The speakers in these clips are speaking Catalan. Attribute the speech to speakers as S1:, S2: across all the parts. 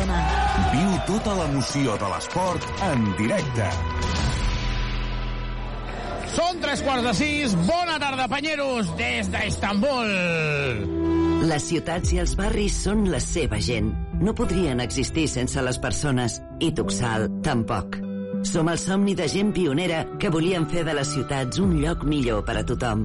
S1: Badalona.
S2: Viu tota l'emoció de l'esport en directe.
S3: Són tres quarts de sis. Bona tarda, panyeros, des d'Istanbul.
S4: Les ciutats i els barris són la seva gent. No podrien existir sense les persones, i Tuxal tampoc. Som el somni de gent pionera que volien fer de les ciutats un lloc millor per a tothom.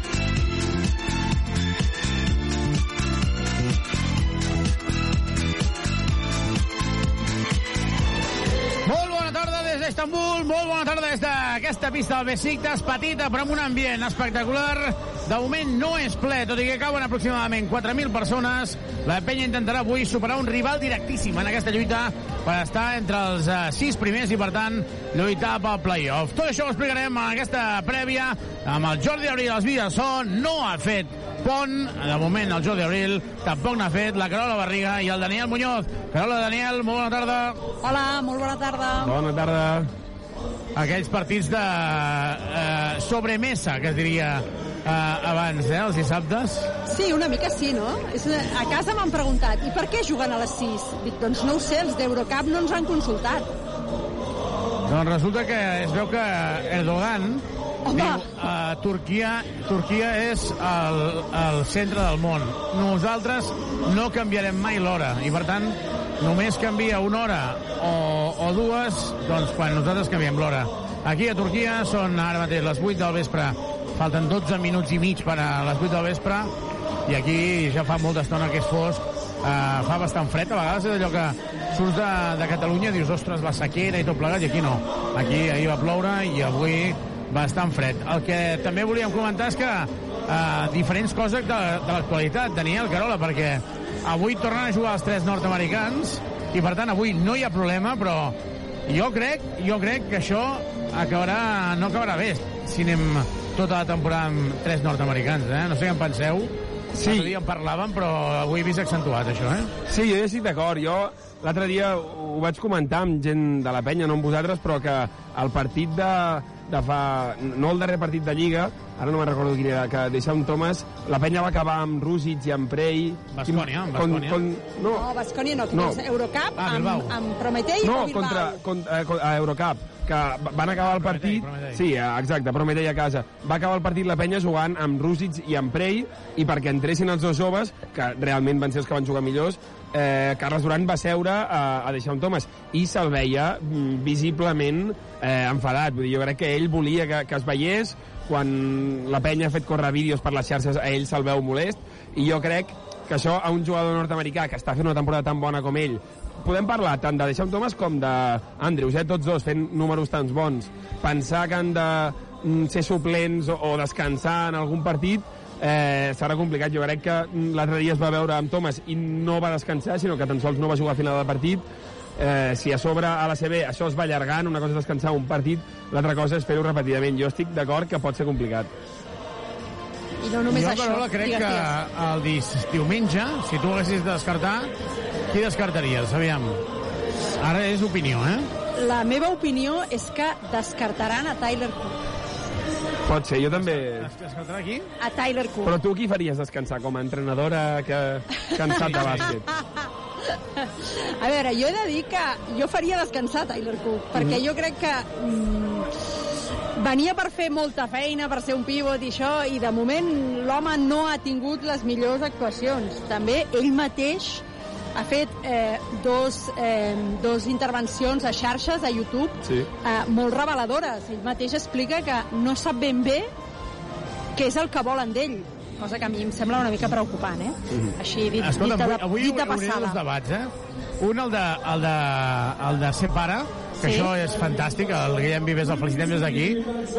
S3: Tarda des d'Istanbul, molt bona tarda des d'aquesta pista del Besiktas, petita però amb un ambient espectacular. De moment no és ple, tot i que cauen aproximadament 4.000 persones. La penya intentarà avui superar un rival directíssim en aquesta lluita per estar entre els eh, sis primers i, per tant, lluitar pel playoff. Tot això ho explicarem en aquesta prèvia amb el Jordi Abril, els són, no ha fet pont, de moment el Jordi Abril tampoc n'ha fet, la Carola Barriga i el Daniel Muñoz. Carola, Daniel, molt bona tarda.
S5: Hola, molt bona tarda.
S3: Bona tarda. Aquells partits de eh, sobremesa, que es diria eh, abans, eh, els dissabtes.
S5: Sí, una mica sí, no? És, a casa m'han preguntat, i per què juguen a les 6? Dic, doncs no ho sé, els d'Eurocup no ens han consultat.
S3: Doncs resulta que es veu que Erdogan
S5: Home.
S3: diu uh, Turquia, Turquia és el, el centre del món. Nosaltres no canviarem mai l'hora i, per tant, només canvia una hora o, o dues doncs quan nosaltres canviem l'hora. Aquí a Turquia són ara mateix les 8 del vespre. Falten 12 minuts i mig per a les 8 del vespre i aquí ja fa molta estona que és fosc. Uh, fa bastant fred, a vegades és allò que surts de, de Catalunya i dius, ostres, la sequera i tot plegat, i aquí no. Aquí ahir va ploure i avui bastant fred. El que també volíem comentar és que uh, diferents coses de, de l'actualitat, Daniel Carola, perquè avui tornen a jugar els tres nord-americans i per tant avui no hi ha problema, però jo crec, jo crec que això acabarà, no acabarà bé si anem tota la temporada amb tres nord-americans, eh? No sé què en penseu. Sí. L'altre dia en parlàvem, però avui he vist accentuat, això, eh?
S6: Sí, jo ja estic d'acord. Jo l'altre dia ho vaig comentar amb gent de la penya, no amb vosaltres, però que el partit de, de fa... No el darrer partit de Lliga, ara no me'n recordo quin era, que deixa un Thomas, la penya va acabar amb Rússic i amb Prey...
S3: Bascònia, amb
S6: Con-
S3: Bascònia.
S6: con- no,
S5: No, Bascònia no,
S6: No.
S5: Eurocup
S3: Ah,
S5: amb,
S3: Bilbao.
S5: amb Prometei
S6: no
S5: o Bilbao.
S6: contra, contra, eh, con- a Eurocup, que va- van acabar el
S3: Prometei,
S6: partit...
S3: Prometei.
S6: Sí, eh, exacte, Prometei a casa. Va acabar el partit la penya jugant amb Rússic i amb Prey, i perquè entressin els dos joves, que realment van ser els que van jugar millors, eh, Carles Duran va seure a, a deixar un Thomas i se'l veia mm, visiblement eh, enfadat. Vull dir, jo crec que ell volia que, que es veiés quan la penya ha fet córrer vídeos per les xarxes a ell se'l veu molest i jo crec que això a un jugador nord-americà que està fent una temporada tan bona com ell podem parlar tant de Deixam Thomas com d'Andrews, eh? tots dos fent números tan bons pensar que han de mm, ser suplents o, o descansar en algun partit eh, serà complicat. Jo crec que l'altre dia es va veure amb Thomas i no va descansar, sinó que tan sols no va jugar a final del partit. Eh, si a sobre a la CB això es va allargant, una cosa és descansar un partit, l'altra cosa és fer-ho repetidament. Jo estic d'acord que pot ser complicat.
S5: I no només
S3: jo,
S5: això.
S3: Carola, crec
S5: Digues,
S3: que el dis, diumenge, si tu haguessis de descartar, qui descartaries? Aviam. Ara és opinió, eh?
S5: La meva opinió és que descartaran a Tyler Cook.
S6: Pot ser, jo també...
S3: Es descartarà aquí?
S5: A Tyler Cook.
S6: Però tu qui faries descansar com a entrenadora que cansat de bàsquet?
S5: A veure, jo he de dir que jo faria descansar Tyler Cook, perquè jo crec que mm, venia per fer molta feina, per ser un pivot i això, i de moment l'home no ha tingut les millors actuacions. També ell mateix
S7: ha fet eh, dos, eh, dos intervencions a xarxes, a YouTube,
S6: Sí.
S7: eh, molt reveladores. Ell mateix explica que no sap ben bé què és el que volen d'ell, cosa que a mi em sembla una mica preocupant, eh? Així, dit,
S3: Escolta,
S7: dit, de,
S3: avui, avui
S7: dit de
S3: obriré dos
S7: passada.
S3: debats, eh? Un, el de, el de, el de ser pare, que
S7: Sí.
S3: això és fantàstic, el Guillem Vives el felicitem des d'aquí,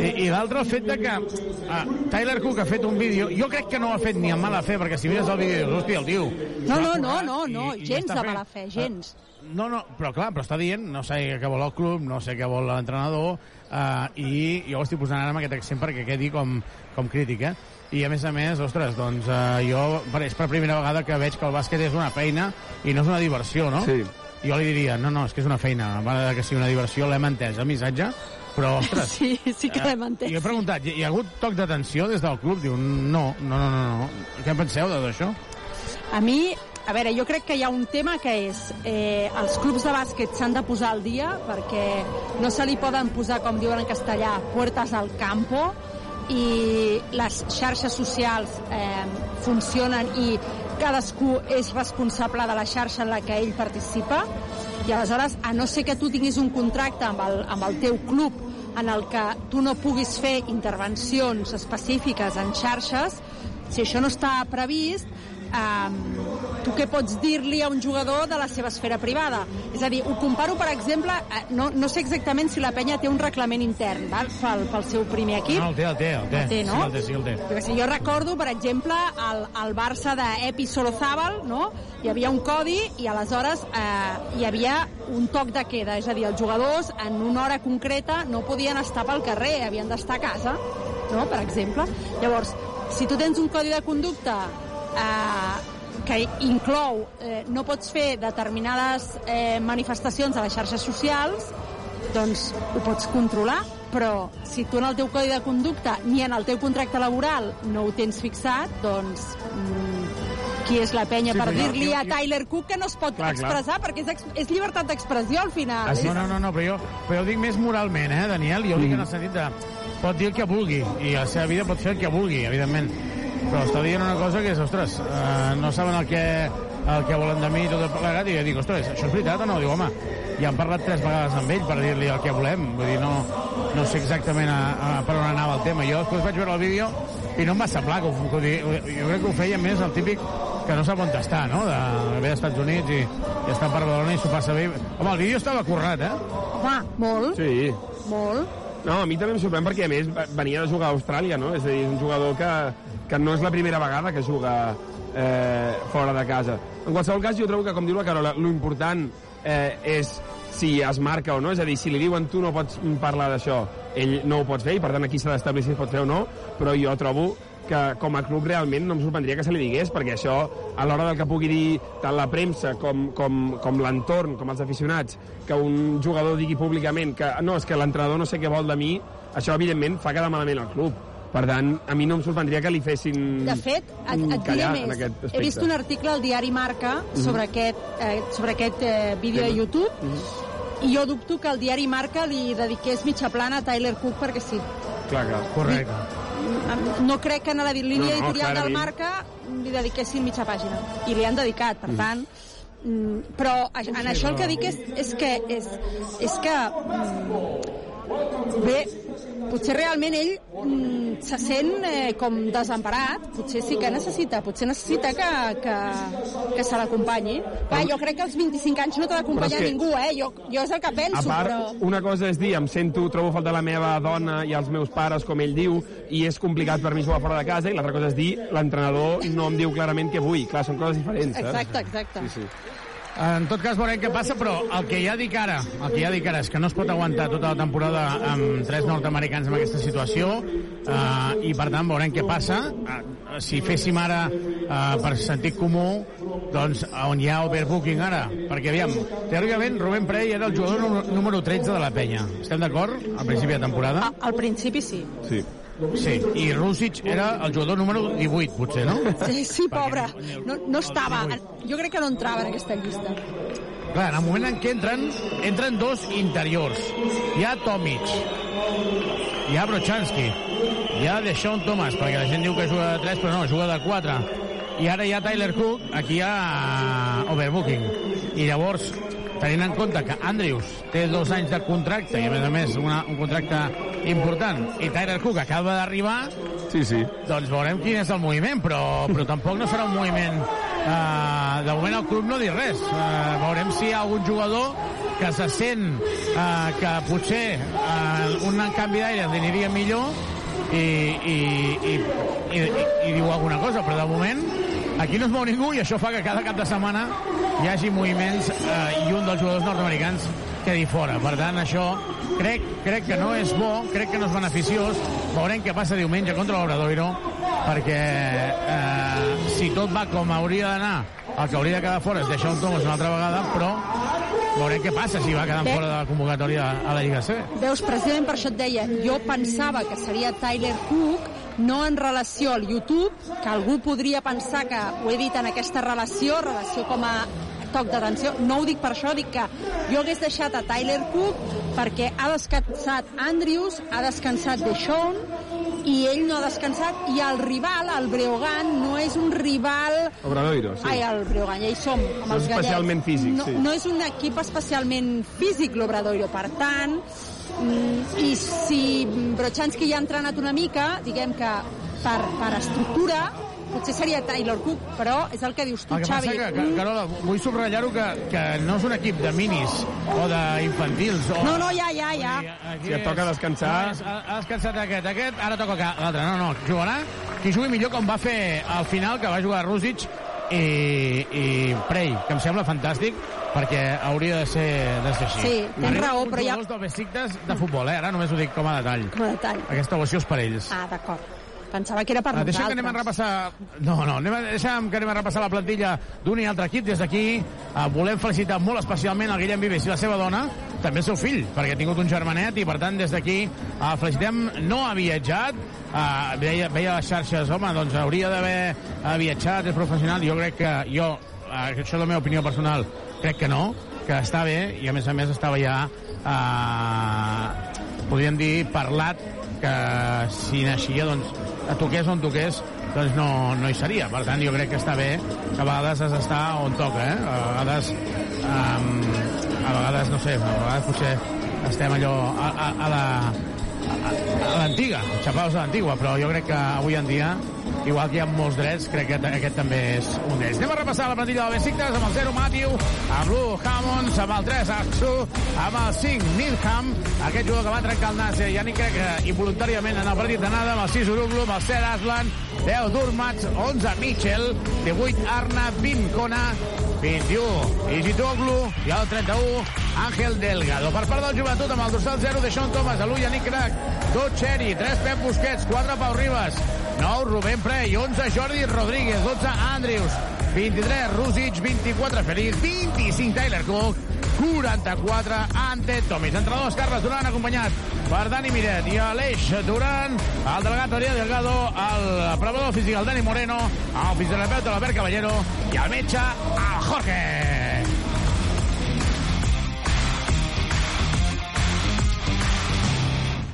S3: i, i l'altre el fet de que uh, Tyler Cook ha fet un vídeo, jo crec que no ho ha fet ni amb mala fe, perquè si mires el vídeo dius, hòstia, el tio...
S7: No, no, no, no,
S3: i-
S7: no,
S3: i
S7: gens
S3: està
S7: de
S3: fent.
S7: mala fe, gens.
S3: Uh, no, no, però clar, però està dient, no sé què vol el club, no sé què vol l'entrenador, uh, i jo ho estic posant ara amb aquest accent perquè quedi com, com crític, eh? I a més a més, ostres, doncs uh, jo per- és per primera vegada que veig que el bàsquet és una feina i no és una diversió, no?
S6: Sí.
S3: Jo li diria, no, no, és que és una feina, a banda de que sigui una diversió, l'hem entès, el missatge, però, ostres...
S7: Sí, sí que l'hem entès.
S3: I he preguntat, hi, hi ha hagut toc d'atenció des del club? Diu, no, no, no, no, no. Què en penseu de tot això?
S7: A mi, a veure, jo crec que hi ha un tema que és eh, els clubs de bàsquet s'han de posar al dia perquè no se li poden posar, com diuen en castellà, puertas al campo i les xarxes socials eh, funcionen i cadascú és responsable de la xarxa en la que ell participa. I aleshores, a no ser que tu tinguis un contracte amb el, amb el teu club en el que tu no puguis fer intervencions específiques en xarxes, si això no està previst, um, tu què pots dir-li a un jugador de la seva esfera privada? És a dir, ho comparo, per exemple, eh, no, no sé exactament si la penya té un reglament intern val? Pel, pel seu primer equip,
S3: No, el té, el té, el té.
S7: El té, no?
S3: Sí, el té, sí, el té.
S7: sé, jo recordo, per exemple, el, el Barça d'Epi Solozábal, no? Hi havia un codi i aleshores eh, hi havia un toc de queda, és a dir, els jugadors en una hora concreta no podien estar pel carrer, havien d'estar a casa, no? per exemple. Llavors, si tu tens un codi de conducta eh, que inclou eh, no pots fer determinades eh, manifestacions a les xarxes socials, doncs ho pots controlar, però si tu en el teu codi de conducta ni en el teu contracte laboral no ho tens fixat, doncs mm, qui és la penya
S3: Sí,
S7: per dir-li a Tyler Cook que no es pot
S3: Clar, clar.
S7: expressar perquè és, és llibertat d'expressió al final.
S3: Ah, No, no, no, no, però jo, però jo ho dic més moralment, eh, Daniel? Jo ho dic en el sentit de... Pot dir el que vulgui, i a la seva vida pot fer el que vulgui, evidentment. Però està dient una cosa que és, ostres, eh, no saben el que, el que volen de mi i tot plegat, i jo dic, ostres, això és veritat o no? Diu, home, ja hem parlat tres vegades amb ell per dir-li el que volem, vull dir, no, no sé exactament a, a per on anava el tema. Jo després vaig veure el vídeo i no em va semblar que ho, que ho, jo crec que ho feia més el típic que no sap on està, no? De ve als Estats Units i, i està per Badalona i s'ho passa bé. Home, el vídeo estava currat, eh?
S7: Home, molt,
S6: Sí.
S7: molt.
S6: No, a mi també em sorprèn perquè, a més, venia de jugar a Austràlia, no? És a dir, és un jugador que, que no és la primera vegada que juga eh, fora de casa. En qualsevol cas, jo trobo que, com diu la Carola, lo important eh, és si es marca o no, és a dir, si li diuen tu no pots parlar d'això, ell no ho pots fer, i per tant aquí s'ha d'establir si es pot fer o no, però jo trobo que com a club realment no em sorprendria que se li digués, perquè això, a l'hora del que pugui dir tant la premsa com, com, com l'entorn, com els aficionats, que un jugador digui públicament que no, és que l'entrenador no sé què vol de mi, això evidentment fa quedar malament al club. Per tant, a mi no em sorprendria que li fessin
S7: De fet, et, et diré més. He vist un article al diari Marca sobre aquest, eh, sobre aquest eh, vídeo de YouTube i jo dubto que el diari Marca li dediqués mitja plana a Tyler Cook perquè sí.
S6: Clar, clar.
S3: Correcte.
S7: No crec que en la línia
S6: No, no,
S7: editorial del. Marca li dediquessin mitja pàgina. I li han dedicat, per tant... mm, Però a- en això el que dic és, és que, és, és que mm, bé, potser realment ell mm, se sent eh, com desemparat, potser sí que necessita, potser necessita que, que, que se l'acompanyi. Clar, jo crec que als 25 anys no t'ha d'acompanyar ningú, eh? Jo, jo és el que penso,
S6: A part,
S7: però...
S6: una cosa és dir, em sento, trobo falta la meva dona i els meus pares, com ell diu, i és complicat per mi jugar fora de casa, i l'altra cosa és dir, l'entrenador no em diu clarament què vull. Clar, són coses diferents, saps?
S7: Exacte, exacte.
S6: Sí, sí.
S3: En tot cas veurem què passa, però el que ja dic ara, el que ja dic ara és que no es pot aguantar tota la temporada amb tres nord-americans en aquesta situació uh, i per tant veurem què passa. Uh, si féssim ara uh, per sentit comú, doncs on hi ha overbooking ara? Perquè aviam, teòricament Rubén Prey era el jugador número- número 13 de la penya. Estem d'acord? Al principi de temporada?
S7: A- Al principi sí.
S6: sí.
S3: Sí. I Rússic era el jugador número 18, potser, no?
S7: Sí, sí, pobre. No, no estava. Jo crec que no entrava en aquesta llista.
S3: Clar, en el moment en què entren, entren dos interiors. Hi ha Tomic, hi ha Brochanski, hi ha Deshaun Thomas, perquè la gent diu que juga de 3, però no, juga de 4. i ara hi ha Tyler Cook, aquí hi ha overbooking. I llavors, tenint en compte que Andrews té dos anys de contracte i a més a més una, un contracte important i Tyler Cook acaba d'arribar
S6: Sí, sí.
S3: doncs veurem quin és el moviment però, però tampoc no serà un moviment uh, de moment el club no diu res uh, veurem si hi ha algun jugador que se sent uh, que potser uh, un canvi d'aire aniria millor i, i, i, i, i, i diu alguna cosa però de moment aquí no es mou ningú i això fa que cada cap de setmana hi hagi moviments eh, i un dels jugadors nord-americans quedi fora. Per tant, això crec, crec que no és bo, crec que no és beneficiós. Veurem què passa diumenge contra l'Obradoiro, perquè eh, si tot va com hauria d'anar, el que hauria de quedar fora és deixar un Thomas una altra vegada, però veurem què passa si va quedant
S5: Bé.
S3: fora de la convocatòria a la Lliga C.
S5: Veus, precisament per això et deia, jo pensava que seria Tyler Cook, no en relació al YouTube, que algú podria pensar que ho he dit en aquesta relació, relació com a toc d'atenció. No ho dic per això, dic que jo hagués deixat a Tyler Cook perquè ha descansat Andrews, ha descansat Deshaun, i ell no ha descansat, i el rival, el Breogán, no és un rival
S6: Obradoiro, sí.
S5: Ai, el Breogán, ja hi som, amb
S6: No
S5: els gallets.
S6: especialment físic,
S5: no,
S6: sí.
S5: No és un equip especialment físic, l'Obradoiro. Per tant, i si Brochanski ja ha entrenat una mica, diguem que per, per estructura, potser seria Taylor Cook, però és el que dius tu,
S3: El que passa
S5: Xavi.
S3: que, que, Carola, vull subratllar-ho que, que no és un equip de minis o d'infantils. O...
S5: No, no, ja, ja, ja.
S3: Aquí
S6: Si et toca descansar-
S3: és- ha, ha descansat aquest, aquest, ara toca ca- l'altre. No, no, jugarà qui jugui millor com va fer al final, que va jugar Rússic i, i Prey, que em sembla fantàstic, perquè hauria de ser, de ser així.
S5: Sí, tens
S3: Arriben
S5: raó, però ja-
S3: jugadors del Besiktas de futbol, eh? Ara només ho dic com a detall.
S5: Com a detall.
S3: Aquesta ovació és per ells.
S5: Ah, d'acord. Pensava que era per
S3: Ah, deixa'm que
S5: nosaltres.
S3: anem a repassar... No, no, anem a, deixa'm que anem a repassar la plantilla d'un i altre equip. Des d'aquí eh, volem felicitar molt especialment el Guillem Vives i la seva dona, també el seu fill, perquè ha tingut un germanet i, per tant, des d'aquí el felicitem. No ha viatjat, eh, veia, veia les xarxes, home, doncs hauria d'haver eh, viatjat, és professional. Jo crec que jo, eh, això és la meva opinió personal, crec que no, que està bé i, a més a més, estava ja, eh, podríem dir, parlat que si naixia, doncs, a toqués on toqués, doncs no, no hi seria. Per tant, jo crec que està bé que a vegades has d'estar on toca, eh? A vegades, um, a vegades, no sé, a vegades potser estem allò a, a, a la a, a l'antiga, xapados a l'antigua, però jo crec que avui en dia, igual que hi ha molts drets, crec que aquest també és un d'ells. Anem a repassar la plantilla del Besiktas amb el 0 Matthew, amb l'1 Hammonds, amb el 3 Aksu, amb el 5 Milham, aquest jugador que va trencar el nas, ja ni crec que involuntàriament en el partit d'anada, amb el 6 Uruglu, amb el 7 Aslan, 10 Durmats, 11 Mitchell, 18 Arna, 20 Kona, 21 Igitoglu i el 31 Ángel Delgado. Per part del joventut amb el dorsal 0 de Sean Thomas, a l'Ulla Nick Crack, 2 Cherry, 3 Pep Busquets, 4 Pau Ribas, 9 Rubén Prey, 11 Jordi Rodríguez, 12 Andrews, 23 Rusic, 24 Feliz, 25 Tyler Cook, 44 Ante Tomis. Entrenadors Carles Duran acompanyat per Dani Miret i Aleix Duran, el delegat Ariel Delgado, el preparador físic el Dani Moreno, el fisioterapeuta l'Albert Caballero i el metge el Jorge.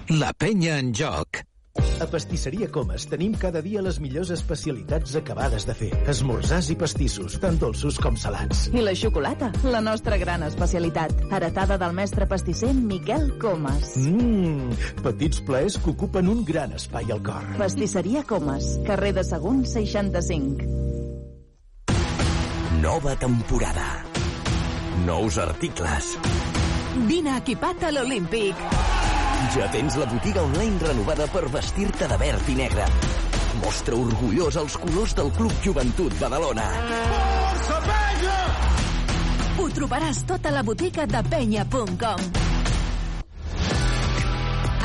S8: La penya en joc.
S9: A Pastisseria Comas tenim cada dia les millors especialitats acabades de fer. Esmorzars i pastissos, tant dolços com salats.
S10: I la xocolata, la nostra gran especialitat. Heretada del mestre pastisser Miquel Comas.
S9: Mmm, petits plaers que ocupen un gran espai al cor.
S10: Pastisseria Comas, carrer de Sagunt 65.
S8: Nova temporada. Nous articles.
S10: Vine equipat a l'Olímpic.
S8: Ja tens la botiga online renovada per vestir-te de verd i negre. Mostra orgullós els colors del Club Joventut Badalona.
S2: Força, penya!
S10: Ho trobaràs tot a la botiga de penya.com.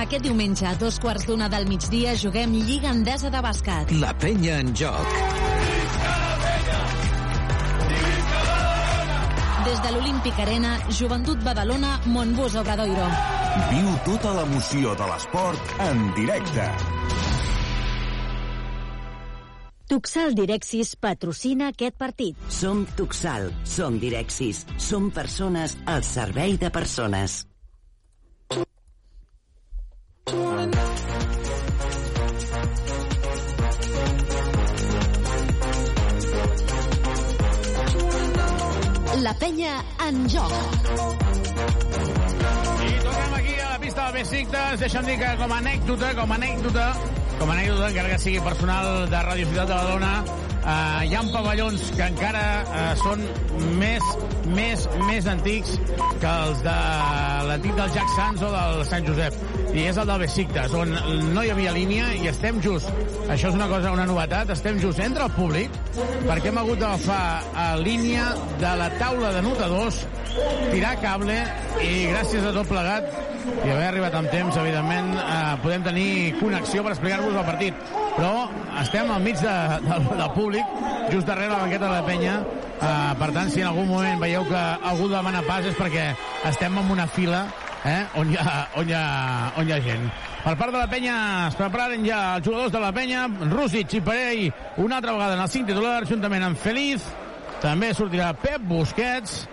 S1: Aquest diumenge a dos quarts d'una del migdia juguem Lliga Endesa de Bàsquet.
S8: La penya en joc.
S1: Des de l'Olímpic Arena, Joventut Badalona, Montbus Obradoiro.
S2: Viu tota l'emoció de l'esport en directe.
S1: Tuxal Direxis patrocina aquest partit.
S4: Som Tuxal, som Direxis, som persones al servei de persones.
S1: La penya en joc.
S3: I tornem aquí a la pista del Besiktas. Deixa'm dir que com a anècdota, com a anècdota, com a anècdota, encara que sigui personal de Radio Ciutat de Badalona, eh, hi ha pavellons que encara eh, són més, més, més antics que els de l'antic del Jack Sands o del Sant Josep. I és el del Besiktas, on no hi havia línia i estem just, això és una cosa, una novetat, estem just entre el públic, perquè hem hagut d'agafar a línia de la taula de notadors, tirar cable i gràcies a tot plegat i haver arribat amb temps, evidentment, eh, podem tenir connexió per explicar-vos el partit. Però estem al mig de, del, del públic, just darrere la banqueta de la penya. Eh, per tant, si en algun moment veieu que algú demana pas és perquè estem en una fila eh, on, hi ha, on, hi ha, on hi ha gent. Per part de la penya es preparen ja els jugadors de la penya, Rússic i Perell, una altra vegada en el 5 titular, juntament amb Feliz. També sortirà Pep Busquets,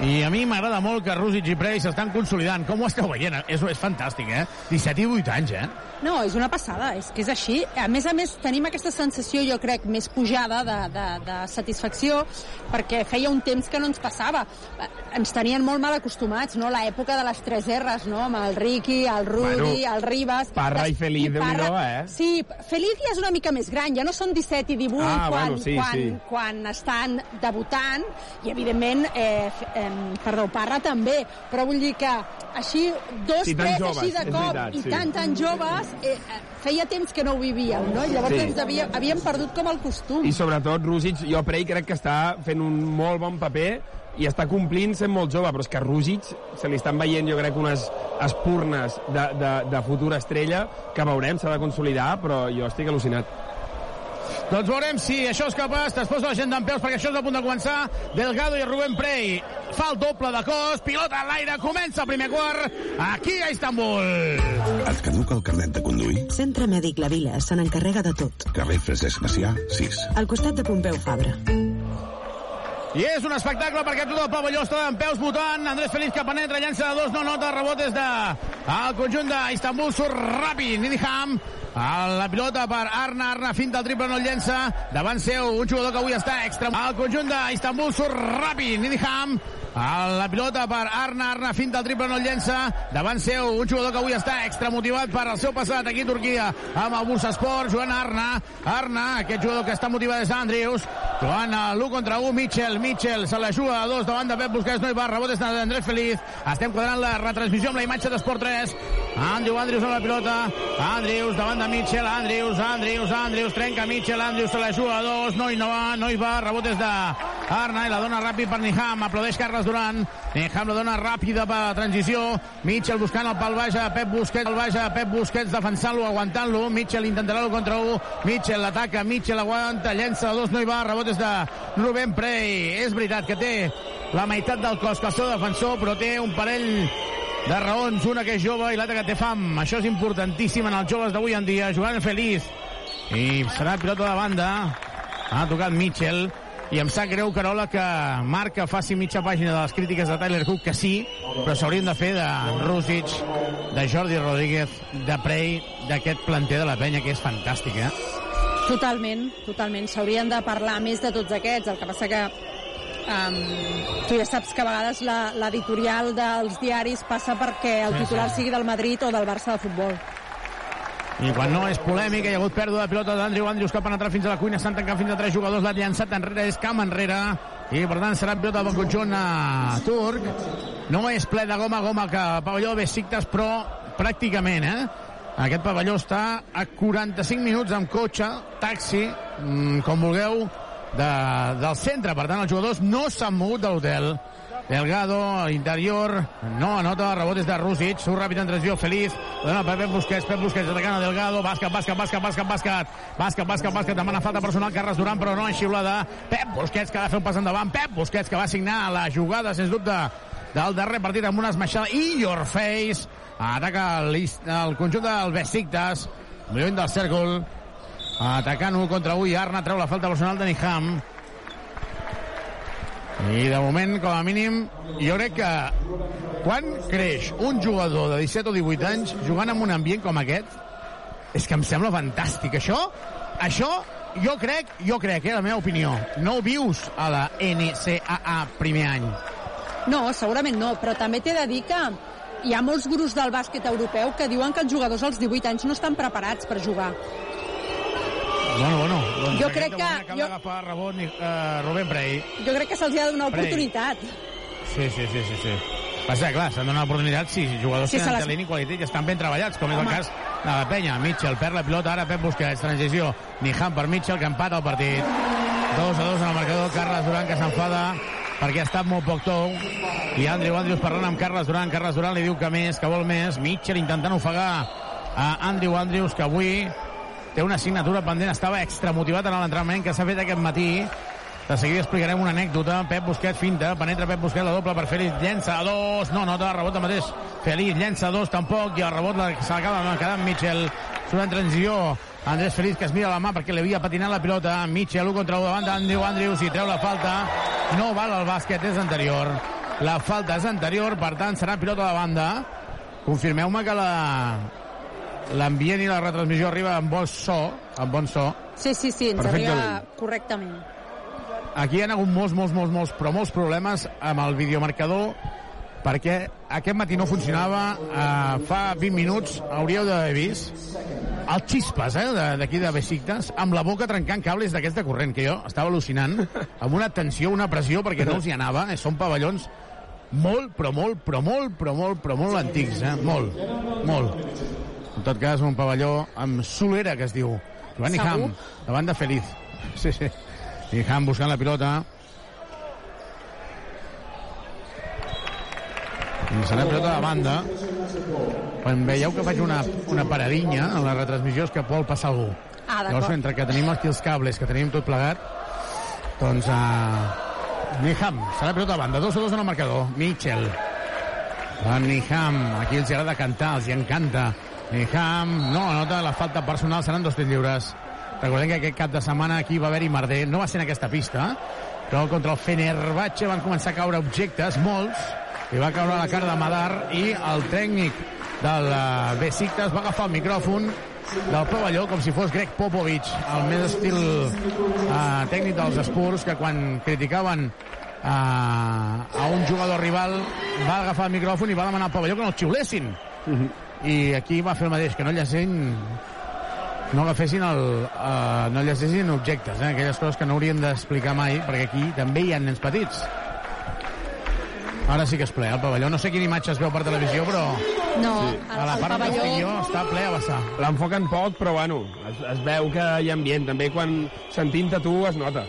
S3: i a mi m'agrada molt que Rússic i Prey s'estan consolidant. Com ho esteu veient? És, és fantàstic, eh? 17 i 8 anys, eh?
S5: No, és una passada, és que és així. A més a més, tenim aquesta sensació, jo crec, més pujada de, de, de satisfacció, perquè feia un temps que no ens passava. Eh, Ens tenien molt mal acostumats, no?, l'època de les tres R's, no?, amb el Ricky, el Rudi,
S6: Bueno,
S5: el Ribas...
S6: Parra i Feliz,
S5: I Parra-
S6: eh?
S5: Sí, Feliz ja és una mica més gran, ja no són 17 i 18
S6: Ah,
S5: quan,
S6: bueno, sí,
S5: quan,
S6: sí.
S5: quan estan debutant, i evidentment, eh, f- eh, perdó, Parra també, però vull dir que així, dos,
S6: Sí,
S5: tres
S6: joves,
S5: així de cop,
S6: veritat,
S5: i
S6: sí.
S5: tan, tan joves, eh, eh, feia temps que no ho vivíem, no? I llavors
S6: Sí.
S5: ens havia, havíem perdut com el costum.
S6: I sobretot, Rússic, jo Prey crec que està fent un molt bon paper i està complint sent molt jove, però és que a Rússic se li estan veient, jo crec, unes espurnes de, de, de futura estrella que veurem, s'ha de consolidar, però jo estic al·lucinat.
S3: Doncs veurem si això és capaç. Després la gent d'en peus, perquè això és a punt de començar. Delgado i Rubén Prey. Fa el doble de cos, pilota a l'aire, comença el primer quart, aquí a Istanbul.
S2: Et caduca el carnet de conduir?
S11: Centre Mèdic La Vila se n'encarrega de tot.
S2: Carrer Francesc Macià, 6.
S11: Al costat de Pompeu Fabra.
S3: I és un espectacle perquè tot el pavelló està d'en peus votant. Andrés Feliz que penetra, llança de dos, no nota, rebot des de el conjunt d'Istanbul, surt ràpid, Nidham. La pilota per Arna, Arna finta el triple, no el llença. Davant seu, un jugador que avui està extra. El conjunt d'Istanbul surt ràpid, Nidham. La pilota per Arna, Arna finta el triple, no el llença. Davant seu, un jugador que avui està extra motivat per el seu passat aquí a Turquia amb el Bursasport, jugant Arna. Arna, aquest jugador que està motivat és Andrius. Jugant a l'1 contra 1, Mitchell. Mitchell se la juga a dos davant de Pep Busquets, no hi va, rebot és d'Andrés Feliz. Estem quadrant la retransmissió amb la imatge d'Esport 3. Andrew Andrius amb la pilota. Andrius davant de Mitchell. Andrius, Andrius, Andrius. Trenca Mitchell. Andrius se la juga a dos. No hi, no va, no hi va. Rebot és de Arna i la dona ràpid per Niham. Aplaudeix Carles Duran. Niham la dona ràpida per transició. Mitchell buscant el pal baix a Pep Busquets. El baix a Pep Busquets defensant-lo, aguantant-lo. Mitchell intentarà l'1 contra 1. Mitchell l'ataca. Mitchell aguanta. Llença a dos. No hi va. Rebot és de Rubén Prey. És veritat que té la meitat del cos que el seu defensor, però té un parell de raons, una que és jove i l'altra que té fam. Això és importantíssim en els joves d'avui en dia, jugant feliç. I serà pilota de banda. Ha tocat Mitchell. I em sap greu, Carola, que Marca faci mitja pàgina de les crítiques de Tyler Cook, que sí, però s'haurien de fer de Rússic, de Jordi Rodríguez, de Prey, d'aquest planter de la penya, que és fantàstic, eh?
S5: Totalment, totalment. S'haurien de parlar més de tots aquests. El que passa que um, tu ja saps que a vegades l'editorial dels diaris passa perquè el
S3: Sí,
S5: titular
S3: sí.
S5: sigui del Madrid o del Barça de futbol.
S3: I quan no és polèmica, hi ha hagut pèrdua de pilota d'Andrew Andrews que ha penetrat fins a la cuina, estan tancant fins a tres jugadors, l'ha llançat enrere, és camp enrere, i per tant serà pilota del conjunt a turc. No és ple de goma a goma que el pavelló Besiktas, però pràcticament, eh? Aquest pavelló està a 45 minuts amb cotxe, taxi, mm, com vulgueu, de, del centre. Per tant, els jugadors no s'han mogut de l'hotel. Delgado, interior, no anota, rebot és de Rússic, surt ràpid en transició, Feliz, dona per Pep Busquets, Pep Busquets atacant a Delgado, bàsquet, bàsquet, bàsquet, bàsquet, bàsquet, bàsquet, bàsquet, bàsquet, demana falta personal, Carles Duran, però no és xiulada, Pep Busquets que ha de fer un pas endavant, Pep Busquets que va signar la jugada, sens dubte, del darrer partit amb una esmaixada, i Your Face, ataca el, el conjunt del Besiktas, lluny del cèrcol, atacant 1 contra 1 i Arna treu la falta personal de Niham, i de moment, com a mínim, jo crec que quan creix un jugador de 17 o 18 anys jugant en un ambient com aquest, és que em sembla fantàstic. Això, això jo crec, jo crec, eh, la meva opinió, no ho vius a la NCAA primer any.
S5: No, segurament no, però també t'he de dir que hi ha molts gurus del bàsquet europeu que diuen que els jugadors als 18 anys no estan preparats per jugar.
S3: Bueno, bueno. Doncs
S5: Jo crec que-
S3: Acaba
S5: jo-
S3: d'agafar rebot uh, Rubén Prey.
S5: Jo crec que se'ls ha de donar
S3: Prey.
S5: oportunitat.
S3: Sí, sí, sí, sí. sí. Passa, clar, s'han donat oportunitats si jugadors
S5: Sí,
S3: sí,
S5: se
S3: tenen
S5: les-
S3: talent i qualitat i estan ben treballats, com és el
S5: Home.
S3: cas de la penya. Mitchell perd la pilota, ara Pep Busquets, transició. Niham per Mitchell, que empata el partit. 2 a 2 en el marcador, Carles Duran que s'enfada perquè ha estat molt poc tou. I Andrew Andrews parlant amb Carles Duran. Carles Duran li diu que més, que vol més. Mitchell intentant ofegar a Andrew Andrews, que avui té una assignatura pendent, estava extramotivat en l'entrenament que s'ha fet aquest matí. De seguida explicarem una anècdota. Pep Busquets finta, penetra Pep Busquets la doble per Félix, llença a dos, no nota, rebot el mateix. Félix llença a dos tampoc, i el rebot la- se l'acaba quedant Mitchell. Surt en transició, Andrés Félix que es mira la mà perquè li havia patinat la pilota. Mitchell, 1 contra 1 davant d'Andrew Andrews i treu la falta. No val el bàsquet, és anterior. La falta és anterior, per tant serà pilota de banda. Confirmeu-me que la l'ambient i la retransmissió arriba amb bon so, amb bon so.
S5: Sí, sí, sí, ens arriba correctament.
S3: Aquí hi ha hagut molts, molts, molts, molts, però molts problemes amb el videomarcador perquè aquest matí no funcionava uh, fa 20 minuts hauríeu d'haver vist el xispas eh, d'aquí de Besiktas amb la boca trencant cables d'aquesta corrent que jo estava al·lucinant amb una tensió, una pressió perquè no els hi anava eh, són pavellons molt, però molt, però molt, però molt, però molt antics, eh? molt, molt en tot cas un pavelló amb solera que es diu Joan
S5: Segur?
S3: Ham, davant de Feliz sí, sí i Ham buscant la pilota. I serà pilota de banda. Quan veieu que faig una, una paradinya en la retransmissió és que vol passar algú.
S5: Ah,
S3: Llavors, mentre que tenim aquí els cables, que tenim tot plegat, doncs... Uh, Niham, serà pilota de banda. 2 a 2 en el marcador. Mitchell. Va Niham. Aquí els agrada cantar, els hi encanta. Niham, no, nota la falta personal, seran dos tirs lliures. Recordem que aquest cap de setmana aquí va haver-hi merder. No va ser en aquesta pista, però contra el Fenerbahce van començar a caure objectes, molts, i va caure a la cara de Madar i el tècnic del eh, Besiktas va agafar el micròfon del pavelló com si fos Greg Popovich, el més estil eh, tècnic dels Spurs, que quan criticaven eh, a un jugador rival va agafar el micròfon i va demanar al pavelló que no el xiulessin. I aquí va fer el mateix, que no llacessin no agafessin el, uh, no llegessin objectes, eh? aquelles coses que no haurien d'explicar mai, perquè aquí també hi ha nens petits. Ara sí que és ple, el pavelló. No sé quina imatge es veu per televisió, però
S5: No,
S3: sí. a la part
S5: pavelló...
S3: estic jo està ple a vessar.
S6: L'enfoquen poc, però bueno, es, es veu que hi ha ambient. També quan sentint-te tu es nota.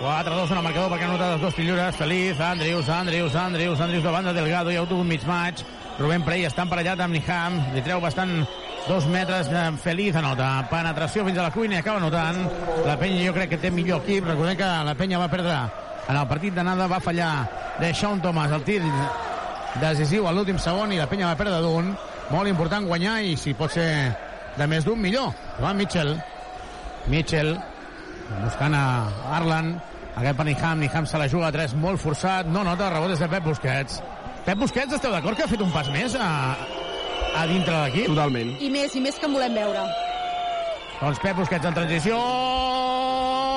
S3: 4-2 en el marcador perquè ha notat els dos tillures. Feliz, Andrius, Andrius, Andrius, Andrius de banda Delgado. Hi ha hagut un mig maig. Rubén Prey està emparellat amb Niham. Li treu bastant dos metres. eh, Feliz anota. Penetració fins a la cuina i acaba notant. La penya jo crec que té millor equip. Recordem que la penya va perdre en el partit d'anada. Va fallar de Sean Thomas el tir decisiu a l'últim segon i la penya va perdre d'un. Molt important guanyar i si pot ser de més d'un millor. Joan Mitchell. Mitchell buscant a Arlan aquest per Niham, Niham se la juga a 3 molt forçat, no nota el rebot des de Pep Busquets Pep Busquets, esteu d'acord que ha fet un pas més a, a dintre de l'equip?
S6: Totalment.
S5: I més, i més que en volem veure.
S3: Doncs Pep Busquets en transició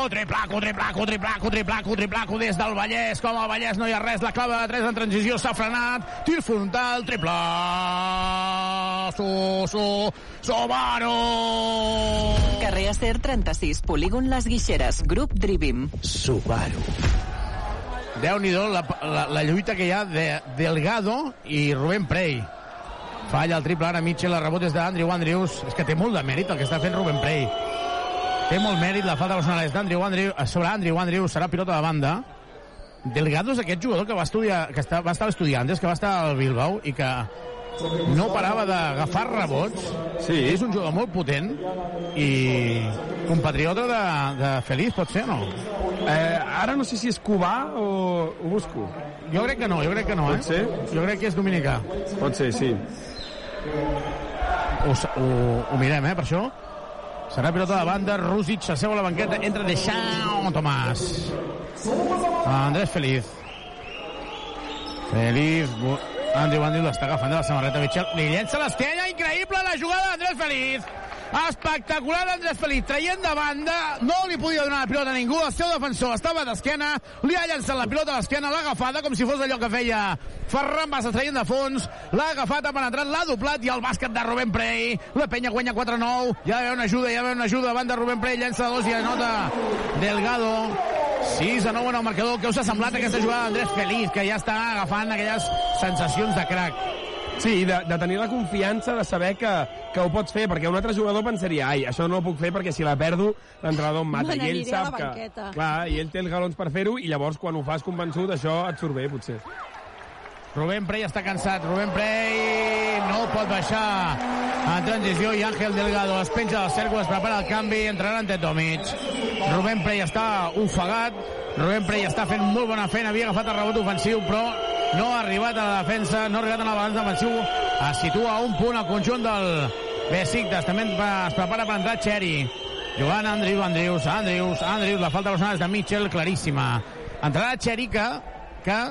S3: triplaco, triplaco, triplaco, triplaco, triplaco des del Vallès, com al Vallès no hi ha res, la clave de 3 en transició s'ha frenat, tir frontal, triple, su, su, Subaru!
S10: Carrer Acer 36, polígon Les Guixeres, grup Drivim.
S9: Subaru.
S3: Déu-n'hi-do la, la, la lluita que hi ha de Delgado i Rubén Prey. Falla el triple ara Mitchell, el rebot és d'Andrew Andrews. És que té molt de mèrit el que està fent Rubén Prey. Té molt mèrit la falta personal és d'Andrew Andrews. Sobre Andrew Andrews serà pilota de banda. Delgado és aquest jugador que va estudiar, que està, va estar a estudiantes, que va estar al Bilbao i que no parava d'agafar rebots.
S6: Sí.
S3: És un jugador molt potent i compatriota de, de Feliz, pot ser o no?
S6: Eh, ara no sé si és cubà o ho busco.
S3: Jo crec que no, jo crec que no, eh?
S6: Pot ser?
S3: Jo crec que és dominicà.
S6: Pot ser, sí.
S3: Ho, ho, ho mirem, eh, per això. Serà pilota de banda, Rússic s'asseu a la banqueta, entra de Xau Tomàs. Andrés Feliz. Feliz, Andrew Andrew l'està agafant de la samarreta Mitchell. Li llença l'esquella, increïble la jugada d'Andrés Feliz. Espectacular Andrés Felip, traient de banda, no li podia donar la pilota a ningú, el seu defensor estava d'esquena, li ha llançat la pilota a l'esquena, l'ha agafada com si fos allò que feia Ferran Bassa traient de fons, l'ha agafat, ha penetrat, l'ha doblat i el bàsquet de Rubén Prey, la penya guanya 4-9, ja ve una ajuda, ja ve una ajuda davant de Rubén Prey, llença dos i anota Delgado, 6 a 9 en el marcador. Què us ha semblat aquesta jugada d'Andrés Feliz, que ja està agafant aquelles sensacions de crack?
S6: Sí, de, de tenir la confiança de saber que, que ho pots fer, perquè un altre jugador pensaria ai, això no ho puc fer perquè si la perdo l'entrenador em mata.
S5: Me
S6: I ell sap que... Clar, i ell té els galons per fer-ho i llavors quan ho fas convençut això et surt bé, potser.
S3: Rubén Prey està cansat. Rubén Prey no pot baixar en transició i Ángel Delgado es penja del cercle, es prepara el canvi, entrarà ante Tomic. Rubén Prey està ofegat. Rubén Prey està fent molt bona feina, havia agafat el rebot ofensiu, però no ha arribat a la defensa, no ha arribat en el balanç defensiu. Es situa a un punt al conjunt del Besiktas. També es prepara per entrar Cherry. Jugant Andrews, Andrews, Andrews, Andrews, la falta personal és de Mitchell, claríssima. Entrarà Cherry que, que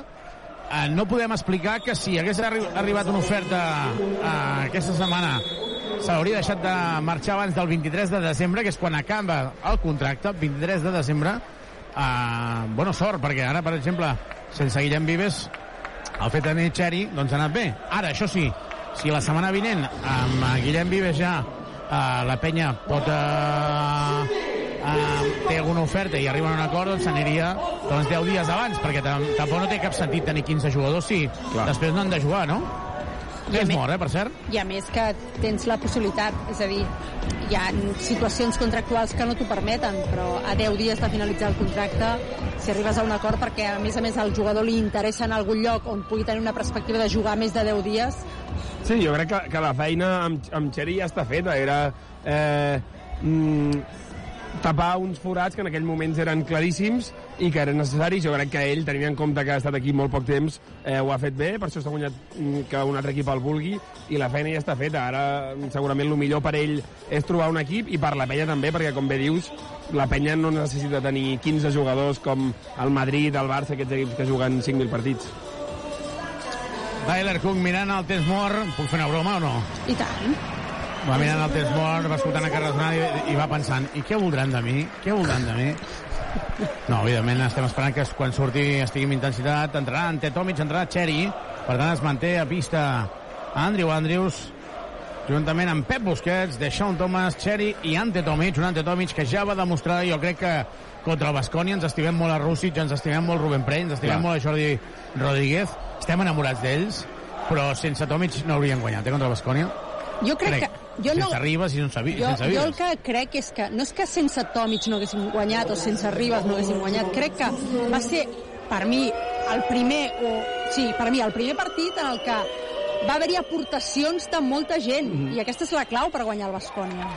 S3: eh, no podem explicar que si hagués arri arribat una oferta eh, aquesta setmana se l'hauria deixat de marxar abans del 23 de desembre, que és quan acaba el contracte, 23 de desembre. Eh, bona sort, perquè ara, per exemple, sense Guillem Vives, el fet de tenir Cherry, doncs ha anat bé. Ara, això sí, si la setmana vinent amb Guillem Vives ja eh, la penya pot eh, eh, té alguna oferta i arriba a un acord, doncs s'aniria doncs, 10 dies abans, perquè tam tampoc no té cap sentit tenir 15 jugadors si
S6: Clar.
S3: després no han de jugar, no?
S5: I
S3: És mort, eh, per cert.
S5: I a més que tens la possibilitat, és a dir, hi ha situacions contractuals que no t'ho permeten, però a 10 dies de finalitzar el contracte, si arribes a un acord perquè a més a més al jugador li interessa en algun lloc on pugui tenir una perspectiva de jugar més de 10 dies,
S6: Sí, jo crec que, que la feina amb, amb Xeri ja està feta. Era eh, mm, tapar uns forats que en aquell moments eren claríssims i que eren necessaris. Jo crec que ell, tenint en compte que ha estat aquí molt poc temps, eh, ho ha fet bé, per això s'ha guanyat mm, que un altre equip el vulgui, i la feina ja està feta. Ara, mm, segurament, el millor per ell és trobar un equip, i per la penya també, perquè, com bé dius, la penya no necessita tenir 15 jugadors com el Madrid, el Barça, aquests equips que juguen 5.000 partits.
S3: Tyler Cook mirant el temps mort. Puc fer una broma o no?
S5: i tant.
S3: Va mirant el temps mort, va escoltant a Carles Donat i, i va pensant, i què voldran de mi? Què voldran de mi? No, evidentment estem esperant que quan surti estigui amb intensitat. Entrarà Ante Tomic, entrarà Cherry. Per tant, es manté a pista Andrew Andrews, juntament amb Pep Busquets, Deixón Thomas, Cherry i Ante Tomic. Un Ante Tomic que ja va demostrar, jo crec que contra el Bascònia ens estimem molt a Rússic, ens estimem molt Rubén Prey, ens estimem
S6: Clar.
S3: molt a Jordi Rodríguez. Estem enamorats d'ells, però sense Tomic no haurien guanyat, eh, contra el Bascònia.
S5: Jo crec,
S3: Crec.
S5: Jo no,
S3: sense Ribas i sense,
S5: jo,
S3: sense
S5: jo el
S3: Vives.
S5: que crec és que no és que sense Tomic no haguéssim guanyat o sense Ribas no haguéssim guanyat, crec que va ser per mi el primer o sí, per mi el primer partit en el que va haver-hi aportacions de molta gent
S3: Mhm.
S5: i aquesta és la clau per guanyar el Bascònia.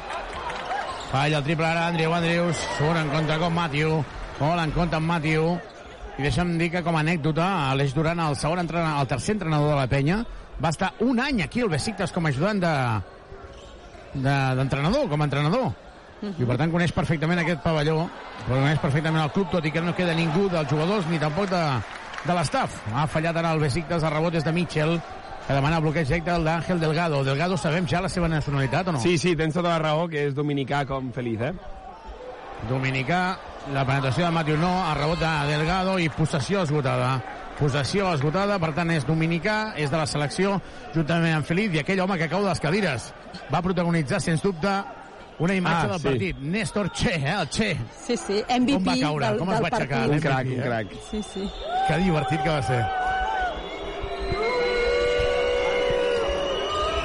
S3: Falla el triple ara, Andrew Andrews, surt en contra com Matthew, molt en compte amb Matthew, i deixa'm dir que com a anècdota, Aleix Duran, el segon entrenador, el tercer entrenador de la penya, va estar un any aquí al Besiktas com a ajudant de de- d'entrenador, com a entrenador. I per tant coneix perfectament aquest pavelló, però coneix perfectament el club, tot i que no queda ningú dels jugadors ni tampoc de, de l'estaf. Ha fallat ara el Besiktas, el rebot és de Mitchell, que demana bloqueig directe al d'Àngel Delgado. Delgado sabem ja la seva nacionalitat o no?
S6: Sí, sí, tens tota la raó, que és dominicà com Feliz, eh?
S3: Dominicà, la penetració de Matthew no, el rebot de Delgado i possessió esgotada. Possessió esgotada, per tant és dominicà, és de la selecció, juntament amb Felip i aquell home que cau de les cadires. Va protagonitzar, sens dubte, una imatge
S6: Ah,
S3: del
S6: sí.
S3: partit. Néstor Che, eh, el Che.
S5: Sí, sí, MVP
S3: Com va caure,
S5: del,
S3: com es va aixecar,
S5: partit.
S6: Un crac, un crac.
S5: Sí, sí.
S3: Que divertit que va ser.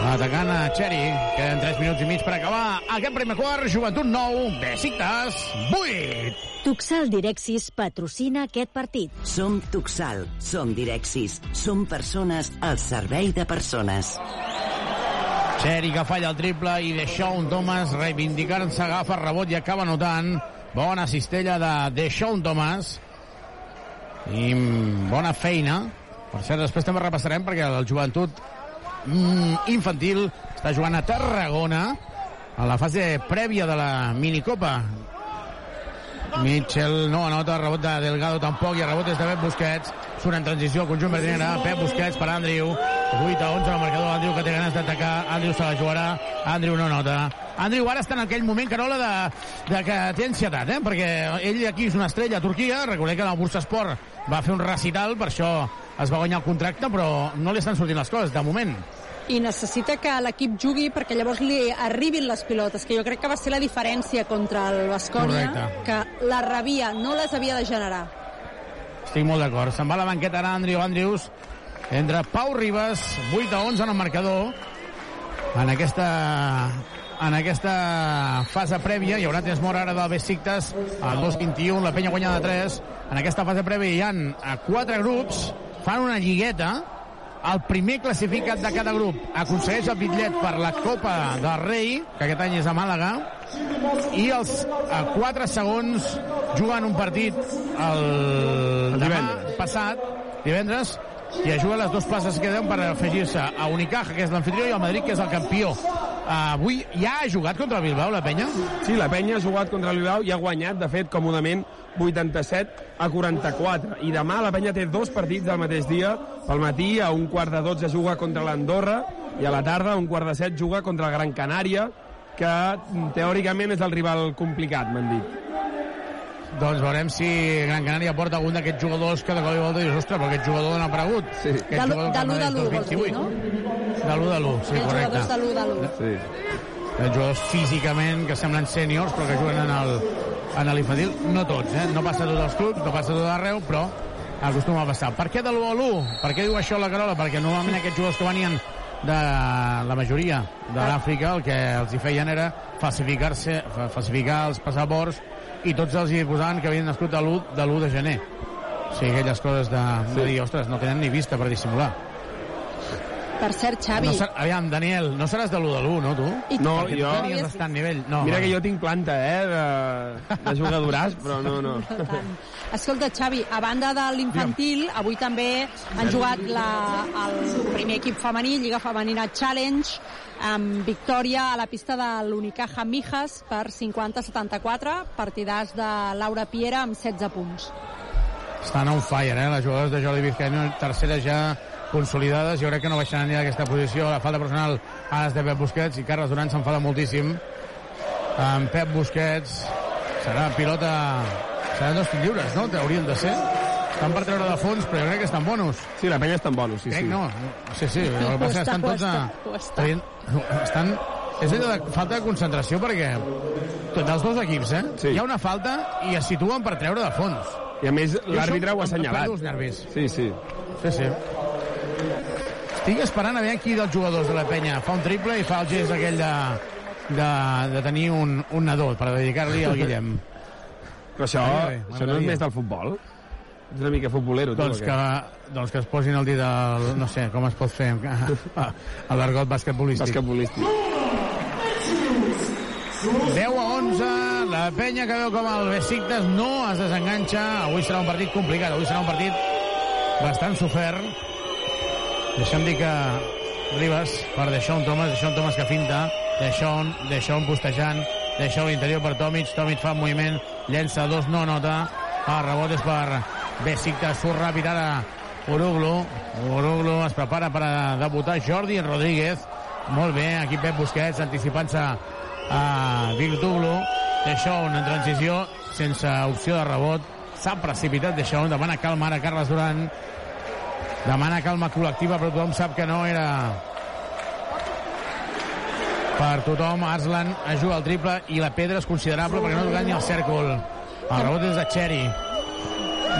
S3: Atacant a Cherry, queden 3 minuts i mig per acabar aquest primer quart, Joventut 9, Besiktas 8.
S11: Tuxal Direxis patrocina aquest partit.
S4: Som Tuxal, som Direxis, som persones al servei de persones.
S3: Cherry que falla el triple i Deshaun Thomas reivindicant-se, agafa el rebot i acaba notant. Bona cistella de Deshaun Thomas. I bona feina. Per cert, després també repassarem perquè el joventut mm, infantil està jugant a Tarragona a la fase prèvia de la minicopa. Mitchell no anota, rebot de Delgado tampoc, i el rebot és de Pep Busquets. Surt en transició el conjunt verdinera, Pep Busquets per Andrew. 8 a 11 al marcador. Andrew que té ganes d'atacar. Andrew se la jugarà. Andrew no nota. Andrew ara està en aquell moment, Carola, de, de que té ansietat, eh? perquè ell aquí és una estrella a Turquia. Recordem que el Bursa Sport va fer un recital, per això es va guanyar el contracte, però no li estan sortint les coses, de moment.
S7: i necessita que l'equip jugui perquè llavors li arribin les pilotes, que jo crec que va ser la diferència contra el Bascònia, que la rebia, no les havia de generar.
S3: Estic molt d'acord. Se'n va a la banqueta ara Andrew Andrews. Entre Pau Ribas, 8 a 11 en el marcador. En aquesta en aquesta fase prèvia hi haurà temps mort ara del Besiktas al 2-21, la penya guanya de 3 en aquesta fase prèvia hi han eh, quatre grups fan una lligueta el primer classificat de cada grup aconsegueix el bitllet per la Copa del Rei, que aquest any és a Màlaga, i els eh, quatre segons juguen un partit el, demà passat, divendres, i es juguen les dues places que queden per afegir-se a Unicaja, que és l'anfitrió, i al Madrid, que és el campió. Uh, avui ja ha jugat contra el Bilbao, la penya?
S6: Sí, la penya ha jugat contra el Bilbao i ha guanyat, de fet, còmodament 87 a 44. I demà la penya té dos partits al mateix dia. Pel matí, a un quart de 12 juga contra l'Andorra i a la tarda, a un quart de 7, juga contra el Gran Canària, que mm, teòricament és el rival complicat, m'han dit.
S3: Doncs veurem si Gran Canària porta algun d'aquests jugadors que de cop i volta dius, ostres, però aquest jugador no ha aparegut. Sí.
S7: De l'1 de l'1 de l'1, vols dir, no?
S3: De l'1 de l'1, sí,
S7: Els
S3: correcte.
S7: jugadors de l'1 de l'1.
S6: Sí.
S3: Els jugadors físicament que semblen sèniors però que juguen en el, en l'infantil. No tots, eh? No passa a tots els clubs, no passa a tot arreu, però acostuma a passar. Per què de l'1 a l'1? Per què diu això la Carola? Perquè normalment aquests jugadors que venien de la majoria de l'Àfrica el que els hi feien era falsificar-se fa- falsificar els passaports i tots els hi posaven que havien nascut de l'1 de, l'1 de gener. O sigui, aquelles coses de, de dir, ostres, no tenen ni vista per dissimular.
S7: Per cert, Xavi,
S3: No ser, aviam, Daniel, no seràs de l'1 de l'1, no, tu?
S7: I-
S6: No,
S3: Perquè
S6: jo...
S3: tu tenies bastant nivell. No,
S6: Mira que jo tinc planta, eh, de, de jugadoràs, però no, no.
S7: Escolta, Xavi, a banda de l'infantil, avui també han jugat la, el primer equip femení, Lliga Femenina Challenge, amb victòria a la pista de l'Unicaja Mijas per 50-74, partidars de Laura Piera amb 16 punts.
S3: Estan on fire, eh? Les jugadores de Jordi Vizcaíno, terceres ja consolidades. Jo crec que no baixaran ni d'aquesta posició. La falta personal ara és de Pep Busquets i Carles Duran s'enfada moltíssim. En Pep Busquets serà pilota... Seran dos lliures, no? Haurien de ser. Estan per treure de fons, però jo crec que estan bonus.
S6: Sí, la penya està en bonus, sí,
S3: crec
S6: sí.
S3: no. Sí, sí. El que passa estan tots a... Traient- Estan... És allò de falta de concentració perquè tots els dos equips, eh?
S6: Sí.
S3: Hi ha una falta i es situen per treure de fons.
S6: I a més, l'àrbitre ho ha assenyalat. Sí, sí.
S3: Sí, sí. Estic esperant a veure qui dels jugadors de la penya fa un triple i fa el gest aquell de, de, de tenir un, un nadó per dedicar-li al Guillem.
S6: Però això,
S3: M'agradaria,
S6: això no és més del futbol? És una mica futbolero, tu,
S3: Doncs que, doncs que es posin el dit al... No sé, com es pot fer a l'argot basquetbolístic.
S6: Basquetbolístic.
S3: 10 a 11, la penya que veu com el Besiktas no es desenganxa. Avui serà un partit complicat, avui serà un partit bastant sofert. Deixa'm dir que Ribas per Deixón Thomas, Deixón Thomas que finta, Deixón, Deixón postejant, Deixón l'interior per Tomic, Tomic fa un moviment, llença dos, no nota, el rebot és per Besiktas, surt ràpid ara Uruglu, Uruglu es prepara per a debutar Jordi Rodríguez, molt bé, aquí Pep Busquets anticipant-se a Virtuglu, Deixón en transició, sense opció de rebot, s'ha precipitat Deixón, demana calma ara Carles Duran, demana calma col·lectiva, però tothom sap que no era per tothom. Arslan ajuda al triple i la pedra és considerable perquè no toca ni el cèrcol. El rebot és de Xeri.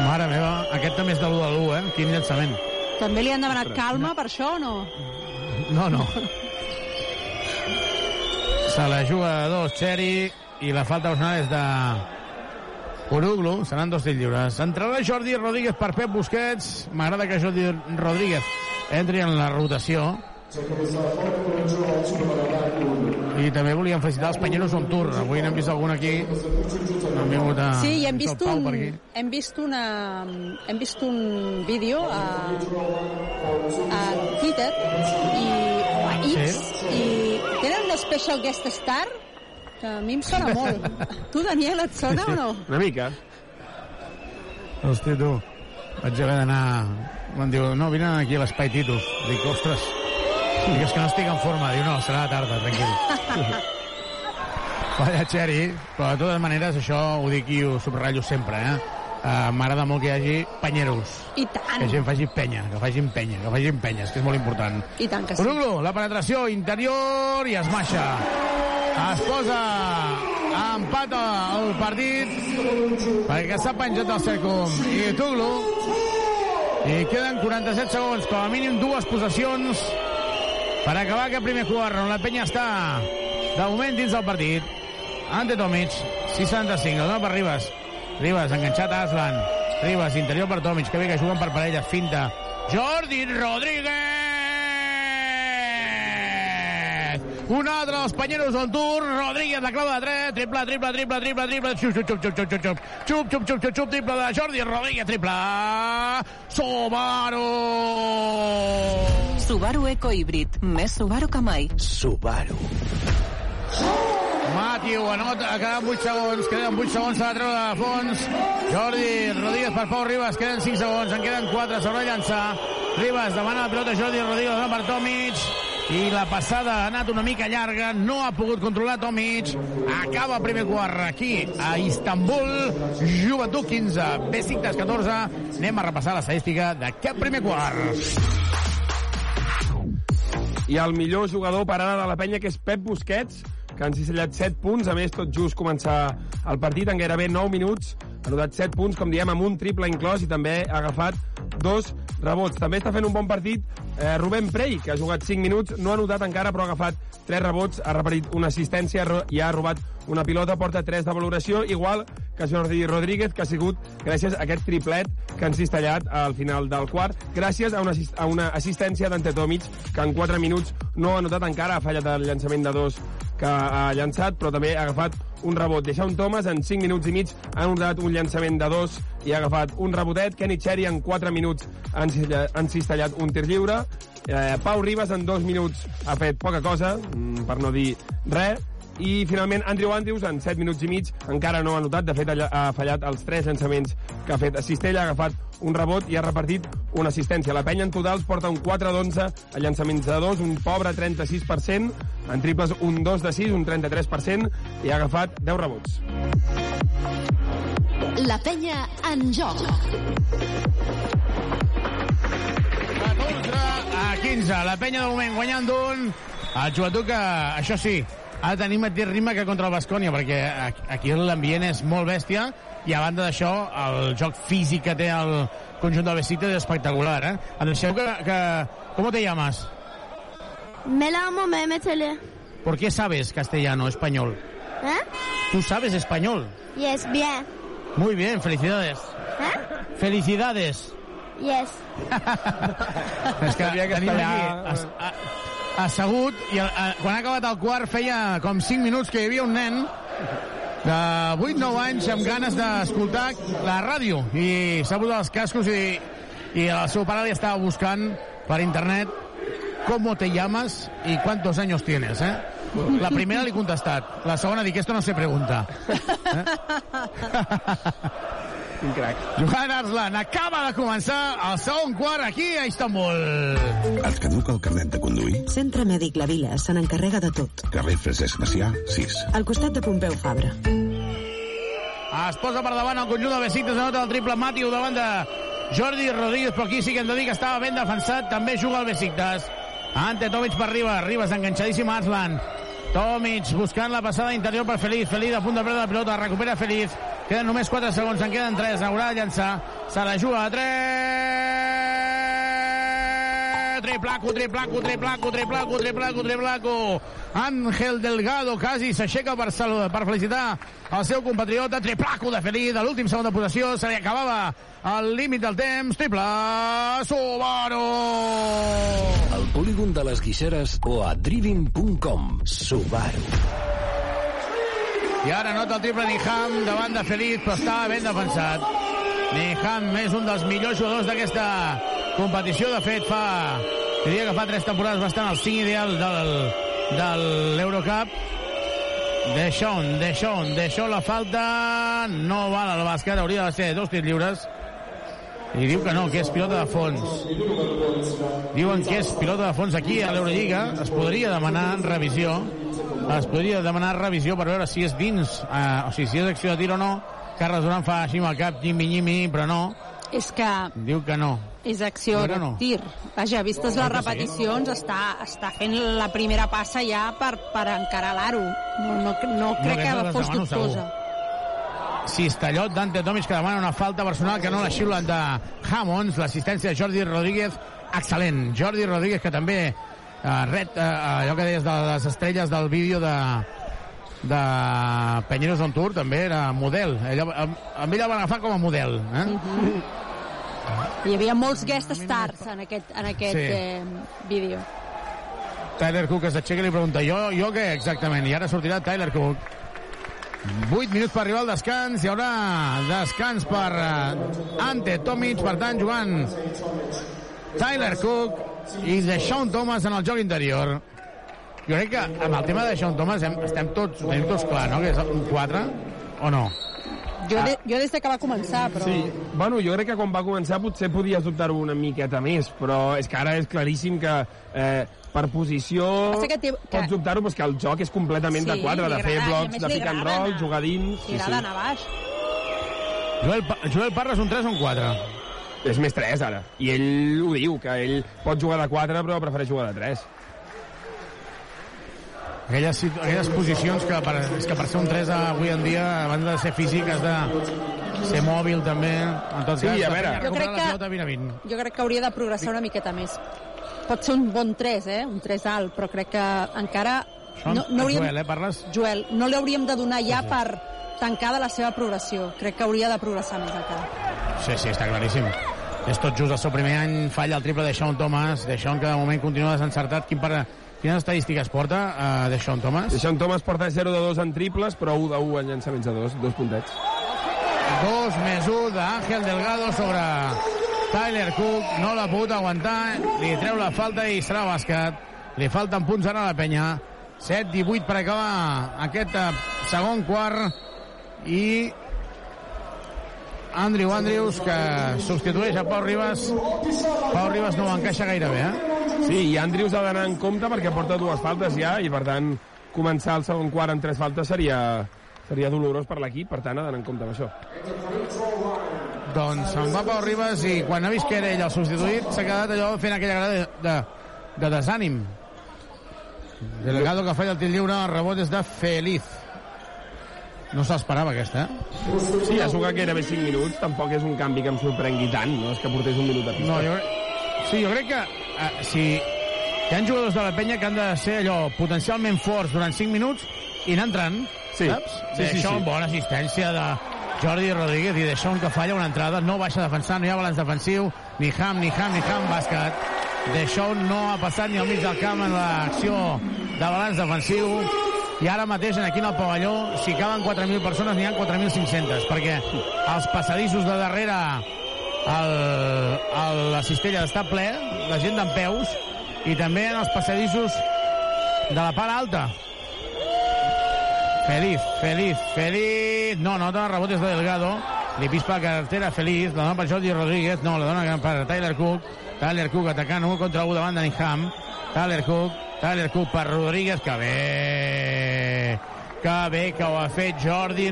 S3: Mare meva, aquest també és de l'1 de l'1, eh? Quin llançament.
S7: També li han demanat calma per això o no?
S3: No, no. Se la juga a dos, Xeri, i la falta personal és de Uruglu, seran dos tirs lliures. Entrarà Jordi Rodríguez per Pep Busquets. M'agrada que Jordi Rodríguez entri en la rotació. I també volíem felicitar els Panyeros on tour. Avui n'hem vist algun aquí. Han vingut a...
S7: Sí, i hem vist un, hem vist una, hem vist un vídeo a, a Twitter i, a X i tenen un special guest star que a mi em sona molt. tu, Daniel, et sona o no?
S6: Una mica.
S3: Hosti, tu. vaig haver d'anar... Em diu, no, vine aquí a l'espai Titus. Dic, ostres, dic, és que no estic en forma. Diu, no, serà la tarda, tranquil. Vaya, Xeri, però de totes maneres això ho dic i ho subratllo sempre, eh? Uh, M'agrada molt que hi hagi panyeros.
S5: I tant.
S3: Que gent faci penya, que facin penya, que facin penya, és que és molt important.
S5: I tant que sí.
S3: Uruglu, la penetració interior i es maixa. Es posa empata el partit perquè s'ha penjat el Secum i Tuglu i queden 47 segons, com a mínim dues possessions per acabar aquest primer quart on la penya està de moment dins del partit. Ante Tomic 65, el dona per Ribas. Ribas enganxat a Aslan. Ribas interior per Tomic, que bé que juguen per parella finta. Jordi Rodríguez Un altre dels panyeros on tur, Rodríguez, la clava de 3. Triple, triple, triple, triple, triple. Xup, xup, xup, xup, xup, xup, xup. Xup, xup, xup, xup, xup, triple de Jordi Rodríguez. Triple. Subaru!
S12: Subaru Eco Híbrid. Més Subaru que mai.
S9: Subaru.
S3: Matiu anota, queden 8 segons, queden 8 segons, s'ha de treure de fons. Jordi Rodríguez per Pau Ribas, queden 5 segons, en queden 4, s'haurà de llançar. Ribas demana la pilota Jordi Rodríguez per Tomic i la passada ha anat una mica llarga, no ha pogut controlar Tomic. Acaba el primer quart aquí a Istanbul, Joventut 15, Besiktas 14. Anem a repassar l'estadística d'aquest primer quart.
S6: I el millor jugador per ara de la penya, que és Pep Busquets, que han cisellat 7 punts, a més tot just començar el partit en gairebé 9 minuts, ha notat 7 punts, com diem, amb un triple inclòs i també ha agafat dos rebots. També està fent un bon partit eh, Rubén Prey, que ha jugat 5 minuts, no ha notat encara, però ha agafat 3 rebots, ha repetit una assistència i ha robat una pilota, porta 3 de valoració, igual que Jordi Rodríguez, que ha sigut gràcies a aquest triplet que han cistellat al final del quart, gràcies a una, a una assistència d'Ante Tomic, que en 4 minuts no ha notat encara, ha fallat el llançament de dos que ha llançat, però també ha agafat un rebot. Deixa un Thomas en 5 minuts i mig ha notat un llançament de dos i ha agafat un rebotet. Kenny Cherry en 4 minuts han, han cistellat un tir lliure. Eh, Pau Ribas en 2 minuts ha fet poca cosa, mm, per no dir res i finalment Andrew Andrews en 7 minuts i mig encara no ha notat, de fet ha fallat els 3 llançaments que ha fet a Cistella, ha agafat un rebot i ha repartit una assistència. La penya en total porta un 4 d'11 a llançaments de 2, un pobre 36%, en triples un 2 de 6, un 33%, i ha agafat 10 rebots.
S1: La penya en joc.
S3: 14 a 15. La penya de moment guanyant d'un. El joventut que, això sí, ha de tenir mateix ritme que contra el Bascònia, perquè aquí l'ambient és molt bèstia i a banda d'això, el joc físic que té el conjunt del Besiktas és espectacular, eh? Em deixeu que, que... ¿Cómo te llamas?
S13: Me llamo Mehmet Ali.
S3: ¿Por qué sabes castellano, español?
S13: ¿Eh?
S3: ¿Tú sabes español?
S13: Yes, bien.
S3: Muy bien, felicidades.
S13: ¿Eh?
S3: Felicidades.
S13: Yes.
S3: És que
S6: que
S3: tenim aquí as, a, assegut i a, a, quan ha acabat el quart feia com 5 minuts que hi havia un nen de 8-9 anys amb ganes d'escoltar la ràdio i s'ha posat els cascos i, i el seu pare li estava buscant per internet ¿Cómo te llamas y cuántos años tienes? Eh? La primera li he contestat. La segona dic, esto no se pregunta.
S6: Un crac.
S3: Johan Arslan acaba de començar el segon quart aquí a Istanbul.
S2: Et caduca el carnet de conduir?
S14: Centre Mèdic La Vila se n'encarrega de tot.
S2: Carrer Francesc Macià, 6.
S14: Al costat de Pompeu Fabra.
S3: Es posa per davant el conjunt de Besiktas, anota el triple Matiu davant de Jordi Rodríguez, però aquí sí que hem de dir que estava ben defensat, també juga el Besiktas. Ante Tomic per Ribas, Ribas enganxadíssim a Arslan. Tomic buscant la passada interior per Feliz, Feliz a punt de perdre la pilota, recupera Feliz. Queden només 4 segons, en queden 3, haurà de llançar. Se la juga a 3. Triplaco, triplaco, triplaco, triplaco, triplaco, triplaco. Ángel Delgado quasi s'aixeca per, saludar, per felicitar el seu compatriota. Triplaco de Feliz, a l'últim segon de possessió. Se li acabava el límit del temps. Triple Subaru!
S8: Al polígon de les Guixeres o a driving.com.
S9: Subaru.
S3: I ara nota el triple Niham davant de Feliz, però estava ben defensat. Niham és un dels millors jugadors d'aquesta competició. De fet, fa, diria que fa tres temporades va estar en el 5 ideal del, de l'Eurocup. Deixón, Deixón, Deixón la falta. No val al bàsquet, hauria de ser dos tirs lliures. I diu que no, que és pilota de fons. Diuen que és pilota de fons aquí a l'Eurolliga. Es podria demanar revisió. Es podria demanar revisió per veure si és dins, eh, o sigui, si és acció de tir o no. Carles Duran fa així amb el cap, nyimi-nyimi, però no.
S5: És que
S3: Diu que no.
S5: és acció de
S3: no.
S5: tir. Vaja, vistes les
S3: No, que sí.
S5: repeticions, està, està fent la primera passa ja per, per encarar l'aro. No, no, no crec
S3: aquesta
S5: que
S3: les
S5: fos dubtosa.
S3: Cistellot d'Ante Tomic que demana una falta personal que no la xiulen de Hammonds, l'assistència de Jordi Rodríguez excel·lent, Jordi Rodríguez que també eh, ret eh, allò que deies de les estrelles del vídeo de de Penyeros on Tour també era model ell, amb, amb ell el van agafar com a model eh?
S5: Hi havia molts guest stars en aquest, en aquest
S3: Sí.
S5: eh, vídeo.
S3: Tyler Cook es aixeca i li pregunta jo, jo què exactament? I ara sortirà Tyler Cook 8 minuts per arribar al descans hi haurà descans per uh, Ante Tomic, per tant jugant Tyler Cook i de Sean Thomas en el joc interior jo crec que amb el tema de Sean Thomas hem, estem tots, tenim tots clar, no? que és un 4 o no?
S5: Jo, de, jo des de que va començar, però...
S6: Sí, bueno, jo crec que quan va començar potser podies dubtar-ho una miqueta més, però és que ara és claríssim que eh, per posició
S5: que té- que-
S6: pots dubtar-ho, però és que el joc és completament
S5: Sí,
S6: de quadre,
S5: li
S6: de fer
S5: a
S6: blocs, de pick and roll,
S5: anar-
S6: jugar dins...
S5: Li agrada anar baix.
S3: Joel, Pa- Joel Parra és un 3 o un 4?
S6: És més 3, ara. I ell ho diu, que ell pot jugar de 4, però prefereix jugar de 3.
S3: Aquelles, aquelles posicions que per, és que per ser un 3 avui en dia abans de ser físic has de ser mòbil també en tot
S6: Sí,
S3: cas,
S6: a veure.
S5: Jo crec que-
S3: pilota 20 a 20.
S5: Jo crec que hauria de progressar una miqueta més. Pot ser un bon 3, eh? Un 3 alt, però crec que encara...
S3: Això,
S5: no, no hauríem,
S3: Joel, eh, parles?
S5: Joel, no li hauríem de donar ja per tancada la seva progressió. Crec que hauria de progressar més encara.
S3: Sí, sí, està claríssim. És tot just el seu primer any, falla el triple de Sean Thomas, de Sean que de moment continua desencertat. Quin per... Quines estadístiques porta uh, de Sean Thomas?
S6: Sean Thomas porta 0 de 2 en triples, però 1 de 1 en llançaments de 2, dos puntets.
S3: 2 més 1 d'Àngel Delgado sobre Tyler Cook. No l'ha pogut aguantar, li treu la falta i serà bàsquet. Li falten punts ara a la penya. 7-18 per acabar aquest eh, segon quart i Andrew Andrews que substitueix a Pau Ribas Pau Ribas no ho encaixa gaire bé eh?
S6: Sí, i Andrius ha d'anar en compte perquè porta dues faltes ja, i per tant començar el segon quart amb tres faltes seria, seria dolorós per l'equip, per tant ha d'anar en compte amb això.
S3: doncs se'n va Pau Ribas i quan ha vist que era ell el substituït s'ha quedat allò fent aquella cara de, de, de desànim Delgado que falla el tir lliure rebot és de Feliz no s'esperava aquesta eh?
S6: Sí, ha jugat gairebé 5 minuts, tampoc és un canvi que em sorprengui tant, no és que portés un minut de pista.
S3: No, jo, sí, jo crec que eh, si hi ha jugadors de la penya que han de ser allò potencialment forts durant 5 minuts i anar entrant,
S6: Sí.
S3: saps?
S6: Sí, sí,
S3: Això,
S6: sí.
S3: bona assistència de Jordi Rodríguez i de Sean que falla una entrada, no baixa a defensar, no hi ha balanç defensiu, ni Ham, ni Ham, ni Ham, bàsquet. De Sean no ha passat ni al mig del camp en l'acció de balanç defensiu i ara mateix aquí en el pavelló si caben 4.000 persones n'hi ha 4.500 perquè els passadissos de darrere el, el, la cistella està ple, la gent d'en peus, i també en els passadissos de la part alta. Feliz, feliz, feliz. No, no, dona rebotes de Delgado. Li pispa la cartera Feliz, la dona per Jordi Rodríguez. No, la dona per Tyler Cook. Tyler Cook atacant 1 contra 1 davant de Ninham. Tyler Cook, Tyler Cook per Rodríguez, que bé, que bé que ho ha fet Jordi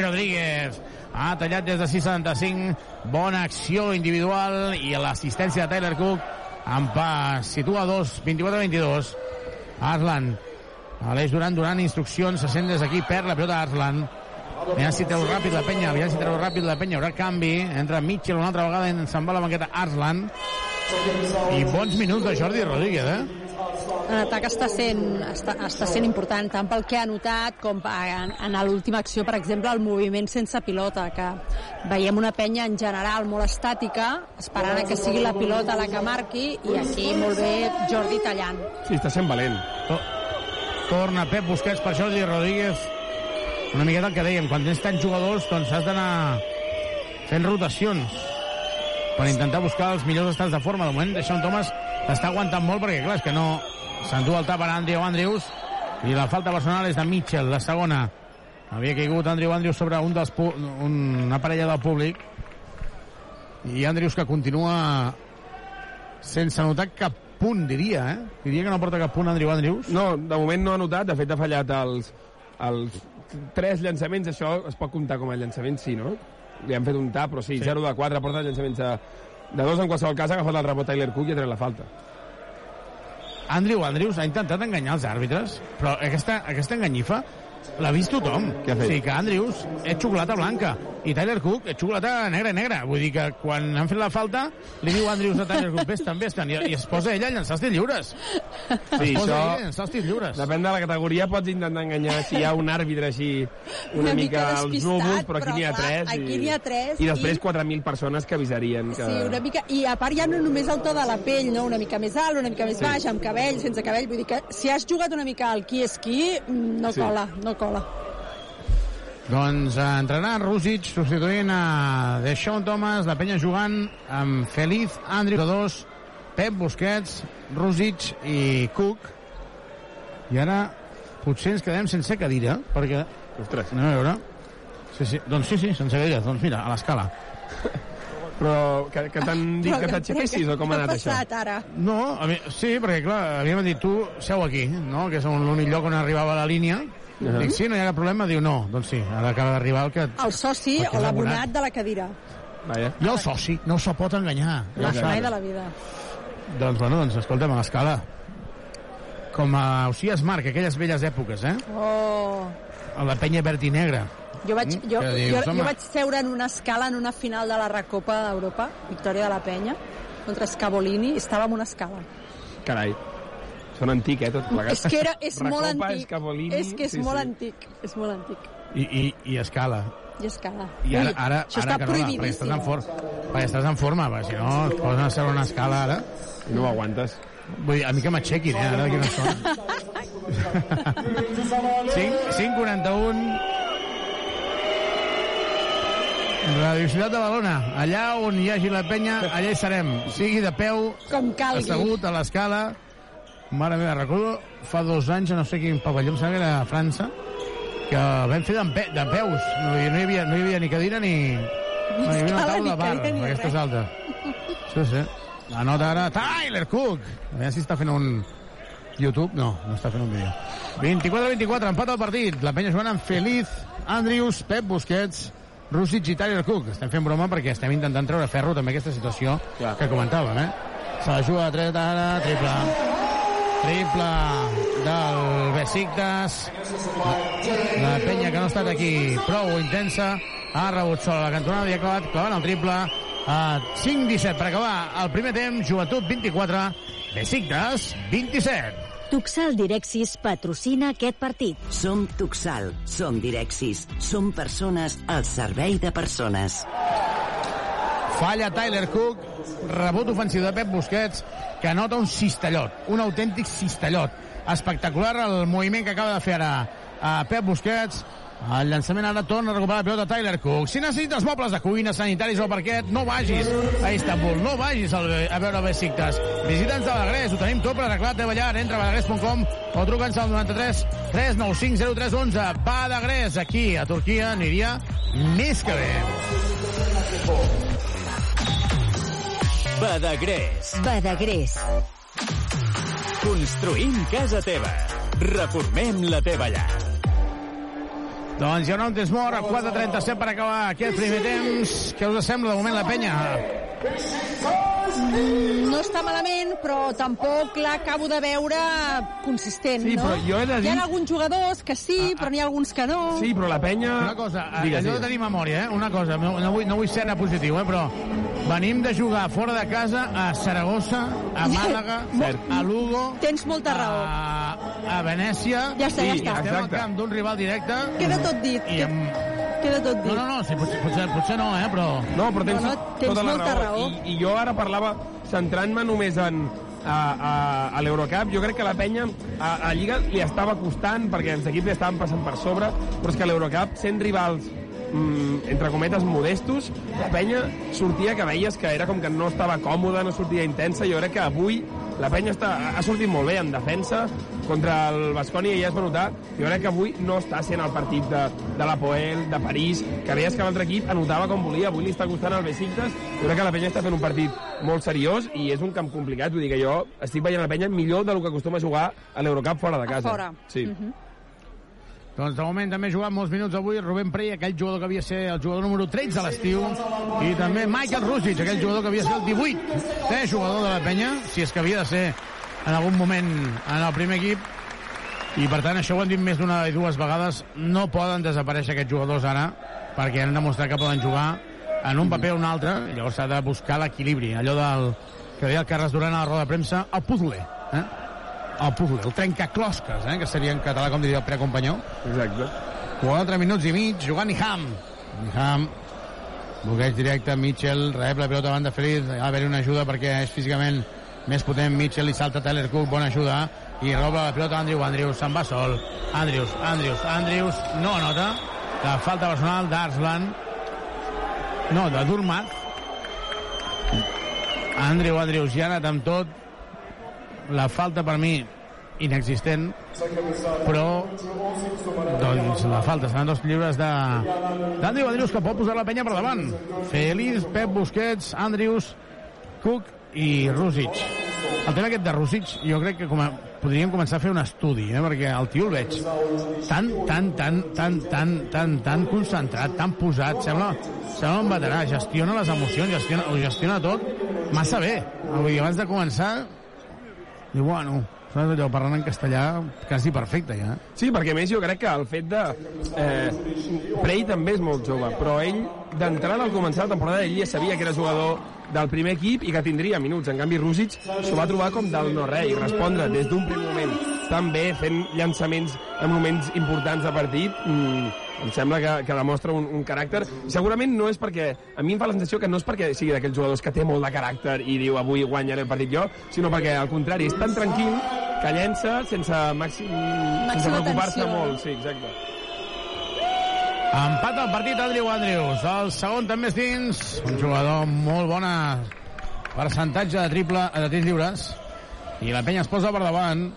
S3: Rodríguez. Ha tallat des de 6'75, bona acció individual i l'assistència de Tyler Cook en pas, situa 2, 24-22. Arslan, Aleix Duran donant instruccions, se sent des d'aquí, perd la pilota Arslan. Aviam si treu ràpid la penya, aviam si treu ràpid la penya, haurà canvi, entra Mitchell una altra vegada, se'n va la banqueta Arslan. I bons minuts de Jordi Rodríguez, eh?
S5: L'atac està sent, està, està sent important, tant pel que ha notat com en, en l'última acció, per exemple, el moviment sense pilota, que veiem una penya en general molt estàtica, esperant a que sigui la pilota la que marqui, i aquí molt bé Jordi tallant.
S6: Sí, està sent valent.
S3: To torna Pep Busquets per Jordi Rodríguez. Una miqueta el que dèiem, quan tens tants jugadors, doncs has d'anar fent rotacions per intentar buscar els millors estats de forma. De moment, Sean Thomas està aguantant molt perquè, clar, és que no s'endú el tap a Andrew Andrews i la falta personal és de Mitchell, la segona. Havia caigut Andrew Andrews sobre un dels una parella del públic I Andrius que continua sense anotar cap punt, diria, eh? Diria que no porta cap punt Andrew Andrius.
S6: No, de moment no ha notat, de fet ha fallat els, els tres llançaments, això es pot comptar com a llançament, sí, no? Li han fet un tap, però sí,
S3: Sí.
S6: 0 de 4, porta llançaments de, de dos en qualsevol cas, ha agafat el rebot Tyler Cook i ha tret la falta.
S3: Andrew Andrews ha intentat enganyar els àrbitres, però aquesta, aquesta enganyifa l'ha vist tothom.
S6: Què ha fet?
S3: O sigui que Andrews és xocolata blanca i Tyler Cook és xocolata negra negra. Vull dir que quan han fet la falta li diu Andrews a Tyler Cook vés-te'n, vés-te'n, i, i es posa ella a llançar els tirs lliures.
S6: Sí,
S3: es
S6: això-
S3: els lliures.
S6: Depèn de la categoria, pots intentar enganyar si hi ha un àrbitre així una,
S5: Una
S6: mica,
S5: mica
S6: als núvols, però aquí n'hi ha tres.
S5: aquí n'hi ha tres
S6: I després
S5: i-
S6: 4.000 persones que avisarien que...
S5: Sí, una mica, i a part ja no només el to de la pell, no? una mica més alt, una mica més
S6: Sí.
S5: baix, amb cabell, sense cabell, vull dir que si has jugat una mica al qui és qui, mm, no
S3: Sí.
S5: cola, no cola.
S3: Doncs eh, entrarà Rússic substituint a Deixón Thomas, la penya jugant amb Feliz, de dos, Pep Busquets, Rússic i Cook. I ara potser ens quedem sense cadira, perquè...
S6: Ostres.
S3: Anem a veure. Sí, sí, doncs sí, sí, sense cadira. Doncs mira, a l'escala.
S6: Però que, que t'han dit que t'aixequessis o com ha anat això?
S5: ara?
S3: No, a mi, sí, perquè clar, havíem dit tu seu aquí, no? que és l'únic lloc on arribava la línia. Uh. -huh. Dic, sí, no hi ha cap problema? Diu, no, doncs sí, ara acaba d'arribar el que...
S5: El soci o l'abonat
S3: abonat.
S5: de la cadira.
S6: Vaja.
S3: I el soci no se pot enganyar.
S5: La
S3: Ja saps.
S5: de la vida.
S3: Doncs, bueno, doncs, escolta'm, a l'escala. Com a Osias Marc, aquelles velles èpoques, eh?
S5: Oh,
S3: A la penya verd i negra.
S5: jo vaig,
S3: Mm,
S5: jo,
S3: dius,
S5: jo,
S3: home?
S5: jo vaig seure en una escala en una final de la Recopa d'Europa, victòria de la penya, contra Scavolini, i estava en una escala.
S6: Carai. Són antic, eh, tot plegat.
S5: És que era, és molt
S6: Recopa,
S5: antic.
S6: Escavolini,
S5: És que és
S6: sí,
S5: molt
S6: sí.
S5: antic. És molt antic.
S3: I, i, i escala.
S5: I escala.
S3: I ara,
S5: Ui,
S3: ara,
S5: això
S3: ara
S5: està
S3: que no, perquè estàs en, for, perquè estàs en forma, perquè si no et posen a seure una escala ara.
S6: I no ho aguantes.
S3: Vull dir, a mi que m'aixequin, eh, ara d'aquí una estona. 5.41 Radio Ciutat de Badalona, allà on hi hagi la penya, allà hi serem. Sigui de peu,
S5: Com calgui.
S3: assegut a l'escala. Mare meva, recordo fa dos anys, no sé quin pavelló, em sembla que era a França, que vam fer de, de peus. No, hi- no, hi havia, no hi havia ni cadira ni... No, hi havia una taula
S5: ni
S3: de bar, és alta. Sí, sí. La nota ara, Tyler Cook. A veure si està fent un YouTube. No, no està fent un vídeo. 24-24, empat al partit. La penya jugant amb Feliz, Andrius, Pep Busquets, Rússic i Tyler Cook. Estem fent broma perquè estem intentant treure ferro també aquesta situació que comentàvem, eh? Se la juga a tret ara, triple. Triple del Besiktas. La penya que no ha estat aquí prou intensa. Ha rebut sola la cantonada i ha clavat clavant el triple a 5-17 per acabar el primer temps. Joventut 24, Besiktas 27.
S11: Tuxal Direxis patrocina aquest partit.
S4: Som Tuxal, som Direxis, som persones al servei de persones.
S3: Falla Tyler Cook, rebot ofensiu de Pep Busquets, que anota un cistellot, un autèntic cistellot. Espectacular el moviment que acaba de fer ara a Pep Busquets. El llançament ara torna a recuperar la pilota Tyler Cook. Si necessites mobles de cuina, sanitaris o parquet, no vagis a Istanbul, no vagis a veure Besiktas. Visita'ns a Badagrés, ho tenim tot per arreglar la teva llar. Entra a badagrés.com o truca'ns al 93 395 0311. Badagrés, aquí a Turquia, aniria més que bé.
S15: Badagrés.
S11: Badagrés.
S15: Construïm casa teva. Reformem la teva llar.
S3: Doncs hi haurà un temps mort a 4.37 per acabar aquest primer temps. Què us sembla de moment la penya?
S5: No està malament, però tampoc l'acabo de veure consistent,
S6: Sí,
S5: no?
S6: però jo he de
S5: Hi
S6: dir-
S5: ha alguns jugadors que sí, però n'hi ha alguns que no.
S6: Sí, però la penya...
S3: Una cosa,
S6: Digues,
S3: Digues, allò de
S6: digues.
S3: tenir memòria, eh? Una cosa, no, no, vull, no vull ser anar positiu, eh? però venim de jugar fora de casa a Saragossa, a Màlaga,
S6: Cert.
S3: a Lugo,
S5: Tens molta raó.
S3: a, a Venècia,
S5: Ja està, ja
S3: i
S5: està.
S3: estem al
S6: Exacte.
S3: camp d'un rival directe.
S5: Queda tot dit.
S3: I amb...
S5: Queda tot dit.
S3: No, no, no, sí, potser, potser, potser no, eh? però...
S6: No, però tens,
S5: No, no, tens
S6: tota la
S5: molta raó.
S6: I, I jo ara parlava, centrant-me només en a, a, a l'Eurocup, jo crec que la penya a, a Lliga li estava costant perquè els equips li estaven passant per sobre, però és que a l'Eurocup, sent rivals mm, entre cometes modestos, la penya sortia que veies que era com que no estava còmoda, no sortia intensa, jo crec que avui la penya està, ha sortit molt bé en defensa contra el Bascònia i ja es va notar. Jo crec que avui no està sent el partit de, de la Poel, de París, que veies que l'altre equip anotava com volia. Avui li està costant al Besiktas. Jo crec que la penya està fent un partit molt seriós i és un camp complicat. Vull dir que jo estic veient la penya millor del que acostuma a jugar a l'Eurocup fora de casa.
S5: fora.
S6: Sí.
S5: Mm -hmm.
S3: Doncs de moment també ha jugat molts minuts avui. Rubén Prey, aquell jugador que havia de ser el jugador número 13 a l'estiu, i també Michael Rusic, aquell jugador que havia de ser el 18 eh, jugador de la penya, si és que havia de ser en algun moment en el primer equip, i per tant això ho han dit més d'una i dues vegades, no poden desaparèixer aquests jugadors ara, perquè han demostrat que poden jugar en un paper o un altre, i llavors s'ha de buscar l'equilibri, allò del que deia el Carles Duran a la roda de premsa, el puzzle, eh? El puzzle, el trencaclosques, eh? que seria en català, com diria el precompanyó.
S6: Exacte.
S3: 4 minuts i mig, jugant Iham. Iham, bloqueig directe, Mitchell, rep la pilota davant de Feliz, ha d'haver-hi una ajuda perquè és físicament més potent, Mitchell i salta Tyler Cook, bona ajuda, i roba la pilota Andrew, Andrews se'n va sol, Andrews, Andrews, Andrews, no anota, la falta personal d'Arslan, no, de Durmat, Andrew, Andrews, ja ha anat amb tot, la falta per mi inexistent, però doncs la falta seran dos lliures de d'Andrew Andrews que pot posar la penya per davant. Feliz, Pep Busquets, Andrews, Cook i Rusic. El tema aquest de Rusic jo crec que com a, podríem començar a fer un estudi, eh? perquè el tio el veig tan, tan, tan, tan, tan, tan, tan concentrat, tan posat, sembla, sembla un veterà, gestiona les emocions, gestiona, ho gestiona tot massa bé. Dir, abans de començar Diu, bueno, saps allò, parlant en castellà quasi perfecte, ja.
S6: Sí, perquè més jo crec que el fet de... Eh, Prey també és molt jove, però ell, d'entrada al començar la temporada, ell ja sabia que era jugador del primer equip i que tindria minuts. En canvi, Rússic s'ho va trobar com del no-res i respondre des d'un primer moment tan bé, fent llançaments en moments importants de partit, mm, em sembla que, que demostra un, un caràcter. Segurament no és perquè... A mi em fa la sensació que no és perquè sigui d'aquells jugadors que té molt de caràcter i diu avui guanyaré el partit jo, sinó perquè al contrari, és tan tranquil que llença sense màxim... sense preocupar-se molt. Sí, exacte.
S3: Empat el partit Andrew Andrews. El segon també és dins. Un jugador amb molt bona percentatge de triple de tirs lliures. I la penya es posa per davant.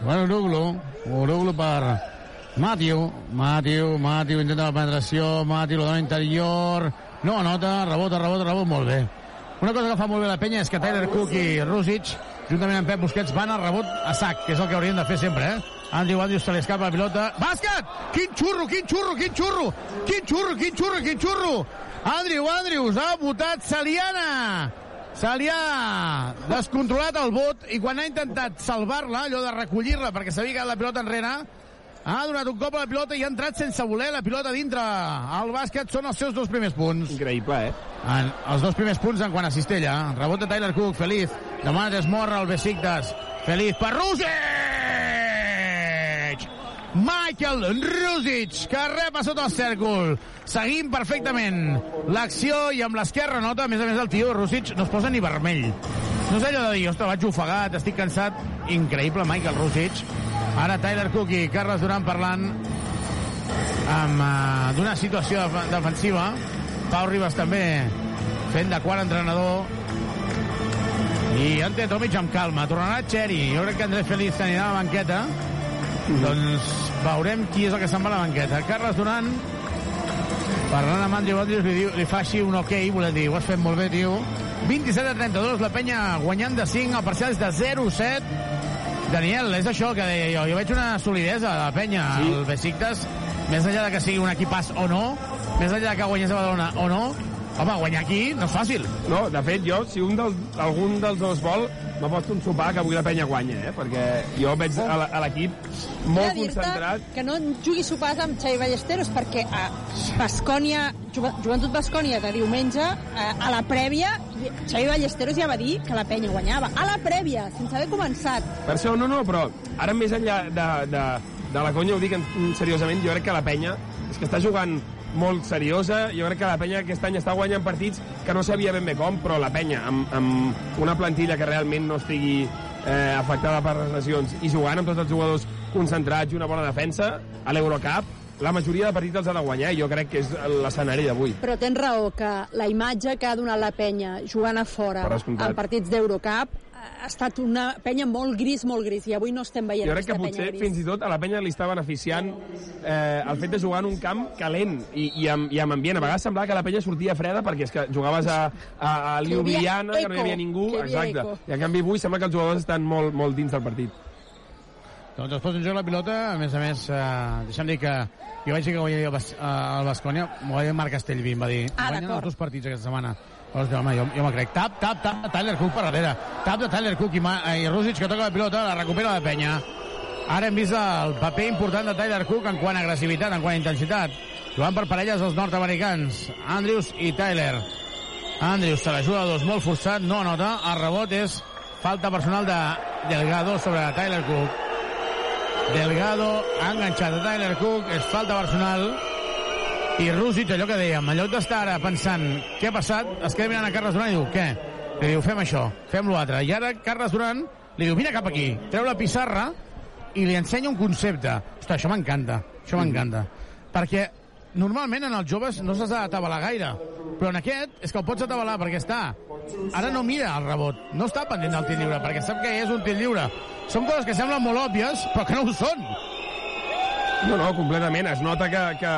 S3: Joan Uruglu. Uruglu per Matiu. Matiu, Matiu intenta la penetració. Matiu la dona interior. No anota, rebota, rebota, rebota molt bé. Una cosa que fa molt bé la penya és que Tyler Cook i Rusic, juntament amb Pep Busquets, van al rebot a sac, que és el que haurien de fer sempre, eh? Andrew Andrews se li escapa la pilota. Bàsquet! Quin xurro, quin xurro, quin xurro! Quin xurro, quin xurro, quin xurro! Andrew Andrews ha votat Saliana! Se li ha descontrolat el vot i quan ha intentat salvar-la, allò de recollir-la perquè s'havia quedat la pilota enrere, ha donat un cop a la pilota i ha entrat sense voler la pilota dintre. El bàsquet són els seus dos primers punts.
S6: Increïble, eh?
S3: En els dos primers punts en quant a cistella. Rebot de Tyler Cook, Feliz. Demà desmorra el Besiktas. Feliz per Rusic! Michael Rusic, que rep a sota el cèrcol. Seguim perfectament l'acció i amb l'esquerra nota, a més a més el tio Rusic no es posa ni vermell. No és allò de dir, ostres, vaig ofegat, estic cansat. Increïble, Michael Rusic. Ara Tyler Cook i Carles Duran parlant amb uh, d'una situació def defensiva. Pau Ribas també fent de quart entrenador i Ante Tomic amb calma. Tornarà Txeri. Jo crec que Andrés Feliz anirà a la banqueta. Doncs veurem qui és el que se'n va a la banqueta. Carles Duran, parlant amb Andrew Andrews, li, diu, li fa així un ok, volem dir, ho has fet molt bé, tio. 27 a 32, la penya guanyant de 5, el parcial és de 0-7. Daniel, és això que deia jo. Jo veig una solidesa de la penya. Sí. El Besiktas, més enllà de que sigui un equipàs o no, més enllà de que guanyés a Badalona o no, home, guanyar aquí no és fàcil.
S6: No, de fet, jo, si un dels, algun dels dos vol, m'aposto un sopar que avui la penya guanya, eh? Perquè jo veig a l'equip molt concentrat.
S5: que no jugui sopars amb Xavi Ballesteros perquè a Bascònia, Joventut Bascònia de diumenge, a, a la prèvia, Xavi Ballesteros ja va dir que la penya guanyava. A la prèvia, sense haver començat.
S6: Per això, no, no, però ara més enllà de, de, de la conya, ho dic en- seriosament, jo crec que la penya és que està jugant molt seriosa, jo crec que la penya aquest any està guanyant partits que no sabia ben bé com, però la penya amb, amb una plantilla que realment no estigui eh, afectada per les lesions i jugant amb tots els jugadors concentrats i una bona defensa a l'Eurocup, la majoria de partits els ha de guanyar i jo crec que és l'escenari d'avui.
S5: Però tens raó que la imatge que ha donat la penya jugant a fora en partits d'Eurocup ha estat una penya molt gris, molt gris, i avui no estem veient
S6: Jo crec que
S5: aquesta
S6: potser
S5: penya gris.
S6: fins i tot a la penya li està beneficiant eh, el fet de jugar en un camp calent i, i, amb, i amb ambient. A vegades semblava que la penya sortia freda perquè és que jugaves a, a, a Ljubljana, que no hi havia ningú.
S5: hi havia
S6: Exacte.
S5: eco.
S6: I en canvi avui sembla que els jugadors estan molt, molt dins del partit.
S3: Doncs es posa en joc la pilota, a més a més, eh, deixa'm dir que jo vaig dir que guanyaria el, Bas eh, el Bascònia, m'ho va dir Marc Castellví, em va dir,
S5: Ah,
S3: guanyen els dos partits aquesta setmana. Jo, home, jo, jo me crec. Tap, tap, tap, Tyler Cook per darrere. Tap de Tyler Cook i, Ma, eh, i Rússic que toca la pilota, la recupera la penya. Ara hem vist el paper important de Tyler Cook en quant a agressivitat, en quant a intensitat. Jugant per parelles els nord-americans, Andrews i Tyler. Andrews se la dos molt forçat, no anota, el rebot és falta personal de Delgado sobre Tyler Cook. Delgado ha enganxat a Tyler Cook, és falta personal i Rússic, allò que dèiem, en lloc d'estar ara pensant què ha passat, es queda mirant a Carles Duran i diu, què? Li diu, fem això, fem l'altre. I ara Carles Duran li diu, vine cap aquí, treu la pissarra i li ensenya un concepte. Ostres, això m'encanta, això m'encanta. Perquè normalment en els joves no s'ha d'atabalar gaire, però en aquest és que el pots atabalar perquè està... Ara no mira el rebot, no està pendent del tir lliure, perquè sap que és un tir lliure. Són coses que semblen molt òbvies, però que no ho són.
S6: No, no, completament. Es nota que, que,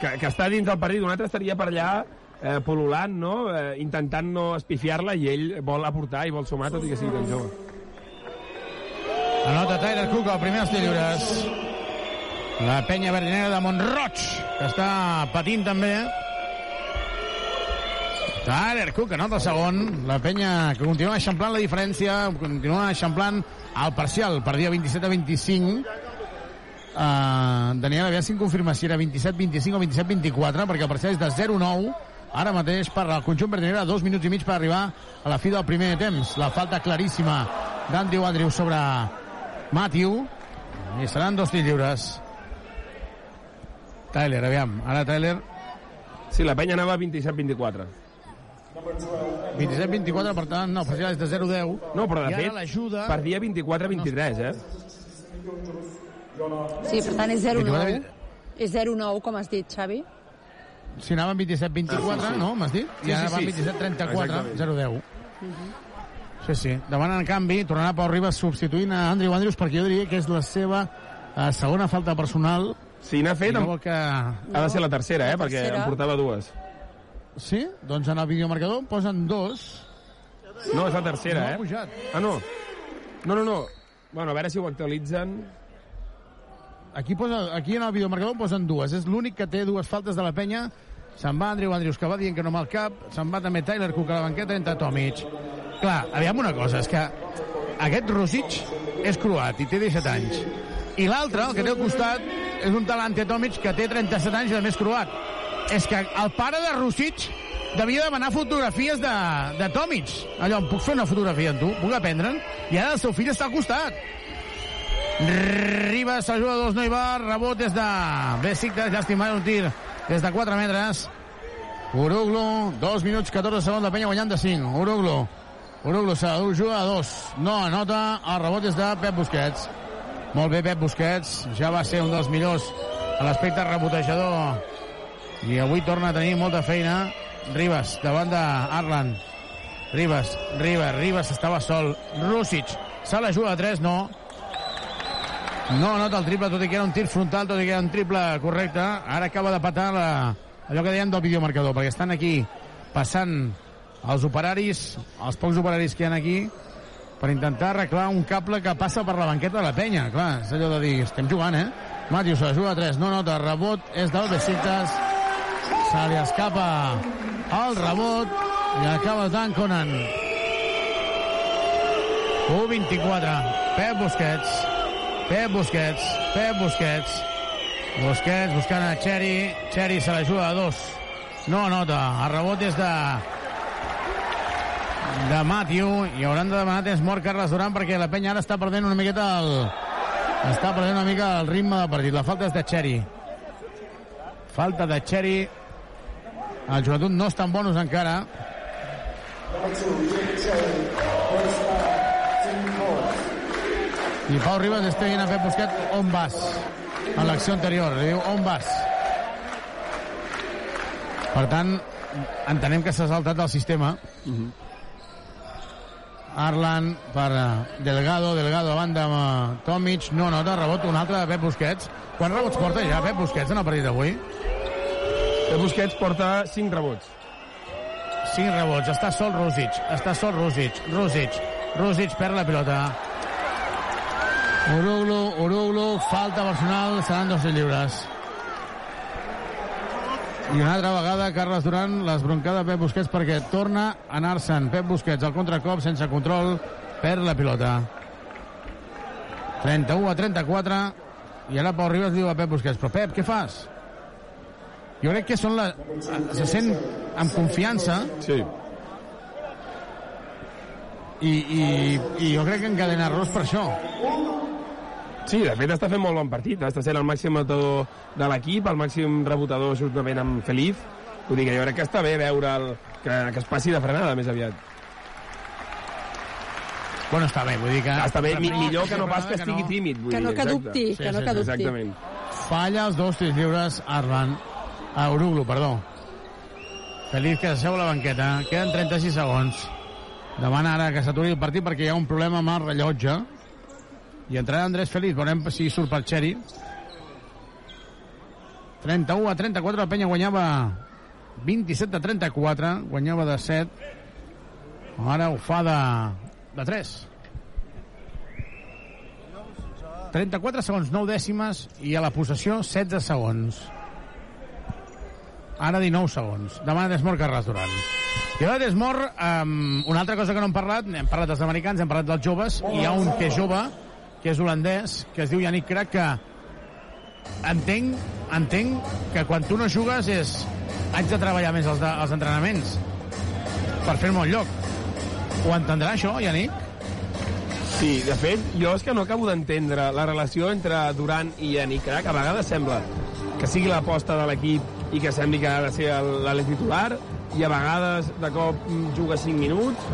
S6: que, que està dins del partit. Un altre estaria per allà eh, pol·lulant, no? Eh, intentant no espifiar-la i ell vol aportar i vol sumar, tot i que sigui tan jove.
S3: Anota Tyler Cook el primer dels tirs lliures. La penya verdinera de Montroig, que està patint també. Tyler Cook anota el segon. La penya que continua eixamplant la diferència, continua eixamplant el parcial. Perdia 27 a 25. Uh, Daniel, aviam si em confirma si era 27-25 o 27-24, perquè el parcial és de 0-9 ara mateix per al conjunt verdinera, dos minuts i mig per arribar a la fi del primer temps. La falta claríssima d'Andrew Andrew sobre Matthew i seran dos tirs lliures. Tyler, aviam, ara Tyler
S6: Sí, la penya anava 27-24.
S3: 27-24, per tant, no, parcial és de 0-10.
S6: No, però de fet,
S3: l'ajuda...
S6: perdia 24-23, eh?
S5: Sí, per tant és 0-9.
S3: 24.
S5: És 0-9, com has dit, Xavi.
S3: Si anaven 27-24,
S6: Ah, sí, sí.
S3: no, m'has dit?
S6: Sí,
S3: I ara
S6: sí,
S3: van
S6: sí.
S3: 27-34,
S6: Exactament.
S3: 0-10. Sí, sí. Davant, en canvi, tornarà Pau Ribas substituint a Andrew Andrews perquè jo diria que és la seva eh, segona falta personal.
S6: Si n'ha fet,
S3: no que...
S6: ha de ser la tercera, eh?
S3: La
S6: Perquè
S3: tercera.
S6: en portava dues.
S3: Sí? Doncs en el videomarcador em posen dos.
S6: No, és la tercera,
S3: No ha
S6: eh?
S3: pujat.
S6: Ah, no. No, no, no. Bueno, a veure si ho actualitzen.
S3: Aquí, posa, aquí en el videomarcador em posen dues. És l'únic que té dues faltes de la penya. Se'n va Andrew Andrews, que va dient que no el cap. Se'n va també Tyler Cook a la banqueta entre Tomic. Clar, aviam una cosa, és que aquest Rosic és croat i té 17 anys. I l'altre, el que té al costat, és un talante Tomic que té 37 anys i també és croat. És que el pare de Rosic devia demanar fotografies de, de Tomic. Allò, em puc fer una fotografia amb tu? Puc aprendre'n? I ara el seu fill està al costat. Ribas, el jugador no hi va, rebot des de Besiktas, llàstima un tir des de 4 metres. Uruglu, 2 minuts 14 segons, la penya guanyant de 5. Uruglu, Uruglu se la juga a 2. No anota, el rebot és de Pep Busquets. Molt bé, Pep Busquets, ja va ser un dels millors a l'aspecte rebotejador i avui torna a tenir molta feina. Ribas, davant d'Arlan. Ribas, Ribas, Ribas estava sol. Rússic, se la juga a 3, no. No anota el triple, tot i que era un tir frontal, tot i que era un triple correcte. Ara acaba de patar la, allò que deien del videomarcador, perquè estan aquí passant els operaris, els pocs operaris que hi ha aquí, per intentar arreglar un cable que passa per la banqueta de la penya. Clar, és allò de dir, estem jugant, eh? Matius la juga a 3, no nota, rebot és del Besiktas, se li escapa el rebot i acaba tant Conan. 1-24, Pep Busquets, Pep Busquets, Pep Busquets, Busquets buscant a Cheri, Cheri se la juga a dos, no anota, el rebot és de de Matthew. I hauran de demanar temps mort Carles Duran perquè la penya ara està perdent una miqueta el està perdent una mica el ritme del partit. La falta és de Cheri falta de Cheri el joventut no estan bonos encara i Pau Ribas està dient a Pep Busquets on vas en l'acció anterior. Li diu on vas? Per tant entenem que s'ha saltat el sistema. Arlan per eh, Delgado, Delgado a banda amb eh, Tomic, no nota, rebot un altre de Pep Busquets. Quants rebots porta ja Pep Busquets en el partit d'avui?
S6: Pep Busquets porta 5 rebots.
S3: 5 rebots, està sol Rússic, està sol Rússic, Rússic, Rússic perd la pilota. Uruglu, Uruglu, falta personal, seran dos lliures. I una altra vegada, Carles Duran, l'esbroncada Pep Busquets perquè torna a anar-se'n. Pep Busquets, al contracop, sense control, perd la pilota. 31 a 34, i ara Pau Ribas diu a Pep Busquets, però Pep, què fas? Jo crec que són la... se sent amb confiança.
S6: Sí.
S3: I, i, i jo crec que encadena errors per això.
S6: Sí, de fet està fent molt bon partit. Està sent el màxim matador de l'equip, el màxim rebotador juntament amb Feliz. Vull dir que jo crec que està bé veure el, que, que es passi de frenada més aviat.
S3: Bueno, està bé, vull dir que...
S6: Està bé, mi,
S3: no,
S6: millor que no pas que
S3: que
S6: estigui
S3: no.
S6: tímid. Vull
S7: Que no
S6: dir,
S7: que dubti, que no que dubti.
S6: Exactament.
S3: Falla els dos tirs lliures Arlan. A Uruglu, perdó. Feliz que seu a la banqueta. Queden 36 segons. Demana ara que s'aturi el partit perquè hi ha un problema amb el rellotge. I entrarà Andrés Feliz. Veurem si surt per Xeri. 31 a 34. La penya guanyava 27 a 34. Guanyava de 7. Ara ho fa de, de 3. 34 segons, 9 dècimes, i a la possessió 16 segons. Ara 19 segons. Demana Desmor Carles Duran. I ara Desmor, um, una altra cosa que no hem parlat, hem parlat dels americans, hem parlat dels joves, hi ha un que és jove, que és holandès, que es diu Yannick Crac, que entenc, entenc que quan tu no jugues és haig de treballar més els, de, els entrenaments per fer-me un lloc. Ho entendrà això, Yannick?
S6: Sí, de fet, jo és que no acabo d'entendre la relació entre Durant i Yannick Crac. A vegades sembla que sigui l'aposta de l'equip i que sembli que ha de ser l'ale titular, i a vegades de cop mm, juga 5 minuts,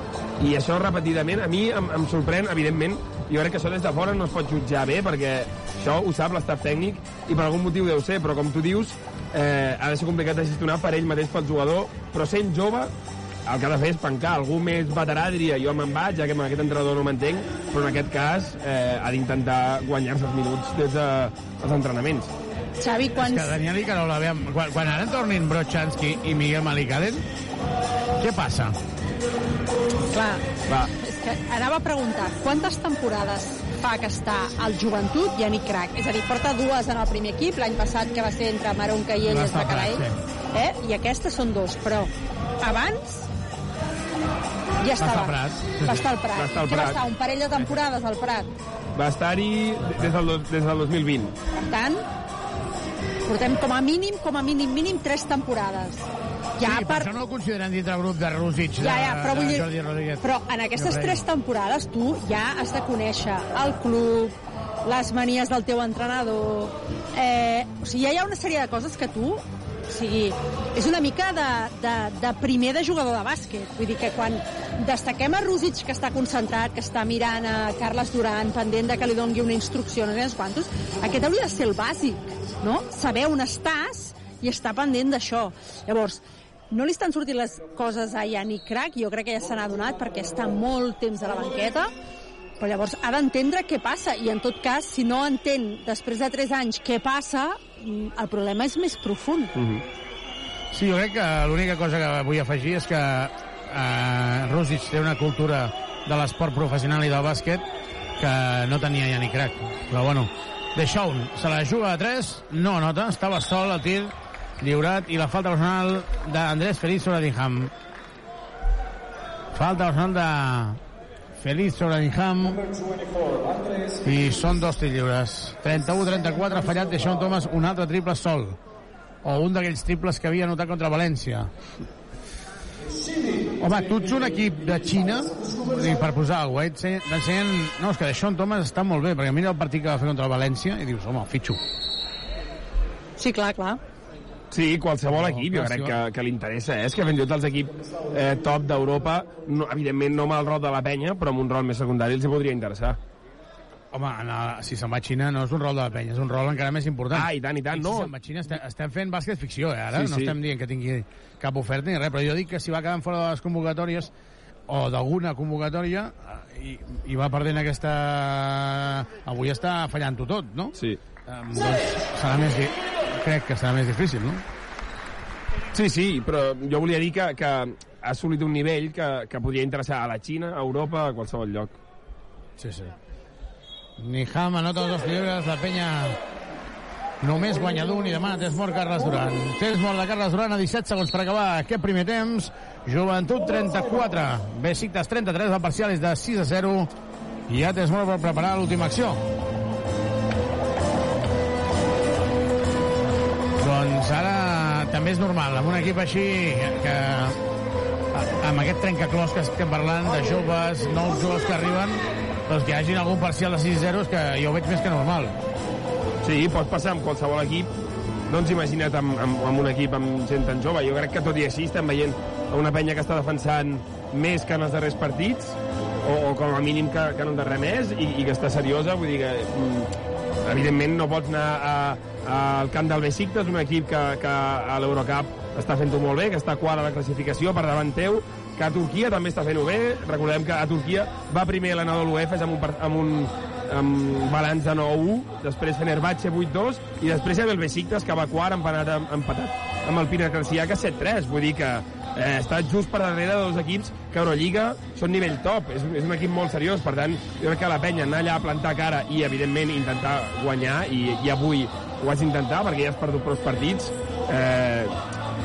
S6: i això repetidament a mi em, em sorprèn, evidentment, jo crec que això des de fora no es pot jutjar bé, perquè això ho sap l'estaf tècnic, i per algun motiu deu ser, però com tu dius, eh, ha de ser complicat de gestionar per ell mateix, pel jugador, però sent jove, el que ha de fer és pencar. Algú més veterà diria jo me'n vaig, ja que amb aquest entrenador no m'entenc, però en aquest cas eh, ha d'intentar guanyar-se els minuts des dels entrenaments.
S7: Xavi,
S3: És
S7: quants...
S3: que Daniel Icarola, aviam, quan, quan ara tornin Brochanski i Miguel Malikaden, què passa?
S7: Clar,
S6: Va.
S7: Que anava a preguntar, quantes temporades fa que està al joventut Yannick Crac? És a dir, porta dues en el primer equip, l'any passat que va ser entre Maronca i ell
S3: Va
S7: va
S3: estar
S7: quedar
S3: Prat,
S7: ell, eh? i aquestes són dos, però abans ja
S3: estar
S7: estava.
S3: al Prat. Sí,
S7: Va estar al Prat.
S6: Va estar al
S7: Què va
S6: Prat.
S7: estar? Un parell de temporades al Prat.
S6: Va estar-hi des, del, des del 2020.
S7: Per tant, portem com a mínim, com a mínim, mínim tres temporades. Ja
S3: sí, per
S7: per,
S3: això no el consideren dintre el grup de Rússic, de,
S7: Ja, ja, però vull
S3: de
S7: dir...
S3: Jordi Rodríguez.
S7: Però en aquestes
S3: crec.
S7: tres temporades tu ja has de conèixer el club, les manies del teu entrenador... Eh, o sigui, ja hi ha una sèrie de coses que tu... O sigui, és una mica de, de, de primer de jugador de bàsquet. Vull dir que quan destaquem a Rússic, que està concentrat, que està mirant a Carles Duran, pendent de que li dongui una instrucció, no sé quantos, aquest hauria de ser el bàsic, no? Saber on estàs i estar pendent d'això. Llavors, no li estan sortint les coses a Yannick Crac, jo crec que ja se n'ha donat perquè està molt temps a la banqueta, però llavors ha d'entendre què passa, i en tot cas, si no entén després de 3 anys què passa, mm, el problema és més profund.
S3: Sí, jo crec que l'única cosa que vull afegir és que eh, Rússic té una cultura de l'esport professional i del bàsquet que no tenia Yannick Crac. Però bueno, De Shaun se la juga a 3, no anota, estava sol al tir, lliurat, i la falta personal d'Andrés Feliz sobre Dinham. Falta personal de Feliz sobre Dinham i són dos tirs lliures. 31-34 fallat de Sean Thomas, un altre triple sol o un d'aquells triples que havia anotat contra València. Home, tu ets un equip de Xina, dir, per posar alguna cosa, eh? t'ensenyen... No, és que Sean Thomas està molt bé, perquè mira el partit que va fer contra el València i dius, home, fitxo.
S7: Sí, clar, clar.
S6: Sí, qualsevol
S3: No,
S6: equip, jo crec que, que li interessa, eh? És que fins i tot els equips eh, top d'Europa, no, evidentment no amb el rol de la penya, però amb un rol més secundari els hi podria interessar.
S3: Home, el, si se'n va a Xina no és un rol de la penya, és un rol encara més important.
S6: Ah, i tant, i tant,
S3: si
S6: no.
S3: se'n va a Xina estem, estem fent bàsquet ficció, eh, ara.
S6: Sí,
S3: no
S6: sí.
S3: estem dient que tingui cap oferta ni res, però jo dic que si va quedant fora de les convocatòries o d'alguna convocatòria eh, i, i va perdent aquesta... Avui està fallant-ho tot, no?
S6: Sí.
S3: Um, doncs serà més... Crec que serà més difícil, no?
S6: Sí, sí, però jo volia dir que, que ha assolit un nivell que, que podria interessar a la Xina, a Europa, a qualsevol lloc.
S3: Sí, sí. Niham anota els dos lliures, la penya només guanya d'un i demana temps mort Carles Duran. Temps mort de Carles Duran a 17 segons per acabar aquest primer temps. Joventut 34, Besiktas 33, el parcial és de 6 a 0 i ja temps mort per preparar l'última acció. Doncs ara també és normal, amb un equip així que amb aquest trencaclòs que estem parlant de joves, nous joves que arriben, doncs que hi hagin algun parcial de 6-0 que jo ho veig més que normal.
S6: Sí, pot passar amb qualsevol equip. No ens imagina't amb, amb, amb un equip amb gent tan jove. Jo crec que tot i així estem veient una penya que està defensant més que en els darrers partits, o, o com a mínim que, que en el darrer mes, i, i que està seriosa. Vull dir que, mm, evidentment, no pots anar al camp del Besiktas, un equip que, que a l'Eurocup està fent-ho molt bé, que està quart a la classificació per davant teu, que a Turquia també està fent-ho bé. Recordem que a Turquia va primer l'Anadolu Efes amb un, amb un, amb balanç de 9-1, després Fenerbahce 8-2, i després el Besiktas, que va quart, empatat, empatat amb el Pinacarciaca 7-3. Vull dir que eh, està just per darrere dels equips que a Euroliga són nivell top. És, és un equip molt seriós, per tant, jo crec que la penya anar allà a plantar cara i, evidentment, intentar guanyar, i, i avui ho has d'intentar, perquè ja has perdut prou partits, eh,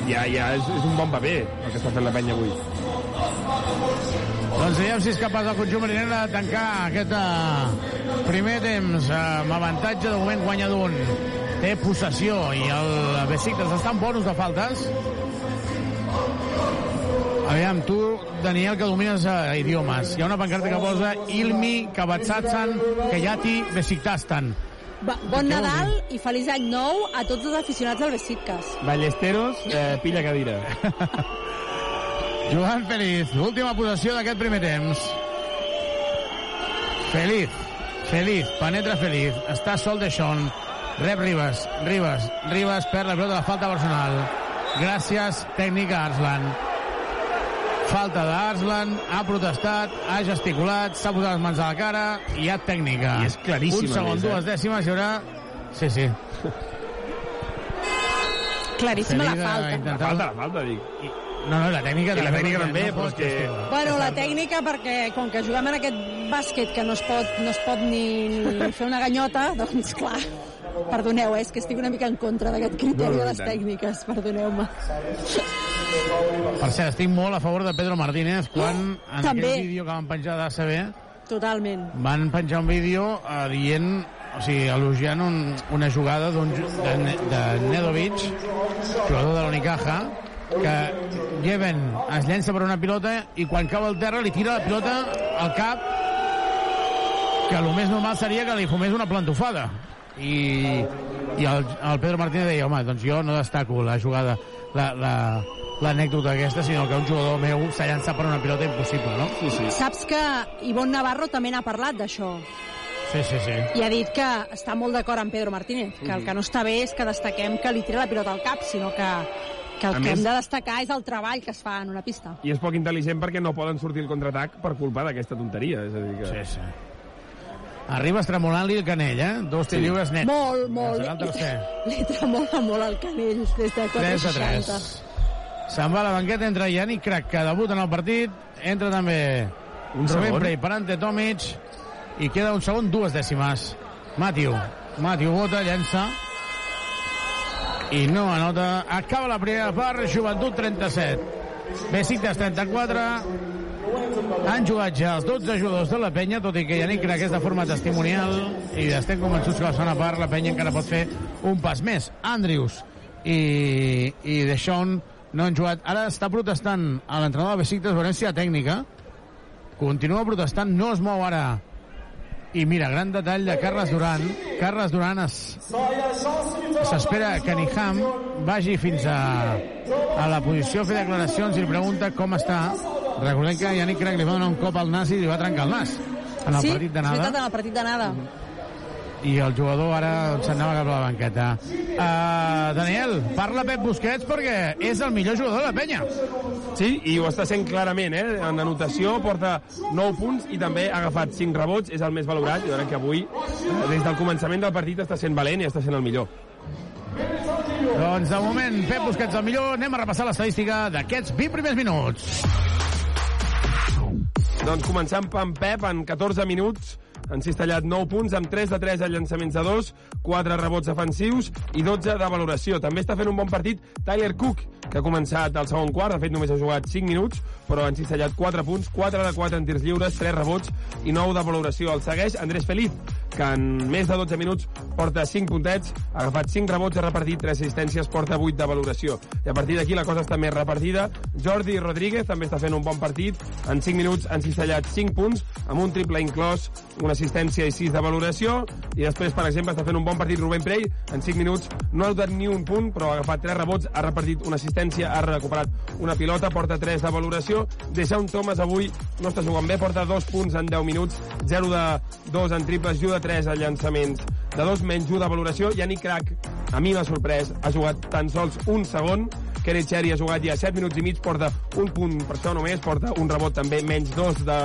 S6: ja, ja és, és un bon paper el que està fent la penya avui.
S3: Doncs veiem si és capaç el conjunt mariner de tancar aquest uh, primer temps uh, amb avantatge, de moment guanya d'un. Té possessió i el Besiktas està en bonus de faltes. Aviam, tu, Daniel, que domines uh, idiomes. Hi ha una pancarta que posa Ilmi, Kabatsatsan, Kayati, Besiktastan.
S5: Ba bon Nadal i feliç any nou a tots els aficionats del Besiktas.
S6: Ballesteros, eh, pilla cadira.
S3: Joan Feliz, última possessió d'aquest primer temps. Feliz, Feliz, penetra Feliz, està sol de Sean, rep Ribas, Ribas, Ribas perd la pilota de la falta personal. Gràcies, tècnica Arslan. Falta d'Arslan, ha protestat, ha gesticulat, s'ha posat les mans a la cara i hi ha tècnica.
S6: I és claríssima,
S3: Un segon,
S6: més, eh?
S3: dues dècimes, hi haurà... Sí, sí.
S5: Claríssima la falta.
S6: La
S3: intentava-
S6: falta, la falta, dic.
S3: No, no, la tècnica
S6: I la tècnica també,
S3: no
S6: però és que-.
S5: Bueno, la tècnica, perquè com que juguem en aquest bàsquet que no es pot, no es pot ni, ni fer una ganyota, doncs clar, perdoneu, eh, és que estic una mica en contra d'aquest criteri
S3: No, no,
S5: de les tècniques, perdoneu-me.
S3: Per cert, estic molt a favor de Pedro Martínez quan en
S5: També.
S3: aquell vídeo que van penjar d'ACB
S5: Totalment.
S3: van penjar un vídeo eh, dient, o sigui, elogiant un, una jugada ju- de, de Nedovic, jugador de l'Unicaja, que Jeven es llença per una pilota i quan cau al terra li tira la pilota al cap que el més normal seria que li fumés una plantofada i, i el, el Pedro Martínez deia home, doncs jo no destaco la jugada la, la, l'anècdota aquesta, sinó que un jugador meu s'ha llançat per una pilota impossible, no?
S6: Sí, sí.
S5: Saps que Ivonne Navarro també n'ha parlat d'això
S3: Sí, sí, sí.
S5: i ha dit que està molt d'acord amb Pedro Martínez, que el que no està bé és que destaquem que li tira la pilota al cap, sinó que, que el
S6: A
S5: que
S6: més-
S5: hem de destacar és el treball que es fa en una pista.
S6: I és poc intel·ligent perquè no poden sortir el contraatac per culpa d'aquesta tonteria. És a dir que...
S3: Sí, sí. Arriba estremolant-li el canell, eh? Dos sí. lliures net.
S5: Molt, molt.
S3: Tercer.
S5: Li tremola molt el canell des de
S3: 3 a 3.
S5: 4,60.
S3: Se'n va a la banqueta, entra Yannick Crac, que debuta en el partit. Entra també
S6: Un
S3: Rubén
S6: segon.
S3: Prey per ante Tomic. I queda un segon, dues dècimes. Matiu. Matiu vota, llença. I no anota. Acaba la primera part, Joventut 37. Besiktas 34. Han jugat ja els 12 jugadors de la penya, tot i que Yannick Crac és de forma testimonial i estem convençuts que la segona part la penya encara pot fer un pas més. Andrius i, i Deixón no han jugat. Ara està protestant a l'entrenador de Besiktas, ha tècnica. Continua protestant, no es mou ara. I mira, gran detall de Carles Duran. Carles Duran es- s'espera que Niham vagi fins a, a la posició fer declaracions i li pregunta com està. Recordem que Yannick Crac li va donar un cop al nas i li va trencar el nas en el
S5: sí,
S3: partit d'anada.
S5: veritat, en el partit d'anada.
S3: I el jugador ara se'n anava cap a la banqueta. Uh, Daniel, parla Pep Busquets perquè és el millor jugador de la penya.
S6: Sí, i ho està sent clarament, eh? En anotació porta 9 punts i també ha agafat 5 rebots, és el més valorat, i crec que avui, des del començament del partit, està sent valent i està sent el millor.
S3: Doncs de moment, Pep Busquets el millor. Anem a repassar l'estadística d'aquests 20 primers minuts.
S6: Doncs començant amb Pep, en 14 minuts, han cistellat 9 punts amb 3 de 3 a llançaments de 2, 4 rebots defensius i 12 de valoració. També està fent un bon partit Tyler Cook, que ha començat el segon quart, de fet només ha jugat 5 minuts, però han cistellat 4 punts, 4 de 4 en tirs lliures, 3 rebots i 9 de valoració. El segueix Andrés Feliz, que en més de 12 minuts porta 5 puntets, ha agafat 5 rebots, ha repartit 3 assistències, porta 8 de valoració. I a partir d'aquí la cosa està més repartida. Jordi Rodríguez també està fent un bon partit. En 5 minuts han cistellat 5 punts, amb un triple inclòs, una assistència i 6 de valoració. I després, per exemple, està fent un bon partit Rubén Prey. En 5 minuts no ha notat ni un punt, però ha agafat 3 rebots, ha repartit una assistència, ha recuperat una pilota, porta 3 de valoració. Deixa un Thomas avui no està jugant bé, porta 2 punts en 10 minuts, 0 de 2 en triples, ajuda 3 a llançaments de 2 menys 1 de valoració. Yannick Crac, a mi m'ha sorprès, ha jugat tan sols un segon. Kenny Cherry ha jugat ja 7 minuts i mig, porta un punt per això només, porta un rebot també, menys 2 de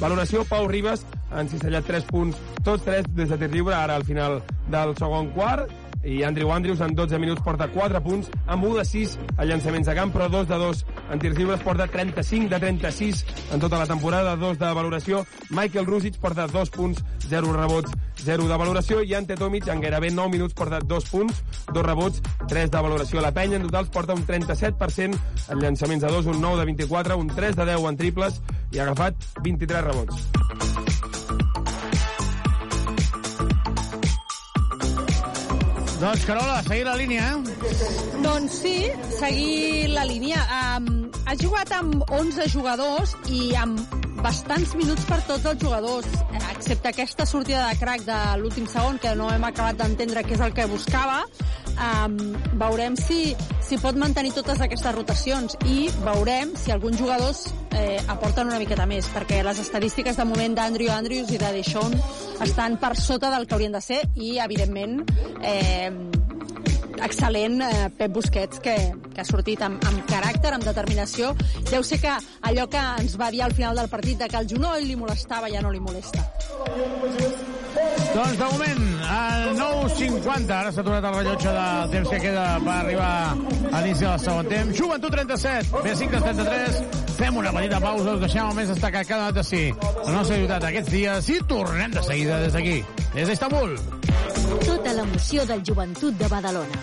S6: valoració. Pau Ribas han cistellat 3 punts, tots 3 des de tir lliure, ara al final del segon quart i Andrew Andrews en 12 minuts porta 4 punts, amb 1 de 6 a llançaments de camp, però 2 de 2 en tirs lliures, porta 35 de 36 en tota la temporada, 2 de valoració. Michael Rusic porta 2 punts, 0 rebots, 0 de valoració, i Ante Tomic en gairebé 9 minuts porta 2 punts, 2 rebots, 3 de valoració. La penya en total porta un 37% en llançaments de 2, un 9 de 24, un 3 de 10 en triples i ha agafat 23 rebots.
S3: Doncs, Carola, seguir la línia, eh?
S7: Doncs sí, seguir la línia. Um, ha jugat amb 11 jugadors i amb bastants minuts per tots els jugadors, excepte aquesta sortida de crack de l'últim segon, que no hem acabat d'entendre què és el que buscava. Um, veurem si, si pot mantenir totes aquestes rotacions i veurem si alguns jugadors eh, aporten una miqueta més, perquè les estadístiques de moment d'Andrew Andrews i de Deshaun estan per sota del que haurien de ser i, evidentment, eh, excel·lent eh, Pep Busquets que, que ha sortit amb, amb caràcter, amb determinació. Deu ser que allò que ens va dir al final del partit de que el genoll li molestava ja no li molesta.
S3: Doncs de moment, al 9.50, ara s'ha aturat el rellotge del temps que queda per arribar a l'inici del segon temps. Joventut 37, B5 33, fem una petita pausa, us deixem el més destacat cada nota sí. La nostra ciutat aquests dies i tornem de seguida des d'aquí, des d'Istanbul.
S11: Tota l'emoció del joventut de Badalona.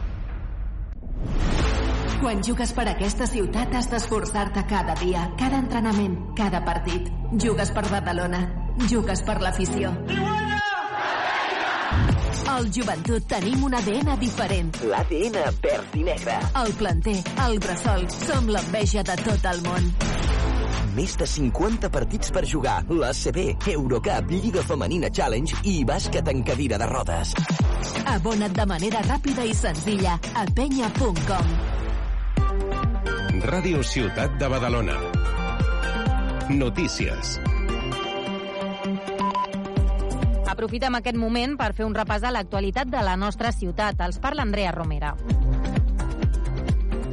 S1: Quan jugues per aquesta ciutat has d'esforçar-te cada dia, cada entrenament, cada partit. Jugues per Badalona. Jugues per l'afició. Al joventut tenim un ADN diferent.
S16: L'ADN verd i negre.
S1: El planter, el bressol, som l'enveja de tot el món.
S16: Més de 50 partits per jugar, l'ACB, Eurocup, Lliga Femenina Challenge i bàsquet en cadira de rodes.
S1: Abona't de manera ràpida i senzilla a penya.com.
S17: Ràdio Ciutat de Badalona. Notícies.
S18: Aprofitem aquest moment per fer un repàs a l'actualitat de la nostra ciutat. Els parla Andrea Romera.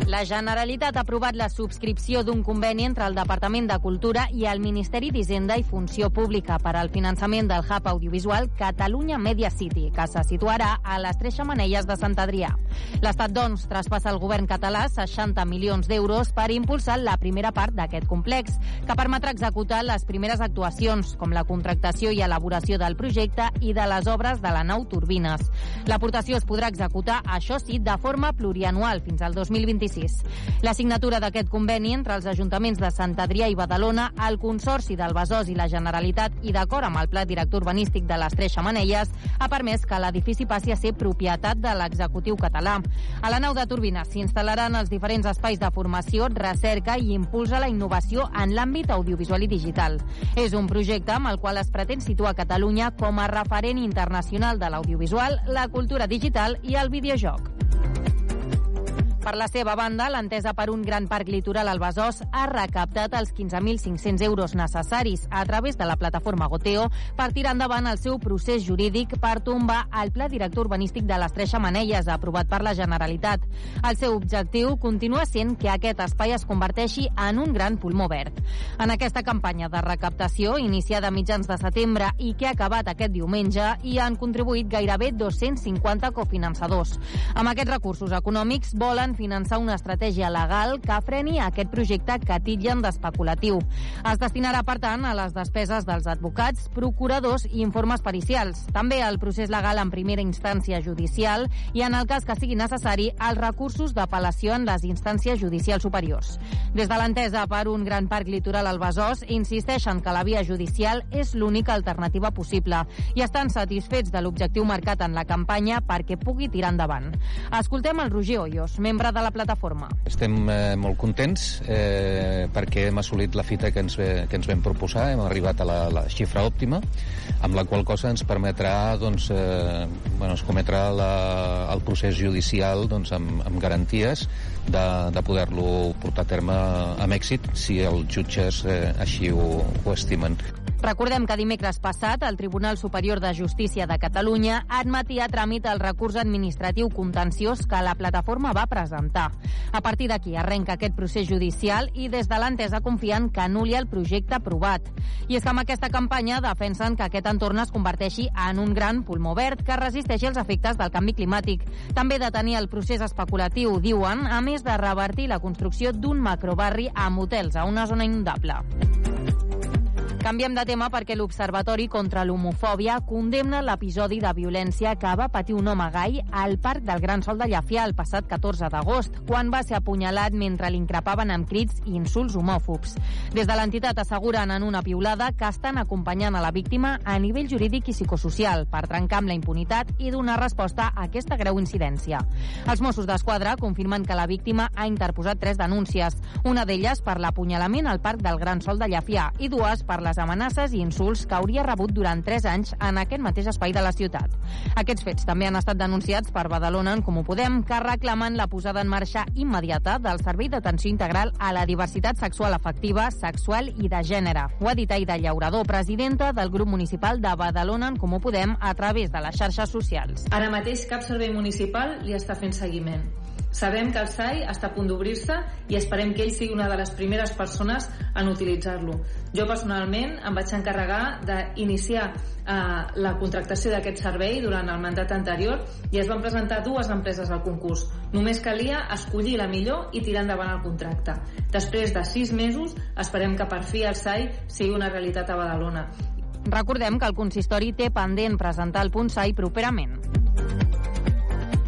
S18: La Generalitat ha aprovat la subscripció d'un conveni entre el Departament de Cultura i el Ministeri d'Hisenda i Funció Pública per al finançament del hub audiovisual Catalunya Media City, que se situarà a les Tres Xamanelles de Sant Adrià. L'Estat, doncs, traspassa al govern català 60 milions d'euros per impulsar la primera part d'aquest complex, que permetrà executar les primeres actuacions, com la contractació i elaboració del projecte i de les obres de la nau Turbines. L'aportació es podrà executar, això sí, de forma plurianual fins al 2026. La signatura d'aquest conveni entre els ajuntaments de Sant Adrià i Badalona, el Consorci del Besòs i la Generalitat i d'acord amb el Pla Director Urbanístic de les Tres Xamanelles, ha permès que l'edifici passi a ser propietat de l'executiu català. A la nau de Turbines s'instal·laran els diferents espais de formació, recerca i impuls a la innovació en l'àmbit audiovisual i digital. És un projecte amb el qual es pretén situar Catalunya com a referent internacional de l'audiovisual, la cultura digital i el videojoc. Per la seva banda, l'entesa per un gran parc litoral al Besòs ha recaptat els 15.500 euros necessaris a través de la plataforma Goteo per tirar endavant el seu procés jurídic per tombar el pla director urbanístic de les Tres Xamanelles aprovat per la Generalitat. El seu objectiu continua sent que aquest espai es converteixi en un gran pulmó verd. En aquesta campanya de recaptació, iniciada a mitjans de setembre i que ha acabat aquest diumenge, hi han contribuït gairebé 250 cofinançadors. Amb aquests recursos econòmics volen finançar una estratègia legal que freni aquest projecte que titllen d'especulatiu. Es destinarà, per tant, a les despeses dels advocats, procuradors i informes pericials. També al procés legal en primera instància judicial i, en el cas que sigui necessari, els recursos d'apel·lació en les instàncies judicials superiors. Des de l'entesa per un gran parc litoral al Besòs, insisteixen que la via judicial és l'única alternativa possible i estan satisfets de l'objectiu marcat en la campanya perquè pugui tirar endavant. Escoltem el Roger Hoyos, membre de la plataforma.
S19: Estem eh, molt contents eh, perquè hem assolit la fita que ens, ve, que ens vam proposar, hem arribat a la, la xifra òptima, amb la qual cosa ens permetrà doncs, eh, bueno, es cometrà la, el procés judicial doncs, amb, amb garanties de, de poder-lo portar a terme amb èxit si els jutges eh, així ho, ho estimen.
S18: Recordem que dimecres passat el Tribunal Superior de Justícia de Catalunya admetia a tràmit el recurs administratiu contenciós que la plataforma va presentar. A partir d'aquí arrenca aquest procés judicial i des de l'entesa confien que anuli el projecte aprovat. I és que amb aquesta campanya defensen que aquest entorn es converteixi en un gran pulmó verd que resisteixi els efectes del canvi climàtic. També de tenir el procés especulatiu, diuen, a més de revertir la construcció d'un macrobarri amb hotels a una zona inundable. Canviem de tema perquè l'Observatori contra l'Homofòbia condemna l'episodi de violència que va patir un home gai al Parc del Gran Sol de Llafià el passat 14 d'agost, quan va ser apunyalat mentre l'increpaven amb crits i insults homòfobs. Des de l'entitat asseguren en una piulada que estan acompanyant a la víctima a nivell jurídic i psicosocial per trencar amb la impunitat i donar resposta a aquesta greu incidència. Els Mossos d'Esquadra confirmen que la víctima ha interposat tres denúncies, una d'elles per l'apunyalament al Parc del Gran Sol de Llafià i dues per les amenaces i insults que hauria rebut durant 3 anys en aquest mateix espai de la ciutat. Aquests fets també han estat denunciats per Badalona en Comú Podem, que reclamen la posada en marxa immediata del Servei d'Atenció Integral a la Diversitat Sexual Afectiva, Sexual i de Gènere. Ho ha dit Aida Llaurador, presidenta del grup municipal de Badalona en Comú Podem a través de les xarxes socials.
S20: Ara mateix cap servei municipal li està fent seguiment. Sabem que el SAI està a punt d'obrir-se i esperem que ell sigui una de les primeres persones en utilitzar-lo. Jo personalment em vaig encarregar d'iniciar eh, la contractació d'aquest servei durant el mandat anterior i es van presentar dues empreses al concurs. Només calia escollir la millor i tirar endavant el contracte. Després de sis mesos esperem que per fi el SAI sigui una realitat a Badalona.
S18: Recordem que el consistori té pendent presentar el punt SAI properament.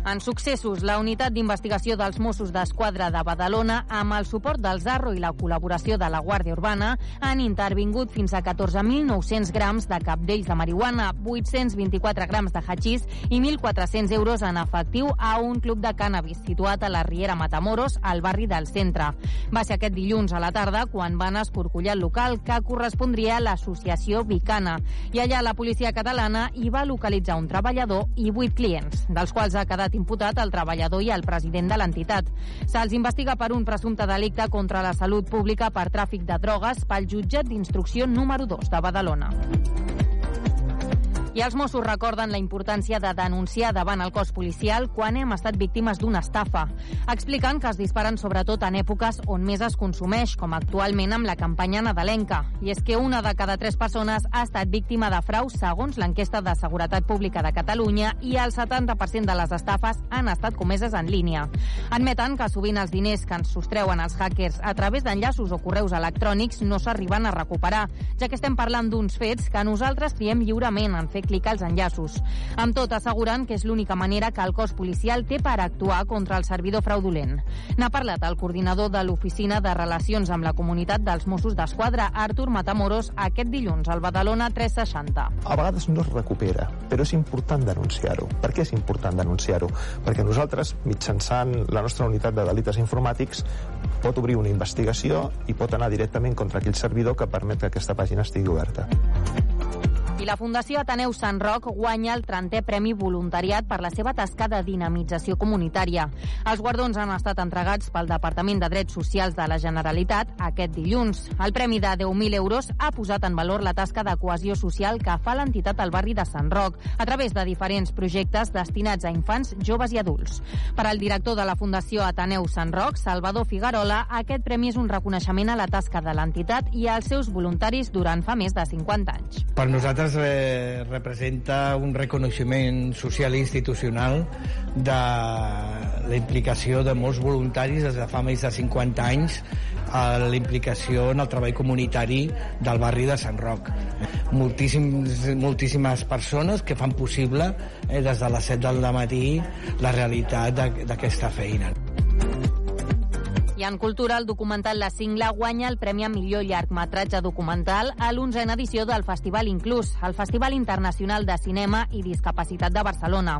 S18: En successos, la unitat d'investigació dels Mossos d'Esquadra de Badalona, amb el suport del Zarro i la col·laboració de la Guàrdia Urbana, han intervingut fins a 14.900 grams de capdells de marihuana, 824 grams de hachís i 1.400 euros en efectiu a un club de cànnabis situat a la Riera Matamoros, al barri del centre. Va ser aquest dilluns a la tarda quan van escorcollar el local que correspondria a l'associació Vicana. I allà la policia catalana hi va localitzar un treballador i vuit clients, dels quals ha quedat imputat el treballador i el president de l'entitat. Se'ls investiga per un presumpte delicte contra la salut pública per tràfic de drogues pel jutjat d'instrucció número 2 de Badalona. I els Mossos recorden la importància de denunciar davant el cos policial quan hem estat víctimes d'una estafa. Expliquen que es disparen sobretot en èpoques on més es consumeix, com actualment amb la campanya nadalenca. I és que una de cada tres persones ha estat víctima de frau segons l'enquesta de Seguretat Pública de Catalunya i el 70% de les estafes han estat comeses en línia. Admeten que sovint els diners que ens sostreuen els hackers a través d'enllaços o correus electrònics no s'arriben a recuperar, ja que estem parlant d'uns fets que nosaltres triem lliurement en fer clic als enllaços. Amb tot, asseguren que és l'única manera que el cos policial té per actuar contra el servidor fraudulent. N'ha parlat el coordinador de l'Oficina de Relacions amb la Comunitat dels Mossos d'Esquadra, Artur Matamoros, aquest dilluns al Badalona 360.
S21: A vegades no es recupera, però és important denunciar-ho. Per què és important denunciar-ho? Perquè nosaltres, mitjançant la nostra unitat de delites informàtics, pot obrir una investigació i pot anar directament contra aquell servidor que permet que aquesta pàgina estigui oberta.
S18: I la Fundació Ateneu Sant Roc guanya el 30è Premi Voluntariat per la seva tasca de dinamització comunitària. Els guardons han estat entregats pel Departament de Drets Socials de la Generalitat aquest dilluns. El premi de 10.000 euros ha posat en valor la tasca de cohesió social que fa l'entitat al barri de Sant Roc a través de diferents projectes destinats a infants, joves i adults. Per al director de la Fundació Ateneu Sant Roc, Salvador Figarola, aquest premi és un reconeixement a la tasca de l'entitat i als seus voluntaris durant fa més de 50 anys.
S22: Per nosaltres eh, representa un reconeixement social i institucional de la implicació de molts voluntaris des de fa més de 50 anys a la implicació en el treball comunitari del barri de Sant Roc. Moltíssims, moltíssimes persones que fan possible eh, des de les 7 del matí la realitat d'aquesta feina.
S18: I en cultura, el documental La Cingla guanya el Premi a millor llargmetratge documental a l'onzena edició del Festival Inclús, el Festival Internacional de Cinema i Discapacitat de Barcelona.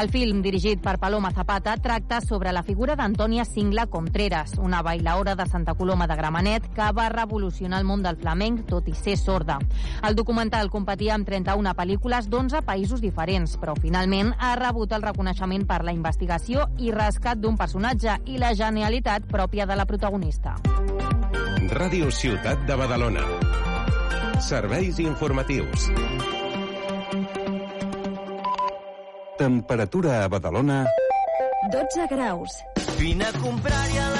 S18: El film, dirigit per Paloma Zapata, tracta sobre la figura d'Antònia Cingla Contreras, una bailaora de Santa Coloma de Gramenet que va revolucionar el món del flamenc, tot i ser sorda. El documental competia amb 31 pel·lícules d'11 països diferents, però finalment ha rebut el reconeixement per la investigació i rescat d'un personatge i la genialitat pròpia de la protagonista.
S17: Ràdio Ciutat de Badalona. Serveis informatius. Temperatura a Badalona...
S11: 12 graus.
S23: Vine a comprar-hi electrodomèstic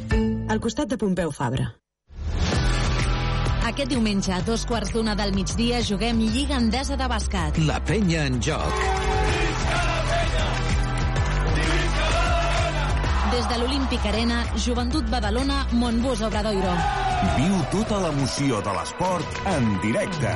S14: Al costat de Pompeu Fabra.
S1: Aquest diumenge, a dos quarts d'una del migdia, juguem Lliga Endesa de Bàsquet.
S8: La penya en joc.
S1: Des de l'Olímpic Arena, Joventut Badalona, Montbus Obradoiro.
S2: Viu tota l'emoció de l'esport en directe.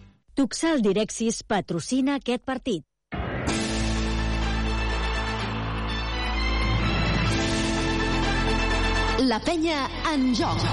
S11: Tuxal Direxis patrocina aquest partit. La penya en joc.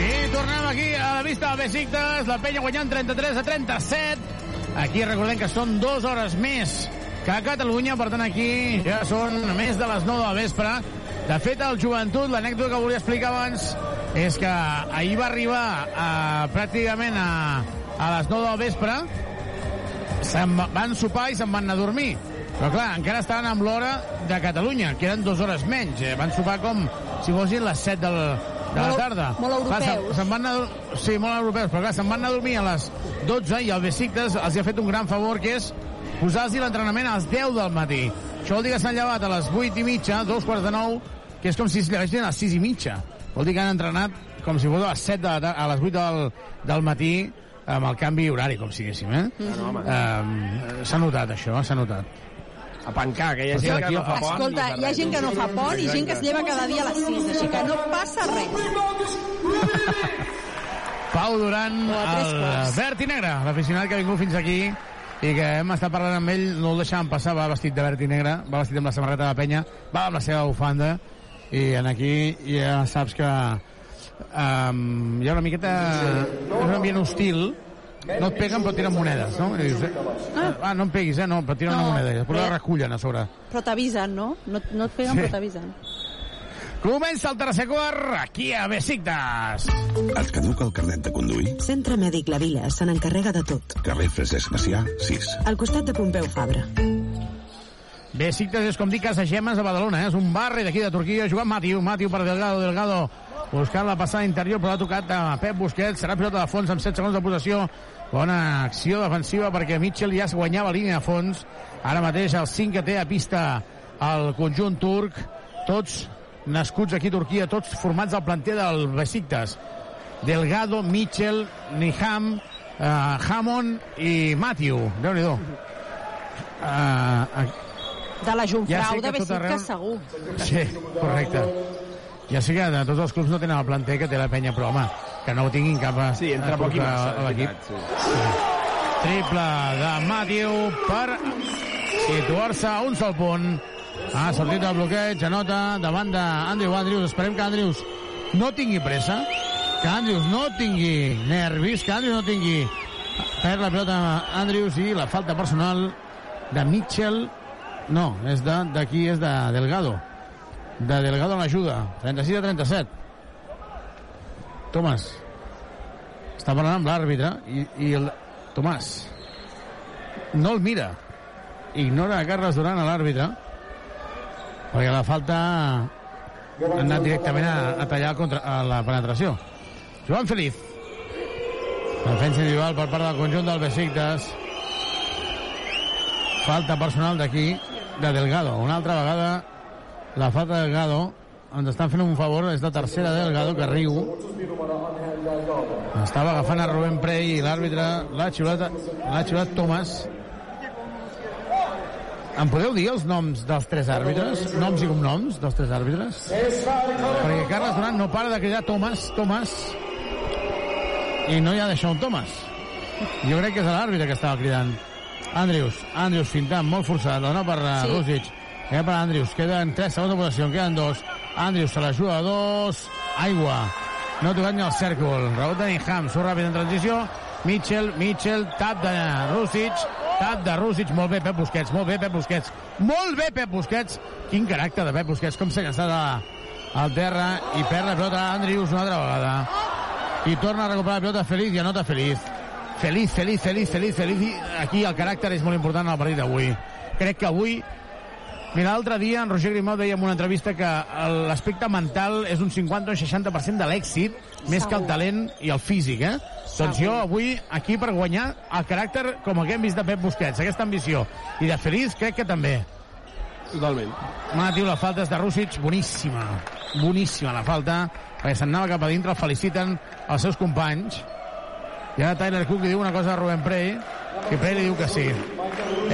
S3: I tornem aquí a la vista de Besiktas, la penya guanyant 33 a 37. Aquí recordem que són dues hores més que a Catalunya, per tant aquí ja són més de les 9 de la vespre. De fet, el joventut, l'anècdota que volia explicar abans és que ahir va arribar a, pràcticament a, a les 9 del vespre, se'n va- van sopar i se'n van anar a dormir. Però clar, encara estaven amb l'hora de Catalunya, que eren dues hores menys. Eh? Van sopar com si fossin les 7 del, de la tarda.
S7: molt
S3: Clar, se'n-
S7: europeus.
S3: se'n van anar, sí, molt europeus, però clar, se'n van anar a dormir a les 12 i el Besiktas els ha fet un gran favor, que és posar-los l'entrenament a les 10 del matí. Això vol dir que s'han llevat a les 8 i mitja, dos quarts de 9, que és com si es llevessin a les 6 i mitja. Vol dir que han entrenat com si fos a les 7 de la tarda, a les 8 del, del matí, amb el canvi horari, com si diguéssim, eh?
S24: no, home.
S3: Um, s'ha notat, això, s'ha notat.
S24: A pencar, que hi ha gent que no fa pont.
S7: Escolta, hi ha gent que no fa pont i gent que es lleva cada dia a les 6, així que no passa res.
S3: Pau Duran, el verd i negre, l'aficionat que ha vingut fins aquí i que hem estat parlant amb ell, no el deixàvem passar, va vestit de verd i negre, va vestit amb la samarreta de la penya, va amb la seva bufanda, i en aquí ja saps que um, hi ha una miqueta... és un ambient hostil, no et peguen però tiren monedes, no? I dius, eh? Ah, no em peguis, eh? No, però tiren
S7: No,
S3: una moneda, després la
S7: però-
S3: recullen a sobre.
S7: Però t'avisen, no? no? No et peguen,
S3: Sí.
S7: però t'avisen.
S3: Comença el tercer quart, aquí a Besiktas.
S25: Et caduca el carnet de conduir?
S14: Centre Mèdic La Vila se n'encarrega de tot.
S25: Carrer Francesc Macià, 6.
S14: Al costat de Pompeu Fabra.
S3: Besiktas és com dir Casa Gemes a Badalona, eh? és un barri d'aquí de Turquia, jugant Matiu, Matiu per Delgado, Delgado buscant la passada interior, però ha tocat a Pep Busquets, serà pilota de fons amb 7 segons de possessió, bona acció defensiva perquè Mitchell ja es guanyava línia de fons, ara mateix el 5 que té a pista el conjunt turc, tots nascuts aquí a Turquia, tots formats al planter del Besiktas. Delgado, Mitchell, Niham, uh, Hammond i Matiu. Déu-n'hi-do. Uh,
S7: De la Jungfrau
S3: Ja
S7: de Besiktas
S3: arreu-
S7: segur.
S3: Sí, correcte. Ja sé que de tots els clubs no tenen el planter que té la penya, però home, que no ho tinguin cap a,
S24: Sí, entre
S3: a
S24: poc i massa,
S3: a
S24: és
S3: l'equip.
S24: veritat, sí.
S3: Triple de Matiu per situar-se a un sol punt. Ha sortit el bloqueig, anota davant d'Andrew Andrews. Esperem que Andrews no tingui pressa, que Andrews no tingui nervis, que Andrews no tingui... Perd la pilota Andrews i la falta personal de Mitchell. No, és de d'aquí, és de Delgado. De Delgado l'ajuda. 36 a 37. Tomàs. Està parlant amb l'àrbitre i, i el... Tomàs. No el mira. Ignora a Carles Duran a l'àrbitre perquè la falta ha anat directament a, a tallar contra, a la penetració. Joan Feliz. Defensa individual per part del conjunt del Besiktas. Falta personal d'aquí, de Delgado. Una altra vegada la falta de Delgado ens estan fent un favor, és la tercera de Delgado que riu estava agafant a Rubén Prey i l'àrbitre l'ha xiulat, l'ha xiulat Tomàs em podeu dir els noms dels tres àrbitres? Noms i cognoms dels tres àrbitres? Perquè Carles Duran no para de cridar Tomàs, Tomàs. I no hi ha d'això un Tomàs. Jo crec que és l'àrbitre que estava cridant. Andrius, Andrius fintant, molt forçat la dona per
S7: Sí.
S3: sí. Rússic queda per Andrius, queden 3 segons de posició en queden dos, Andrius se la juga a dos. Aigua, no ha tocat ni el cèrcol, rebot de surt ràpid en transició, Mitchell Mitchell, tap de Rússic tap de Rússic, molt bé Pep Busquets molt bé Pep Busquets, molt bé Pep Busquets quin caràcter de Pep Busquets, com s'ha llançat a, al terra i perd la pilota Andrius una altra vegada i torna a recuperar la pilota Feliz i anota Feliz Feliz, feliz, feliz, feliz, feliz. I aquí el caràcter és molt important al partit d'avui. Crec que avui... Mira, l'altre dia en Roger Grimau deia en una entrevista que l'aspecte mental és un 50 o 60% de l'èxit, més que el talent i el físic, eh? Doncs jo avui aquí per guanyar el caràcter com el que hem vist de Pep Busquets, aquesta ambició. I de Feliz crec que també.
S24: Totalment.
S3: Matiu, la falta és de Rússic, boníssima. Boníssima la falta, perquè se'n anava cap a dintre, el feliciten els seus companys. I ara Tyler Cook li diu una cosa a Rubén Prey, que Prey li diu que sí.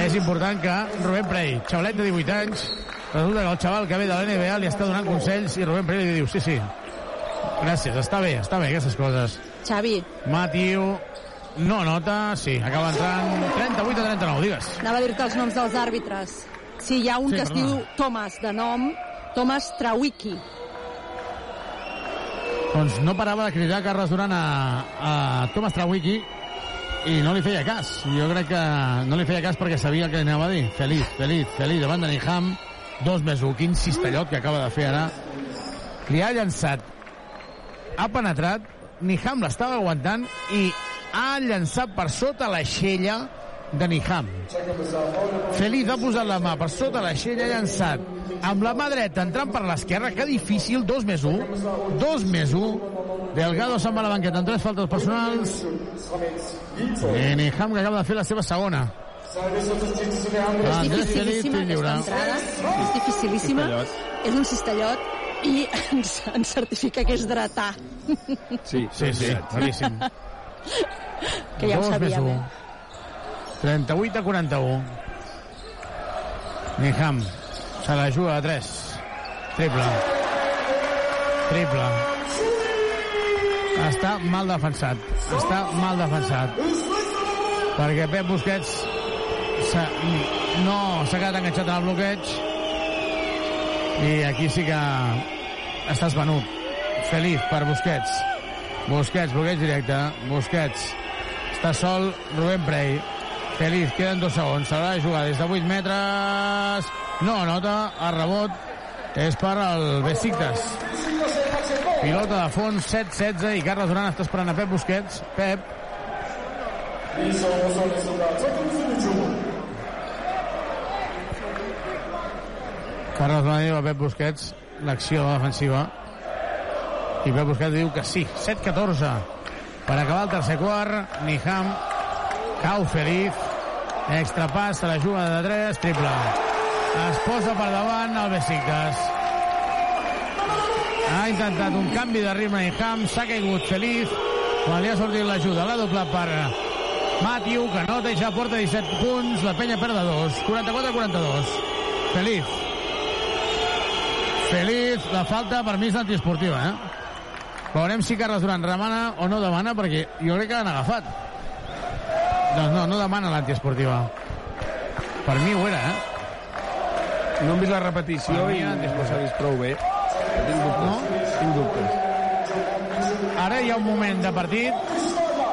S3: És important que Rubén Prey, xavalet de 18 anys, resulta que el xaval que ve de la NBA li està donant consells i Rubén Prey li diu sí, sí, gràcies, està bé, està bé aquestes coses.
S7: Xavi,
S3: Matiu no nota, sí, acaba entrant 38 a 39, digues.
S7: anava a dir-te els noms dels àrbitres. Sí, hi ha un
S3: Sí,
S7: que es diu Thomas, de nom, Thomas Trawicki.
S3: Doncs no parava de cridar Carles Duran a, a Thomas Trawicki i no li feia cas. Jo crec que no li feia cas perquè sabia el que anava a dir. Feliç, feliç, feliç, davant de Niham. Dos més un. Quin cistellot que acaba de fer ara. Li ha llançat. Ha penetrat. Niham l'estava aguantant i ha llançat per sota l'aixella de Niham. Feliz ha posat la mà per sota l'aixella i ha llançat. Amb la mà dreta entrant per l'esquerra, que difícil, 2 més 1, 2 més 1, Delgado se'n va a la banqueta amb tres faltes personals, i Niham que acaba de fer la seva segona.
S7: És dificilíssima aquesta entrada, és dificilíssima, és un cistellot i ens, ens certifica que és dretà.
S24: Sí,
S3: Sí, sí, claríssim.
S7: que ja ho sabíem. Eh?
S3: 38 a 41. Niham se la juga a 3. Triple. Triple. Està mal defensat. Està mal defensat. Perquè Pep Busquets no s'ha quedat enganxat en el bloqueig i aquí sí que estàs venut. Feliz per Busquets. Busquets, bloqueig directe. Busquets. Està sol Rubén Prey. Feliz, queden dos segons. S'haurà de jugar des de 8 metres. No anota, el rebot és per al Besiktas. Pilota de fons, 7-16 i Carles Duran està esperant a Pep Busquets. Pep. Carles diu a Pep Busquets l'acció defensiva i Pep Busquets diu que sí. 7-14 per acabar el tercer quart. Niham cau feliç. Extra pas, la juga de 3, triple. Es posa per davant el Besiktas. Ha intentat un canvi de ritme Niham, s'ha caigut feliç. Quan li ha sortit l'ajuda, l'ha doblat per Matiu, que nota i ja porta 17 punts. La penya perd de 2. 44-42. Feliç. Feliç, la falta per mi és antiesportiva, eh? Veurem si Carles Duran remana o no demana, perquè jo crec que l'han agafat. Doncs no, no demana l'antiesportiva. Per mi ho era, eh?
S24: No hem vist la repetició i no s'ha vist prou bé. Tinc dubtes.
S3: No?
S24: Tinc dubtes.
S3: Ara hi ha un moment de partit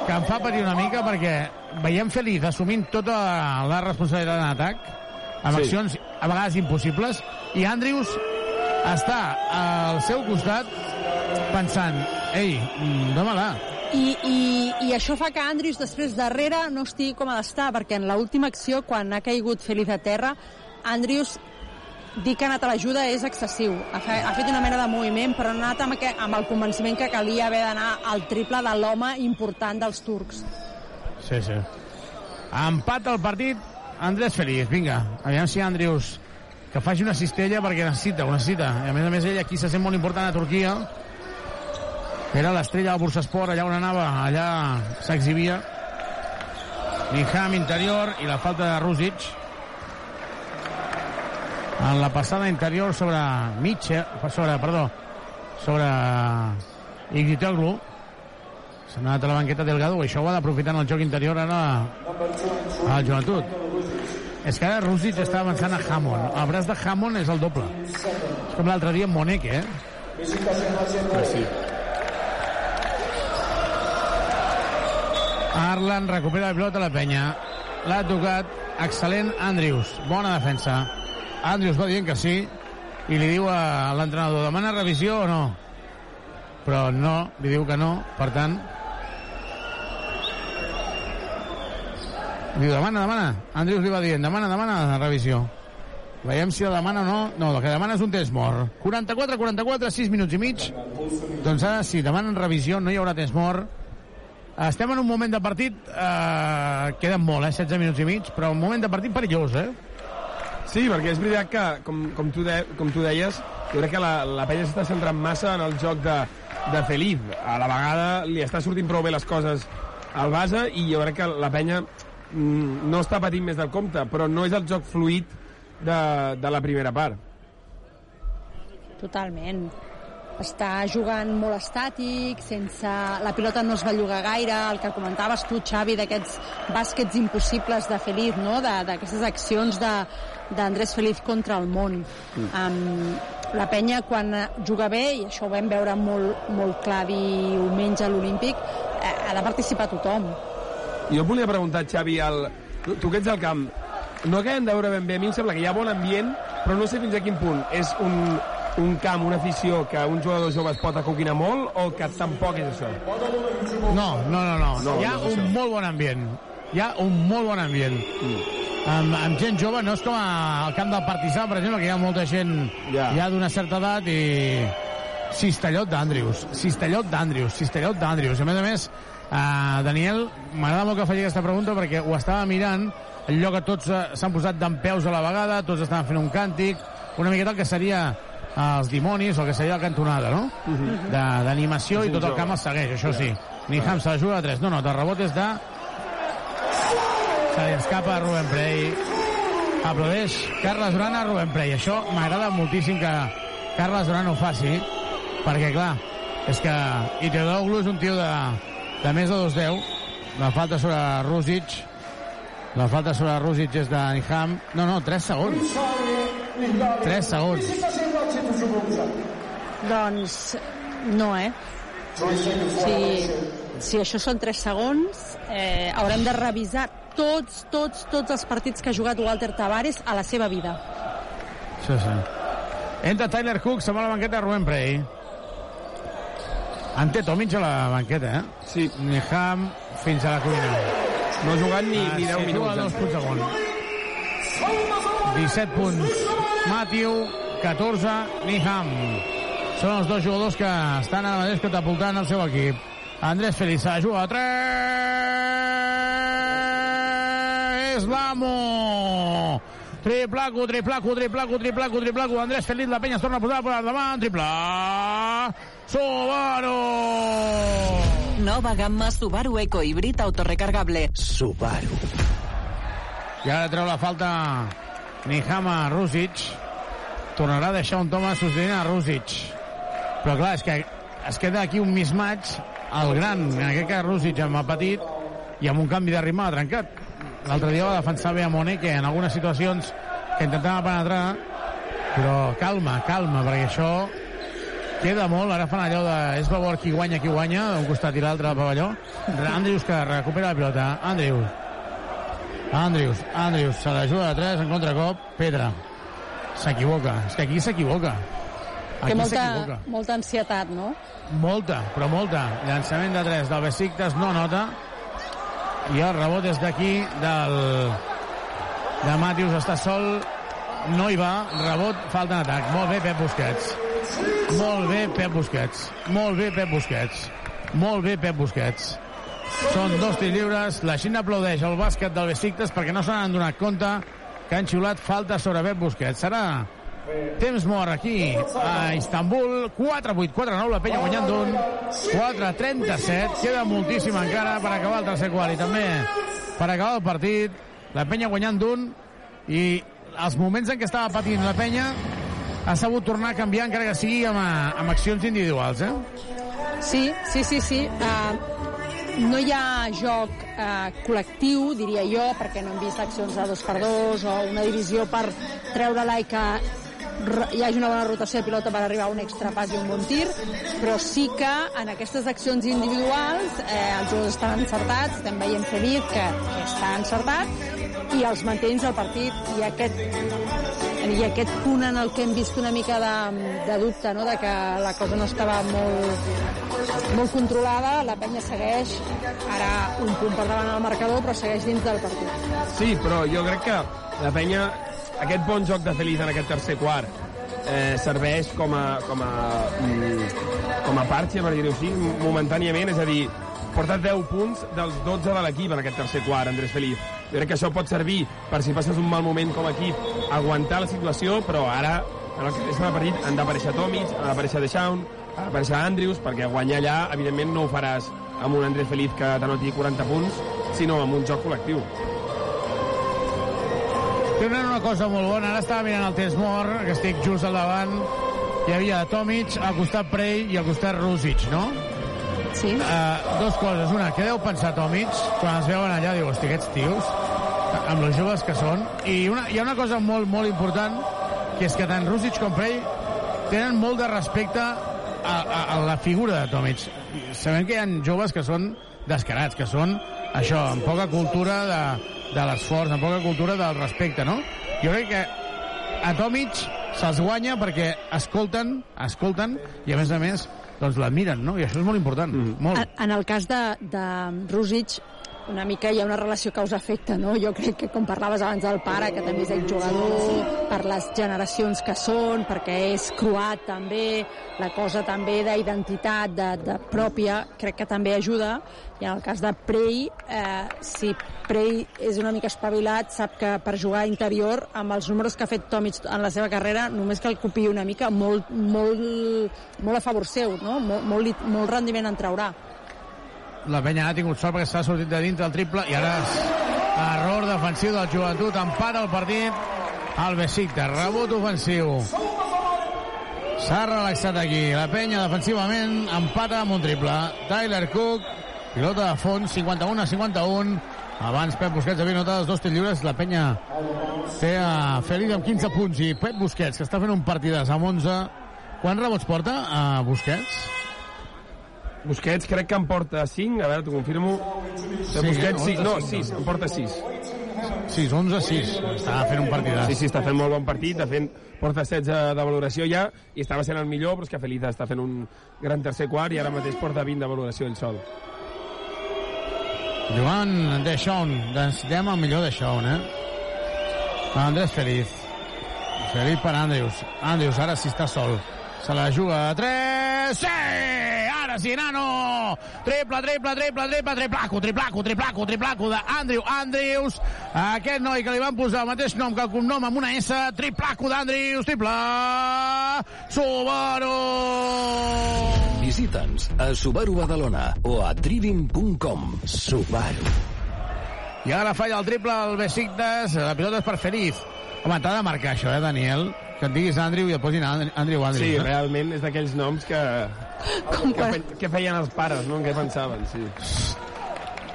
S3: que em fa patir una mica perquè veiem Feliz assumint tota la responsabilitat en atac amb
S24: Sí.
S3: accions a vegades impossibles i Andrius està al seu costat pensant ei, mm, dóna-la
S7: I, i, I això fa que Andrius després darrere no estigui com ha d'estar, perquè en l'última acció, quan ha caigut Feliz a terra, Andrius dir que ha anat a l'ajuda és excessiu. Ha, fe, ha fet una mena de moviment, però ha anat amb, aqu amb el convenciment que calia haver d'anar al triple de l'home important dels turcs.
S3: Sí, sí. Empat el partit, Andrés Feliz, vinga. Aviam si Andrius que faci una cistella perquè necessita, ho necessita. I a més a més ell aquí se sent molt important a Turquia. Era l'estrella del Bursasport, allà on anava, allà s'exhibia. Niham interior i la falta de Rusic. En la passada interior sobre Mitchell, sobre, perdó, sobre Ignitoglu. S'ha anat a la banqueta Delgado, això ho ha d'aprofitar en el joc interior ara a la joventut. És que ara Rusic està avançant a Hammond. El braç de Hammond és el doble. És com l'altre dia amb Moneke, eh?
S24: Que sí.
S3: Arlan recupera la pilota a la penya. L'ha tocat. Excel·lent Andrius. Bona defensa. Andrius va dient que sí i li diu a l'entrenador demana revisió o no? Però no, li diu que no. Per tant, diu demana, demana. Andrius li va dient demana, demana la revisió. Veiem si la demana o no. No, el que demana és un temps mort. 44-44, 6 minuts i mig. Doncs ara, si demanen revisió, no hi haurà temps mort. Estem en un moment de partit, eh, queden molt, eh, 16 minuts i mig, però un moment de partit perillós, eh?
S24: Sí, perquè és veritat que, com, com, tu, de, com tu deies, jo crec que la, la penya s'està centrant massa en el joc de, de Feliz. A la vegada li està sortint prou bé les coses al base i jo crec que la penya no està patint més del compte, però no és el joc fluid de, de la primera part.
S7: Totalment. Està jugant molt estàtic, sense... la pilota no es va llogar gaire, el que comentaves tu, Xavi, d'aquests bàsquets impossibles de Feliz, no? De- d'aquestes accions de- d'Andrés Feliz contra el món. Mm. Um, la penya, quan juga bé, i això ho vam veure molt, molt clar diumenge a l'Olímpic, eh, ha de participar tothom.
S24: Jo et volia preguntar, Xavi, el... tu, que ets al camp, no acabem de veure ben bé, a mi em sembla que hi ha bon ambient, però no sé fins a quin punt és un, un camp, una afició que un jugador jove es pot acoquinar molt o que tampoc és això?
S3: No, no, no, no.
S24: No,
S3: Hi ha
S24: no
S3: un
S24: això.
S3: molt bon ambient. hi ha un molt bon ambient. Mm. Amb, amb gent jove, no és com al camp del Partizà, per exemple, que hi ha molta gent ja, ja d'una certa edat i... Cistellot d'Andrius, Cistellot d'Andrius, Cistellot d'Andrius. A més a més, uh, Daniel, m'agrada molt que faci aquesta pregunta perquè ho estava mirant, el lloc que tots uh, s'han posat d'en peus a la vegada, tots estaven fent un càntic, una miqueta el que seria els dimonis, o el que seria la cantonada, no? Uh -huh. D'animació i tot el camp el segueix, això sí. Niham se la juga a 3. No, no, el rebot és de... Se li escapa a Rubén Prey. Aplaudeix Carles Duran a Rubén Prey. Això m'agrada moltíssim que Carles Duran ho faci, perquè, clar, és que Iteodoglu és un tio de, de més de 2'10. La falta sobre Rusic. La falta sobre Rusic és de Niham. No, no, 3 segons. 3 segons.
S7: Doncs no, eh? Si, si això són 3 segons, eh, haurem de revisar tots, tots, tots els partits que ha jugat Walter Tavares a la seva vida.
S3: Sí, sí. Entra Tyler Cook, se va a la banqueta de Rubén Prey. En té Tomic a la banqueta, eh?
S24: Sí.
S3: Niham fins a la cuina.
S24: No ha jugat ni, ni 10 minuts.
S3: Dos punts segon. 17 punts. Matthew, 14, Niham. Són els dos jugadors que estan ara mateix catapultant el seu equip. Andrés Felisa juga a 3. l'amo. Triplaco, triplaco, triplaco, triplaco, triplaco. Andrés Feliz, la penya es torna a posar per endavant. Triple. Subaru.
S26: Nova gamma Subaru Eco híbrid autorecargable.
S8: Subaru.
S3: I ara treu la falta Nihama Rusic. Tornarà a deixar un Thomas sostenint a Rusic. Però clar, és que es queda aquí un mismatch el gran, en aquest cas Rusic amb el petit i amb un canvi de ritme ha trencat. L'altre dia va defensar bé a Monet, que en algunes situacions que intentava penetrar, però calma, calma, perquè això queda molt, ara fan allò de és favor qui guanya, qui guanya, d'un costat i l'altre del pavelló. Andrius que recupera la pilota. Andrius. Andrius, Andrius, se la juga de 3 en contracop. Pedra. S'equivoca. És que aquí s'equivoca.
S7: Té molta, molta ansietat, no?
S3: Molta, però molta. Llançament de 3 del Besiktas no nota. I el rebot és d'aquí, del... de Matius, està sol, no hi va, rebot, falta en atac. Molt bé, Pep Busquets. Molt bé, Pep Busquets. Molt bé, Pep Busquets. Molt bé, Pep Busquets. Són dos tirs lliures. La Xina aplaudeix el bàsquet del Besiktas perquè no se n'han donat compte que han xiulat falta sobre Pep Busquets. Serà temps mort aquí a Istanbul 4-8, 4-9 la penya guanyant d'un 4-37 queda moltíssim encara per acabar el tercer quart i també per acabar el partit la penya guanyant d'un i els moments en què estava patint la penya ha sabut tornar a canviar encara que sigui amb, amb accions individuals eh?
S7: Sí, sí, sí, sí. Uh, no hi ha joc uh, col·lectiu, diria jo, perquè no hem vist accions de dos per dos o una divisió per treure-la que hi hagi una bona rotació de pilota per arribar a un extra pas i un bon tir, però sí que en aquestes accions individuals eh, els jugadors estan encertats, estem veient Feliz que, que està encertat i els mantens del partit i aquest i aquest punt en el que hem vist una mica de, de dubte, no? de que la cosa no estava molt, molt controlada, la penya segueix ara un punt per davant al marcador, però segueix dins del partit.
S24: Sí, però jo crec que la penya, aquest bon joc de Feliz en aquest tercer quart, eh, serveix com a, com a, mm, com a parxa, per dir-ho així, momentàniament, és a dir, porta 10 punts dels 12 de l'equip en aquest tercer quart, Andrés Feliz. Jo crec que això pot servir per si passes un mal moment com a equip, aguantar la situació, però ara, en el que resta de partit, han d'aparèixer Tomic, ha d'aparèixer Deschamps, ha d'aparèixer Andrius, perquè guanyar allà, evidentment, no ho faràs amb un Andrés Feliz que t'anoti 40 punts, sinó amb un joc col·lectiu.
S3: Tenen una cosa molt bona. Ara estava mirant el temps mort, que estic just al davant. Hi havia Tomic, al costat Prey i al costat Rusic, no?
S7: Sí.
S3: Uh, dos coses. Una, què deu pensar Tomic quan es veuen allà? Diu, hosti, aquests tios, amb els joves que són. I una, hi ha una cosa molt, molt important, que és que tant Rusic com Prey tenen molt de respecte a, a, a la figura de Tomic. Sabem que hi ha joves que són descarats, que són això, amb poca cultura de, de l'esforç, amb poca cultura del respecte, no? Jo crec que a Tomic se'ls guanya perquè escolten, escolten, i a més a més doncs l'admiren, no? I això és molt important, mm. molt.
S7: En, en el cas de, de Rusic, una mica hi ha una relació causa-efecte, no? Jo crec que, com parlaves abans del pare, que també és exjugador, per les generacions que són, perquè és croat també, la cosa també d'identitat de, de pròpia, crec que també ajuda, i en el cas de Prey, eh, si Prey és una mica espavilat, sap que per jugar a interior, amb els números que ha fet Tomic en la seva carrera, només que el copiï una mica, molt, molt, molt a favor seu, no? Molt, molt, molt rendiment en traurà
S3: la penya ha tingut sort perquè s'ha sortit de dintre el triple i ara error defensiu del joventut. Empata el partit. El Besiktas, rebot ofensiu. S'ha relaxat aquí. La penya defensivament empata amb un triple. Tyler Cook pilota de fons 51 a 51 abans Pep Busquets havia notat els dos tirs lliures. La penya té a Félix amb 15 punts i Pep Busquets que està fent un partidàs amb 11 quants rebots porta a Busquets?
S24: Busquets crec que en porta 5, a veure, t'ho confirmo.
S3: Sí,
S24: Busquets, sí,
S3: 11,
S24: no,
S3: 5,
S24: 6, en porta 6.
S3: 6, 11, 6. Està fent un partidàs.
S24: Sí, sí, està fent molt bon partit, de fent, porta 16 de valoració ja, i estava sent el millor, però és que Feliz està fent un gran tercer quart i ara mateix porta 20 de valoració ell sol.
S3: Joan Deixón, necessitem el millor Deixón, eh? Andrés Feliz. Feliz per Andrews. Andrews ara sí està sol. Se la juga a 3. Sí! Ara sí, nano! Triple, triple, triple, triple, triplaco, triplaco, triplaco, triplaco d'Andrew Andrews. Aquest noi que li van posar el mateix nom que el cognom amb una S. Triplaco d'Andrews, triple... Subaru!
S8: Visita'ns a Subaru Badalona o a trivim.com. Subaru.
S3: I ara falla el triple al Besiktas. La pilota és per Feliz. Home, t'ha de marcar això, eh, Daniel? Que et diguis Andrew i et posin Andrew Andrews.
S24: Sí,
S3: eh?
S24: realment és d'aquells noms que, que, fe, que feien els pares, no? En què pensaven, sí.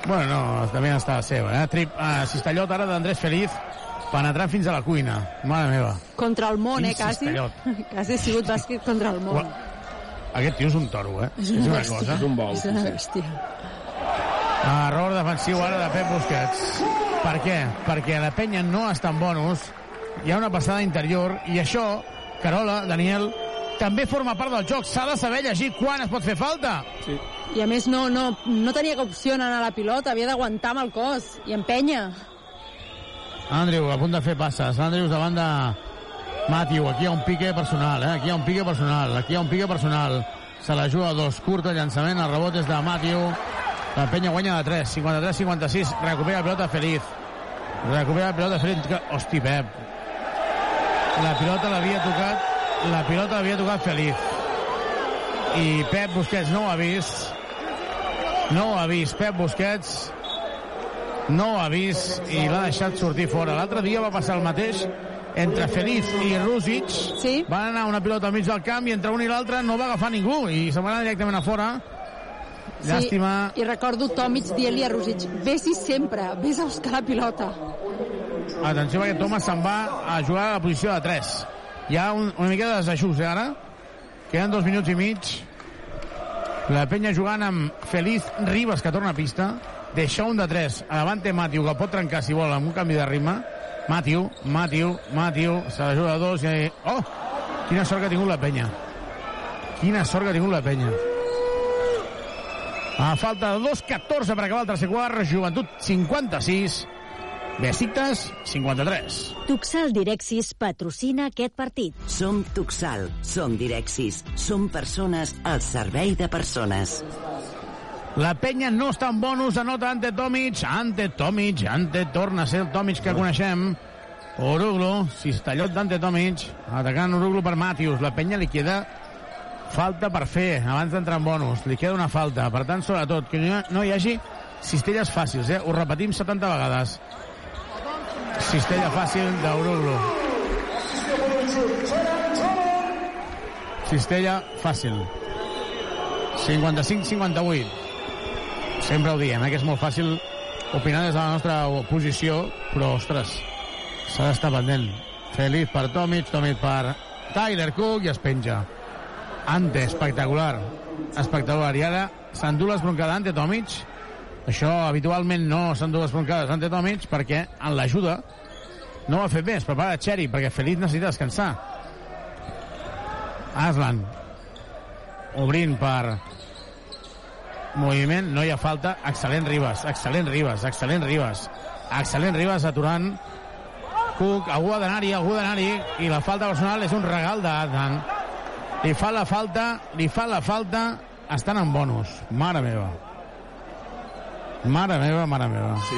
S3: Bueno, no, també està la seva, eh? Trip, uh, cistellot ara d'Andrés Feliz penetrant fins a la cuina. Mare meva.
S7: Contra el món, eh,
S3: Quin
S7: quasi.
S3: cistellot.
S7: Quasi ha sigut bàsquet contra el món.
S3: Aquest tio és un toro, eh?
S7: És una
S3: una
S7: bèstia.
S3: cosa.
S24: És un bou,
S7: És una bèstia.
S3: Error defensiu ara de Pep Busquets. Per què? Perquè la penya no està en bonus, hi ha una passada interior, i això, Carola, Daniel, també forma part del joc. S'ha de saber llegir quan es pot fer falta.
S24: Sí.
S7: I a més no, no, no tenia cap opció en anar a la pilota, havia d'aguantar amb el cos i empènyer.
S3: Andrew, a punt de fer passes. Andrews davant de Matthew. Aquí hi ha un pique personal, eh? Aquí hi ha un pique personal. Aquí hi ha un pique personal. Se la juga a dos. Curt el llançament. El rebot és de Matthew. La penya guanya de 3. 53-56. Recupera la pilota Feliz. Recupera la pilota Feliz. Que- Hosti, Pep. La pilota l'havia tocat la pilota l'havia tocat Feliz. I Pep Busquets no ho ha vist. No ho ha vist. Pep Busquets no ho ha vist i l'ha deixat sortir fora. L'altre dia va passar el mateix entre Feliz i Rússic.
S7: Sí.
S3: Van anar una pilota al mig del camp i entre un i l'altre no va agafar ningú i se'n va anar directament a fora. Llàstima.
S7: Sí, i recordo Tomic dient-li a Rosic, vés-hi sempre, vés a buscar la pilota.
S3: Atenció perquè Thomas se'n va a jugar a la posició de 3. Hi ha un, una mica de desajust, eh, ara. Queden dos minuts i mig. La penya jugant amb Feliz Ribas, que torna a pista. Deixa un de 3. A davant té Matiu, que pot trencar, si vol, amb un canvi de ritme. Matiu, Matiu, Matiu. Se la juga a dos i... Oh! Quina sort que ha tingut la penya. Quina sort que ha tingut la penya. A falta de 2.14 per acabar el tercer quart, Joventut 56, Besiktas 53.
S11: Tuxal Direxis patrocina aquest partit.
S4: Som Tuxal, som Direxis, som persones al servei de persones.
S3: La penya no està en bonus, anota Ante Tomic, Ante Tomic, Ante torna a ser el Tomic que coneixem. Oruglo, cistellot d'Ante Tomic, atacant Oruglo per Matius. La penya li queda falta per fer abans d'entrar en bonus. Li queda una falta. Per tant, sobretot, que no hi, no hi hagi cistelles fàcils, eh? Ho repetim 70 vegades. Cistella fàcil d'Oruglo. Cistella fàcil. 55-58. Sempre ho diem, eh, que és molt fàcil opinar des de la nostra posició, però, ostres, s'ha d'estar pendent. Feliz per Tomic, Tomic per Tyler Cook i es penja. Ante, espectacular. Espectacular. I ara s'endú l'esbroncada Ante Tomic. Això habitualment no s'endú l'esbroncades Ante Tomic perquè en l'ajuda no ho ha fet bé, es prepara Cherry perquè Feliz necessita descansar. Aslan obrint per moviment, no hi ha falta, excel·lent Ribas, excel·lent Ribas, excel·lent Ribas, excel·lent Ribas aturant Cook, algú ha d'anar-hi, algú ha d'anar-hi, i la falta personal és un regal d'Adnan. Li fa la falta, li fa la falta, estan en bonus. Mare meva. Mare meva, mare meva.
S6: Sí.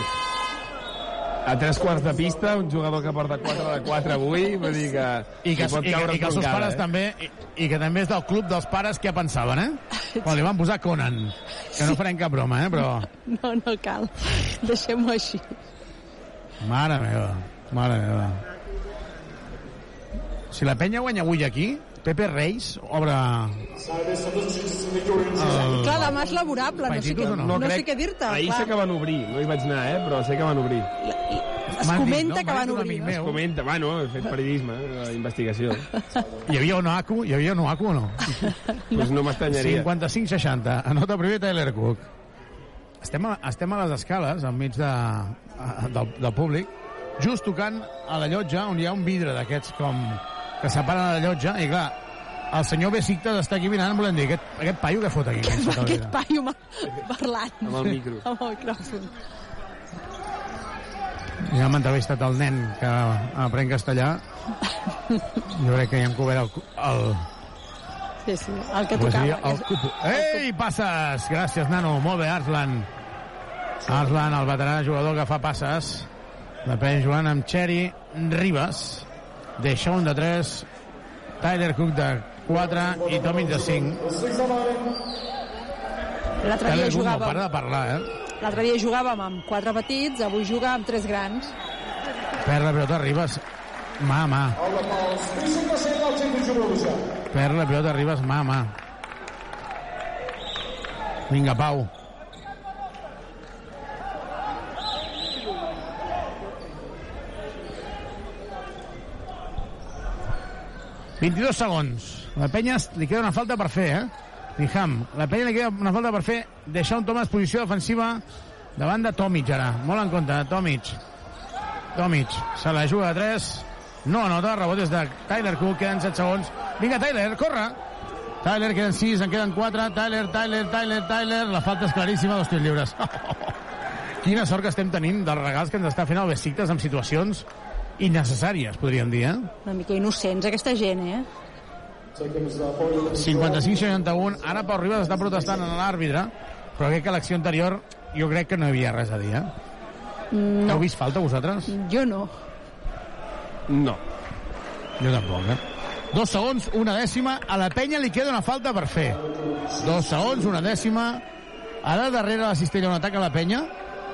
S6: A tres quarts de pista, un jugador que porta 4 de 4 avui, vull dir que,
S3: I que,
S6: pot
S3: i, que,
S6: caure
S3: i que els seus pares
S6: eh?
S3: també i, i que també és del club dels pares que pensaven, eh? Quan li van posar Conan. Que no farem cap broma, eh? Però,
S7: No, no cal. Deixem-ho així.
S3: mare meva, mare meva. Si la penya guanya avui aquí, Pepe Reis obre... El...
S7: Clar, demà és laborable, no sé què,
S3: Paititos o
S7: no?
S3: no?
S7: sé què dir-te.
S6: Ahir
S7: clar.
S6: sé que van obrir, no hi vaig anar, eh? però sé que van obrir.
S7: Es comenta que van obrir.
S6: Es comenta, bueno, he fet periodisme, eh, investigació.
S3: Hi havia un Oaku? Hi havia un Oaku o no?
S6: pues no m'estranyaria.
S3: 55-60. Anota primer Tyler Cook. Estem a, estem a les escales, enmig de, a, del, del públic, just tocant a la llotja, on hi ha un vidre d'aquests com que separen la llotja, i clar, el senyor Besiktas està aquí mirant, volem dir, aquest, aquest paio que fot aquí? Aquest,
S7: Aquest paio ma- parlant.
S3: Amb el micro.
S7: Amb el micròfon.
S3: Ja hem entrevistat el nen que aprèn castellà. Jo crec que ja hem cobert el... el
S7: Sí, sí, el que tocava.
S3: el cupo. Ei, passes! Gràcies, nano. Molt bé, Arslan. Arslan, el veterà jugador que fa passes. La penya jugant amb Cherry Ribas. De Sean de 3. Tyler Cook de 4 i Tomic de 5.
S7: L'altre dia
S3: Cook no
S7: jugàvem,
S3: para de parlar, eh?
S7: l'altre dia jugàvem amb quatre petits, avui juga amb tres grans.
S3: Perd la pilota Ribas. Mà a mà. Perd la pilota Ribas mà a mà. Vinga, Pau. ...22 segons. La penya li queda una falta per fer, eh? Niham. La penya li queda una falta per fer. Deixar un Thomas posició defensiva davant de Tomic, ara. Molt en compte, Tomic. Tomic. Se la juga de 3. No anota, rebot és de Tyler Cook, queden 7 segons. Vinga, Tyler, corre! Tyler, queden 6, en queden 4. Tyler, Tyler, Tyler, Tyler. La falta és claríssima, dos tirs lliures. Quina sort que estem tenint dels regals que ens està fent el Besiktas en situacions innecessàries, podríem dir, eh?
S7: Una mica innocents, aquesta gent, eh?
S3: 55-61. Ara Pau Ribas està protestant en l'àrbitre, però crec que l'acció anterior jo crec que no hi havia res a dir, eh?
S7: No.
S3: Heu vist falta, vosaltres?
S7: Jo no.
S6: No.
S3: Jo tampoc, eh? Dos segons, una dècima. A la penya li queda una falta per fer. Dos segons, una dècima. Ara darrere la cistella on ataca la penya,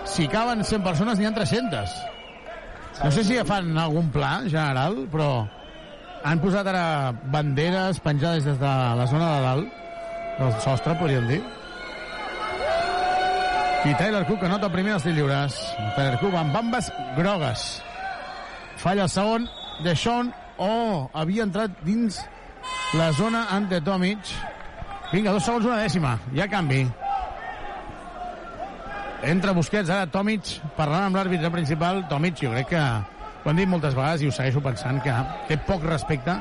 S3: si caben 100 persones, n'hi ha 300. No sé si ja fan algun pla general, però han posat ara banderes penjades des de la zona de dalt, del sostre, podríem dir. I Tyler Cook anota el primer dels lliures. Tyler Cook amb bambes grogues. Falla el segon. De Sean, oh, havia entrat dins la zona ante Tomic. Vinga, dos segons, una dècima. Ja canvi. Entra Busquets, ara Tomic, parlant amb l'àrbitre principal. Tomic, jo crec que ho hem dit moltes vegades i ho segueixo pensant, que té poc respecte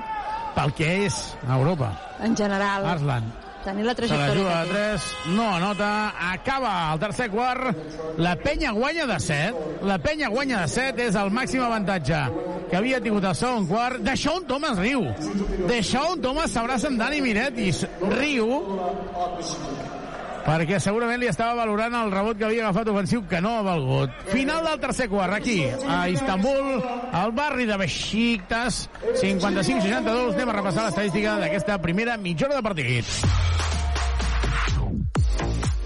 S3: pel que és a Europa.
S7: En general.
S3: Arslan.
S7: Tenir la
S3: Se la
S7: trajectòria
S3: juga
S7: té.
S3: 3, no anota, acaba el tercer quart, la penya guanya de 7, la penya guanya de 7, és el màxim avantatge que havia tingut el segon quart, d'això un Thomas riu, d'això un Thomas s'abraça amb Dani Miret i riu perquè segurament li estava valorant el rebot que havia agafat ofensiu que no ha valgut. Final del tercer quart, aquí, a Istanbul, al barri de Besiktas, 55-62. Anem a repassar l'estadística d'aquesta primera mitja hora de partit.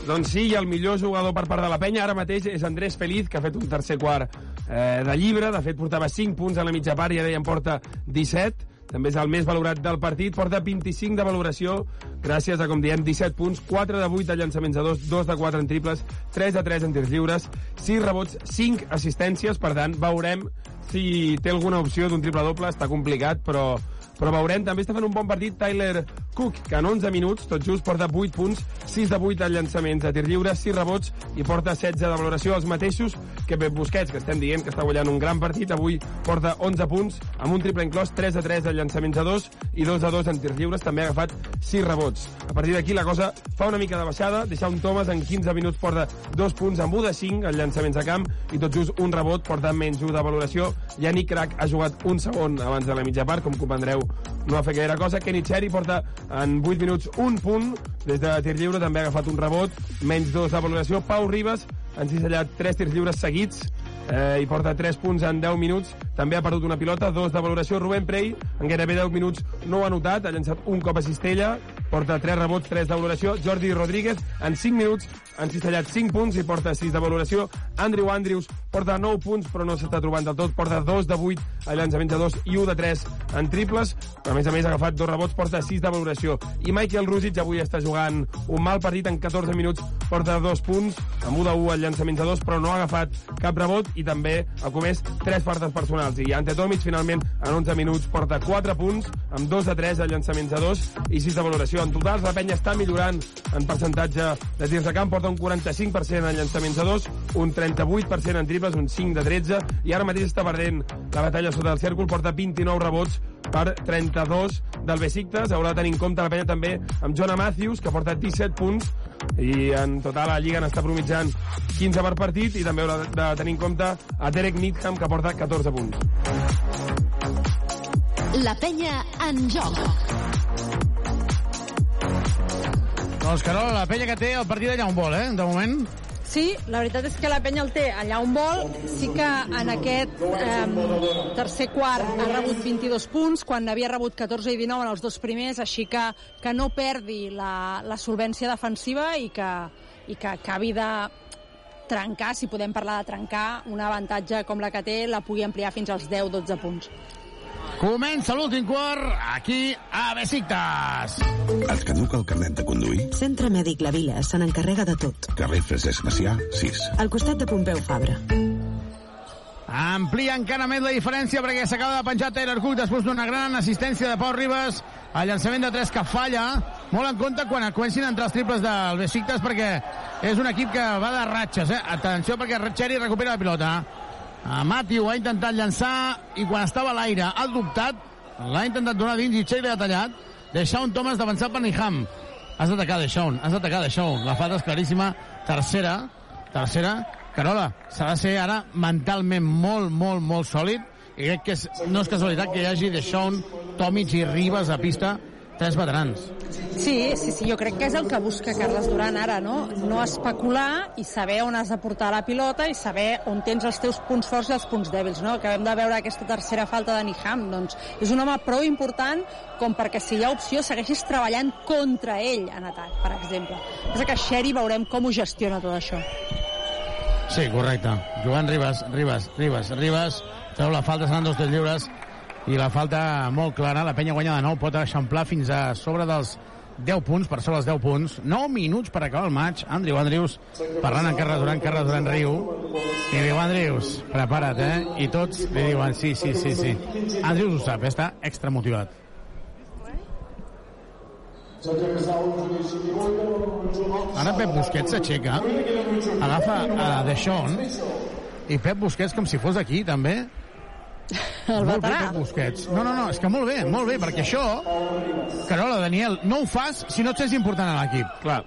S6: Doncs sí, i el millor jugador per part de la penya ara mateix és Andrés Feliz, que ha fet un tercer quart eh, de llibre. De fet, portava 5 punts a la mitja part i ara ja en porta 17. També és el més valorat del partit. Porta 25 de valoració, gràcies a, com diem, 17 punts, 4 de 8 de llançaments a 2, 2 de 4 en triples, 3 de 3 en tirs lliures, 6 rebots, 5 assistències. Per tant, veurem si té alguna opció d'un triple-doble. Està complicat, però, però veurem. També està fent un bon partit Tyler Cook, que en 11 minuts, tot just, porta 8 punts, 6 de 8 en llançaments a tir lliure, 6 rebots i porta 16 de valoració, els mateixos que Pep Busquets, que estem dient que està guanyant un gran partit. Avui porta 11 punts, amb un triple inclòs, 3 a 3 en llançaments a 2 i 2 a 2 en tirs lliures. També ha agafat 6 rebots. A partir d'aquí la cosa fa una mica de baixada. Deixar un Thomas en 15 minuts porta 2 punts amb 1 de 5 en llançaments a camp i tot just un rebot porta menys 1 de valoració. Yannick Crac ha jugat un segon abans de la mitja part, com comprendreu no ha fet gaire cosa. Kenny Cherry porta en 8 minuts un punt des de tir lliure, també ha agafat un rebot, menys 2 de valoració. Pau Ribas han cisellat 3 tirs lliures seguits eh, i porta 3 punts en 10 minuts. També ha perdut una pilota, 2 de valoració. Rubén Prey, en gairebé 10 minuts, no ho ha notat, ha llançat un cop a cistella, porta 3 rebots, 3 de valoració. Jordi Rodríguez, en 5 minuts, han cistellat 5 punts i porta 6 de valoració. Andrew Andrews porta 9 punts, però no s'està trobant del tot. Porta 2 de 8 a llançaments de 2 i 1 de 3 en triples. A més a més, ha agafat 2 rebots, porta 6 de valoració. I Michael Rusic avui està jugant un mal partit en 14 minuts, porta 2 punts, amb 1 de 1 al llançaments de 2, però no ha agafat cap rebot i també ha comès 3 faltes personals. I Ante Tomic, finalment, en 11 minuts, porta 4 punts, amb 2 de 3 a llançaments de 2 i 6 de valoració. En total, la penya està millorant en percentatge de tirs de camp, porta un 45% en llançaments de 2, un 38% en triples, un 5 de 13, i ara mateix està perdent la batalla sota el cèrcol, porta 29 rebots per 32 del Besiktas. Haurà de tenir en compte la penya també amb Jonah Matthews, que porta 17 punts, i en total la Lliga n'està promitjant 15 per partit, i també haurà de tenir en compte a Derek Needham, que porta 14 punts.
S1: La penya en joc.
S3: Doncs, Carola, la penya que té el partit allà on vol, eh? De moment.
S7: Sí, la veritat és que la penya el té allà on vol. Sí que en aquest eh, tercer quart ha rebut 22 punts, quan n'havia rebut 14 i 19 en els dos primers, així que, que no perdi la, la solvència defensiva i que, i que acabi de trencar, si podem parlar de trencar, un avantatge com la que té, la pugui ampliar fins als 10-12 punts.
S3: Comença l'últim quart aquí a Besiktas.
S2: Et caduca el carnet de conduir?
S14: Centre Mèdic La Vila se n'encarrega de tot.
S2: Carrer Francesc Macià, 6.
S14: Al costat de Pompeu Fabra.
S3: Amplia encara més la diferència perquè s'acaba de penjar Taylor Cook després d'una gran assistència de Pau Ribas al llançament de 3 que falla molt en compte quan comencin a entrar els triples del Besiktas perquè és un equip que va de ratxes eh? atenció perquè Cherry recupera la pilota a Matthew ha intentat llançar i quan estava a l'aire ha dubtat l'ha intentat donar dins i Cherry ha tallat. Deixar un Thomas d'avançar per Niham. Has d'atacar Deixaun, has d'atacar Deixaun la falta és claríssima, tercera tercera, Carola, s'ha de ser ara mentalment molt, molt, molt sòlid. I crec que és, no és casualitat que hi hagi Deixaun, Tomic i Ribas a pista tres veterans.
S7: Sí, sí, sí, jo crec que és el que busca Carles Duran ara, no? No especular i saber on has de portar la pilota i saber on tens els teus punts forts i els punts dèbils, no? Acabem de veure aquesta tercera falta de Niham, doncs és un home prou important com perquè si hi ha opció segueixis treballant contra ell en atac, per exemple. És que Sherry veurem com ho gestiona tot això.
S3: Sí, correcte. Joan Ribas, Ribas, Ribas, Ribas, treu la falta, seran dos tres lliures, i la falta molt clara, la penya guanya de nou, pot eixamplar fins a sobre dels 10 punts, per sobre els 10 punts, 9 minuts per acabar el maig, Andrew Andrews parlant amb Carles Duran, Carles Duran riu, i diu, Andrews, prepara't, eh? I tots li diuen, sí, sí, sí, sí. Andrews ho sap, està extra motivat. Ara Pep Busquets s'aixeca, agafa a Deixón, i Pep Busquets com si fos aquí, també.
S7: El
S3: molt bé,
S7: veterà.
S3: Pep Busquets. No, no, no, és que molt bé, molt bé, perquè això, Carola, Daniel, no ho fas si no et sents important a l'equip.
S6: Clar.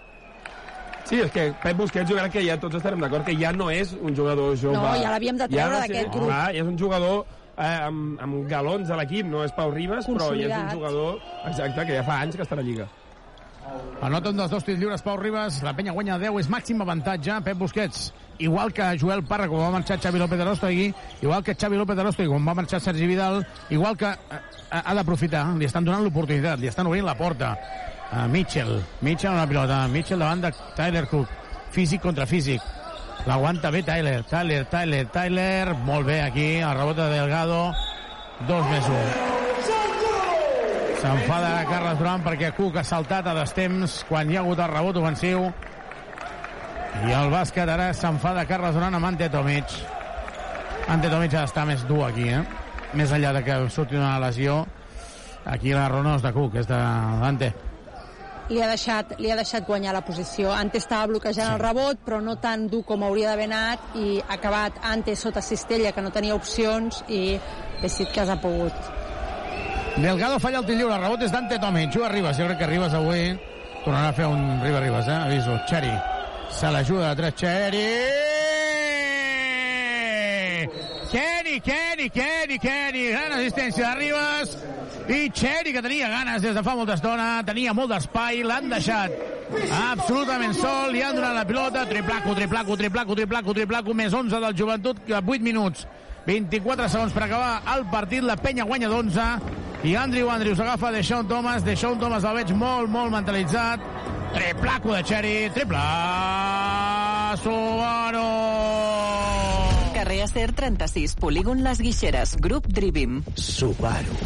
S6: Sí, és que Pep Busquets jo crec que ja tots estarem d'acord que ja no és un jugador jove.
S7: No, ja l'havíem de treure
S6: no
S7: d'aquest grup.
S6: Clar, ja és un jugador eh, amb, amb galons a l'equip, no és Pau Ribas, però ja és un jugador, exacte, que ja fa anys que està a la Lliga.
S3: Anota un dels dos tirs lliures, Pau Ribas. La penya guanya 10, és màxim avantatge. Pep Busquets, igual que Joel Parra quan va marxar Xavi López de Rostegui, igual que Xavi López de Rostegui quan va marxar Sergi Vidal, igual que eh, ha d'aprofitar, li estan donant l'oportunitat, li estan obrint la porta. A Mitchell, Mitchell la pilota, Mitchell davant de Tyler Cook, físic contra físic. L'aguanta bé Tyler, Tyler, Tyler, Tyler, molt bé aquí, el rebot de Delgado, dos més un. S'enfada Carles Duran perquè Cook ha saltat a destemps quan hi ha hagut el rebot ofensiu. I el bàsquet ara s'enfada Carles Duran amb Ante Tomic. Ante Tomic ha d'estar més dur aquí, eh? Més enllà de que surti una lesió, aquí la raó no és de Cook, és de Dante.
S7: li ha, deixat, li ha deixat guanyar la posició. Ante estava bloquejant sí. el rebot, però no tan dur com hauria d'haver anat, i ha acabat Ante sota Cistella, que no tenia opcions, i Bessit que ha pogut.
S3: Delgado falla el tir lliure, el rebot és d'Ante Tomic, juga Ribas, jo crec que Ribas avui tornarà a fer un Ribas Ribas, eh? Aviso, Xeri, se l'ajuda de tres, Xeri! Kenny, Kenny, Kenny, Kenny, gran assistència de Ribas, i Xeri, que tenia ganes des de fa molta estona, tenia molt d'espai, l'han deixat absolutament sol, li han donat la pilota, triplaco, triplaco, triplaco, triplaco, triplaco, més 11 del joventut, 8 minuts, 24 segons per acabar el partit, la penya guanya d'11, i Andrew Andrews agafa de Thomas, de Thomas el veig molt, molt mentalitzat, triplaco de Xeri, triple, Subaru!
S26: Carrer Acer 36, Polígon Les Guixeres, grup Drivim.
S8: Subaru.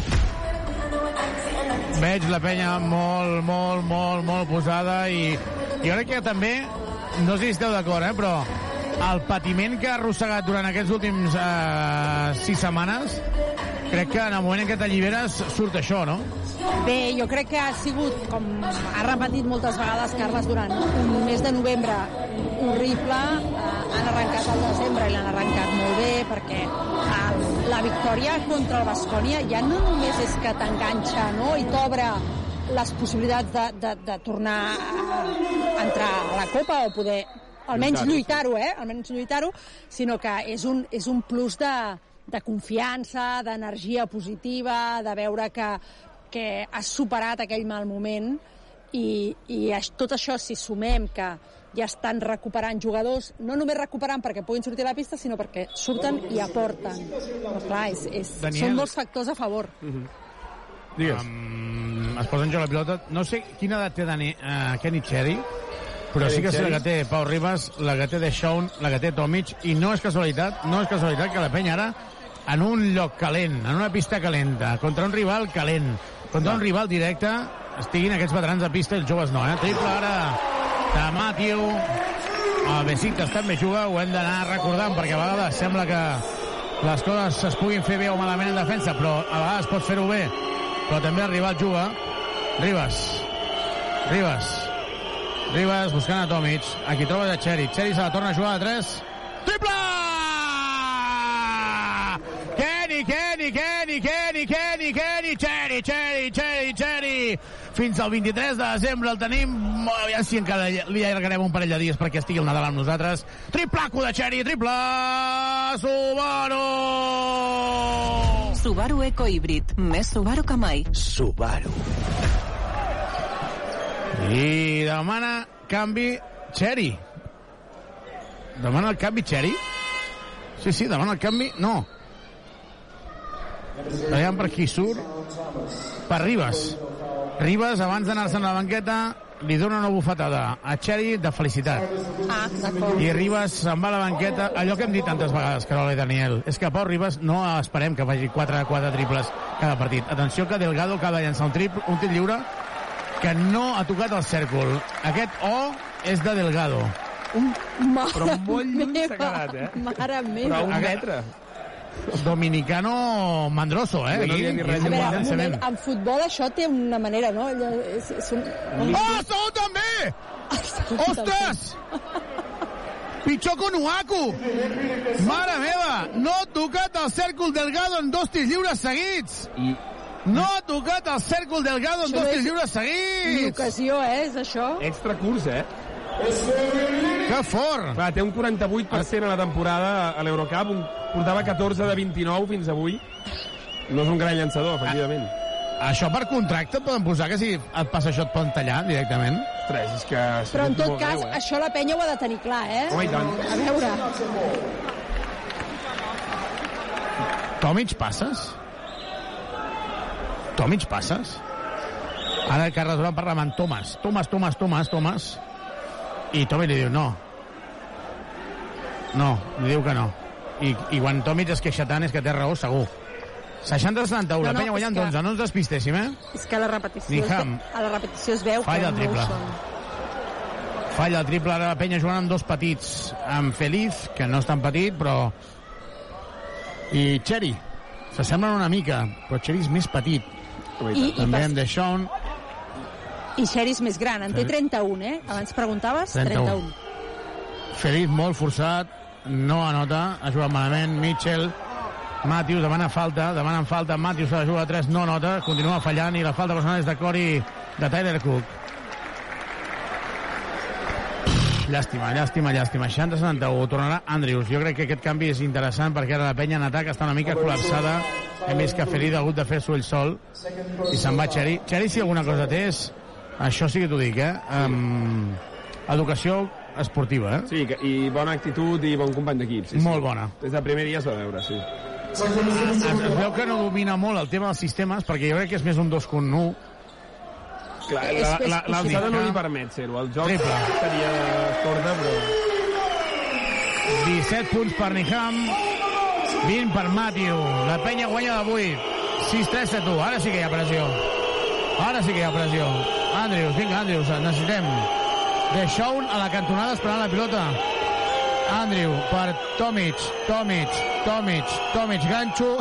S3: Veig la penya molt, molt, molt, molt posada i jo crec que també, no sé si esteu d'acord, eh, però el patiment que ha arrossegat durant aquests últims eh, sis setmanes, crec que en el moment en què t'alliberes surt això, no?
S7: Bé, jo crec que ha sigut, com ha repetit moltes vegades Carles, durant un mes de novembre horrible, eh, han arrencat el desembre i l'han arrencat molt bé, perquè eh, la victòria contra el Bascònia ja no només és que t'enganxa no? i t'obre les possibilitats de, de, de tornar a entrar a la Copa o poder almenys lluitar-ho, eh? almenys lluitar-ho, sinó que és un, és un plus de, de confiança, d'energia positiva, de veure que, que has superat aquell mal moment i, i tot això, si sumem que ja estan recuperant jugadors, no només recuperant perquè puguin sortir a la pista, sinó perquè surten i aporten. Però clar, és, és, Daniel... són molts factors a favor. Uh
S3: -huh. Digues. Um, es posa en joc la pilota. No sé quina edat té Dani, uh, Kenny Cherry, però sí que sé la que té Pau Ribas, la que té De Shaun, la que té Tomic, i no és casualitat, no és casualitat que la penya ara en un lloc calent, en una pista calenta, contra un rival calent, contra un rival directe, estiguin aquests veterans de pista i els joves no, eh? Triple ara de Matthew, el Besitas també juga, ho hem d'anar recordant perquè a vegades sembla que les coses es puguin fer bé o malament en defensa, però a vegades pots fer-ho bé, però també el rival juga. Ribas, Ribas, Ribas buscant a Tomic, aquí troba de Cheri, Cheri se la torna a jugar a 3, triple! Kenny, Kenny, Kenny, Kenny, Kenny, Kenny, Cheri, Cheri, Cheri, Cheri, fins al 23 de desembre el tenim. Aviam si encara li allargarem un parell de dies perquè estigui el Nadal amb nosaltres. Triplaco de Xeri, triple Subaru!
S26: Subaru Eco Híbrid. Més Subaru que mai.
S8: Subaru
S3: i demana canvi Xeri demana el canvi Xeri sí, sí, demana el canvi no Veiem per qui surt per Ribas Ribas, abans d'anar-se'n a la banqueta, li dona una bufetada a Xeri de felicitat.
S7: Ah.
S3: I Ribas se'n va a la banqueta, allò que hem dit tantes vegades, Carola i Daniel, és que Pau Ribas no esperem que faci 4 4 triples cada partit. Atenció que Delgado acaba de llançar un, triple, un tir lliure que no ha tocat el cèrcol. Aquest O és de Delgado.
S7: Un, mare
S24: Però molt lluny
S7: meva,
S24: s'ha quedat, eh?
S7: Mare meva.
S24: Però un metre.
S3: Dominicano mandroso, eh?
S24: Jo no havia res
S3: un
S7: A veure, un moment, en futbol això té una manera, no? Allò És, és un... un...
S3: Oh, Sou també! Ostres! Pitjor que un Uaku! Mare meva! No ha tocat el cèrcol Delgado en dos tirs lliures seguits!
S24: I
S3: No ha tocat el cèrcol Delgado en
S7: Això
S3: dos tirs
S7: és
S3: lliures seguits!
S7: ocasió, eh, és això?
S24: extra curs, eh?
S3: Que fort!
S24: Clar, té un 48% a la temporada a l'Eurocup, un, portava 14 de 29 fins avui. No és un gran llançador, efectivament.
S3: Això per contracte et poden posar que si et passa això et poden tallar directament?
S24: Ostres, és que...
S7: Però en tot cas,
S24: greu, eh?
S7: això la penya ho ha de tenir clar, eh?
S24: Home, i tant.
S7: A veure,
S3: Tomic passes? Tomic passes? Ara el Carles Durant parla amb en Thomas. Thomas, Thomas, Thomas, Thomas. I Tomic li diu no. No, li diu que no. I, i quan Tomic es queixa tant és que té raó, segur. 60-71,
S7: No,
S3: la
S7: no,
S3: penya
S7: és
S3: guanyant
S7: que-
S3: 11, no ens despistéssim, eh?
S7: és que a la repetició,
S3: Niham.
S7: a la repetició es veu
S3: Falla
S7: que
S3: el
S7: no
S3: triple.
S7: ho.
S3: Falla el triple, ara la penya jugant amb dos petits. Amb Feliz, que no és tan petit, però... I Cherry. S'assemblen una mica, però Cherry és més petit.
S7: I, i
S3: També
S7: pas,
S3: amb Deshaun.
S7: I Xeris més gran, en té 31, eh? Abans preguntaves?
S3: 31.
S7: 31.
S3: Feliz molt forçat, no anota, ha jugat malament, Mitchell, Matthews demana falta, demanen falta, Matthews se la juga a 3, no nota, continua fallant i la falta personal és de Cory, de Tyler Cook. Llàstima, llàstima, llàstima. 60-71, tornarà Andrews. Jo crec que aquest canvi és interessant perquè ara la penya en atac està una mica col·lapsada. Hem vist que Ferid ha hagut de fer-s'ho ell sol i se'n va Xeri. Xeri, si alguna cosa té, és... Això sí que t'ho dic, eh? Um, educació esportiva, eh?
S24: Sí, i bona actitud i bon company d'equip. Sí,
S3: Molt
S24: sí.
S3: bona.
S24: Des del primer dia es va veure, sí.
S3: Es, es veu que no domina molt el tema dels sistemes, perquè jo crec que és més un 2 que un 1.
S24: Clar,
S3: És-
S24: la-
S3: és
S24: la- l'alçada
S3: possible.
S24: no li permet ser-ho. El joc
S3: Triple.
S24: seria corta, però...
S3: 17 punts per Niham, 20 per Matthew. La penya guanya de 8. 6-3 7 1 Ara sí que hi ha pressió. Ara sí que hi ha pressió. Andrews, vinga, Andrews, necessitem. De Shawn a la cantonada esperant la pilota. Andrew per Tomic, Tomic, Tomic, Tomic, ganxo.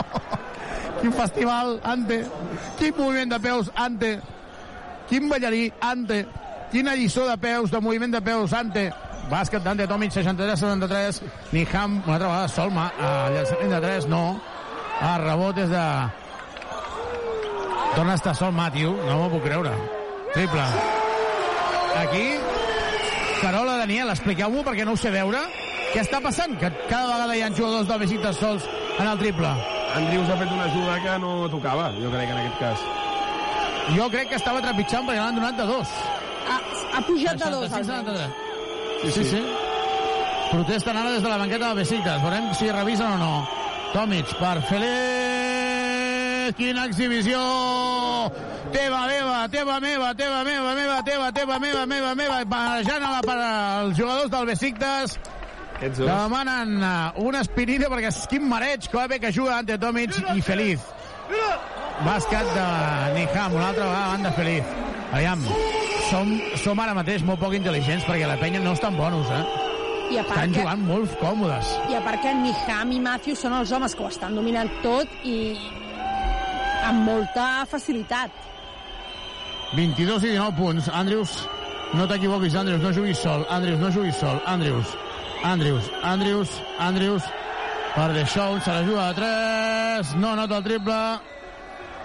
S3: Quin festival, Ante. Quin moviment de peus, Ante. Quin ballarí, Ante. Quina lliçó de peus, de moviment de peus, Ante. Bàsquet d'Ante Tomic, 63-73. Niham, una altra vegada, sol, ma, a llançament de 3, no. A rebot és de... Torna a estar sol Matthew, no m'ho puc creure. Triple. Aquí, Carola Daniel, expliqueu-m'ho perquè no ho sé veure. Què està passant? Que cada vegada hi ha jugadors del Besiktas sols en el triple.
S24: Andrius ha fet una jugada que no tocava, jo crec, en aquest cas.
S3: Jo crec que estava trepitjant perquè l'han donat de dos.
S7: Ha, ha pujat de dos,
S3: 65,
S7: almenys.
S3: 73. Sí, sí, sí. Protesten ara des de la banqueta del Besiktas. Veurem si revisen o no. Tomic per Feliz. Quina exhibició! Teva meva, teva meva, teva meva, meva, teva, teva meva, meva, meva, barrejant a la, per als jugadors del Besiktas. Demanen eh, una aspirina perquè és quin mareig que bé que juga ante Tomic i Feliz. Bàsquet de Niham, una altra vegada davant de Feliz. Aviam, som, som ara mateix molt poc intel·ligents perquè la penya no estan bonos, eh?
S7: I a part
S3: Estan
S7: que,
S3: jugant molt còmodes.
S7: i a part que Niham i Matthews són els homes que ho estan dominant tot i amb molta facilitat.
S3: 22 i 19 punts. Andrews, no t'equivoquis, Andrews, no juguis sol. Andrews, no juguis sol. Andrews, Andrews, Andrews, Andrews, per De Shaw, se la juga de 3, no nota el triple.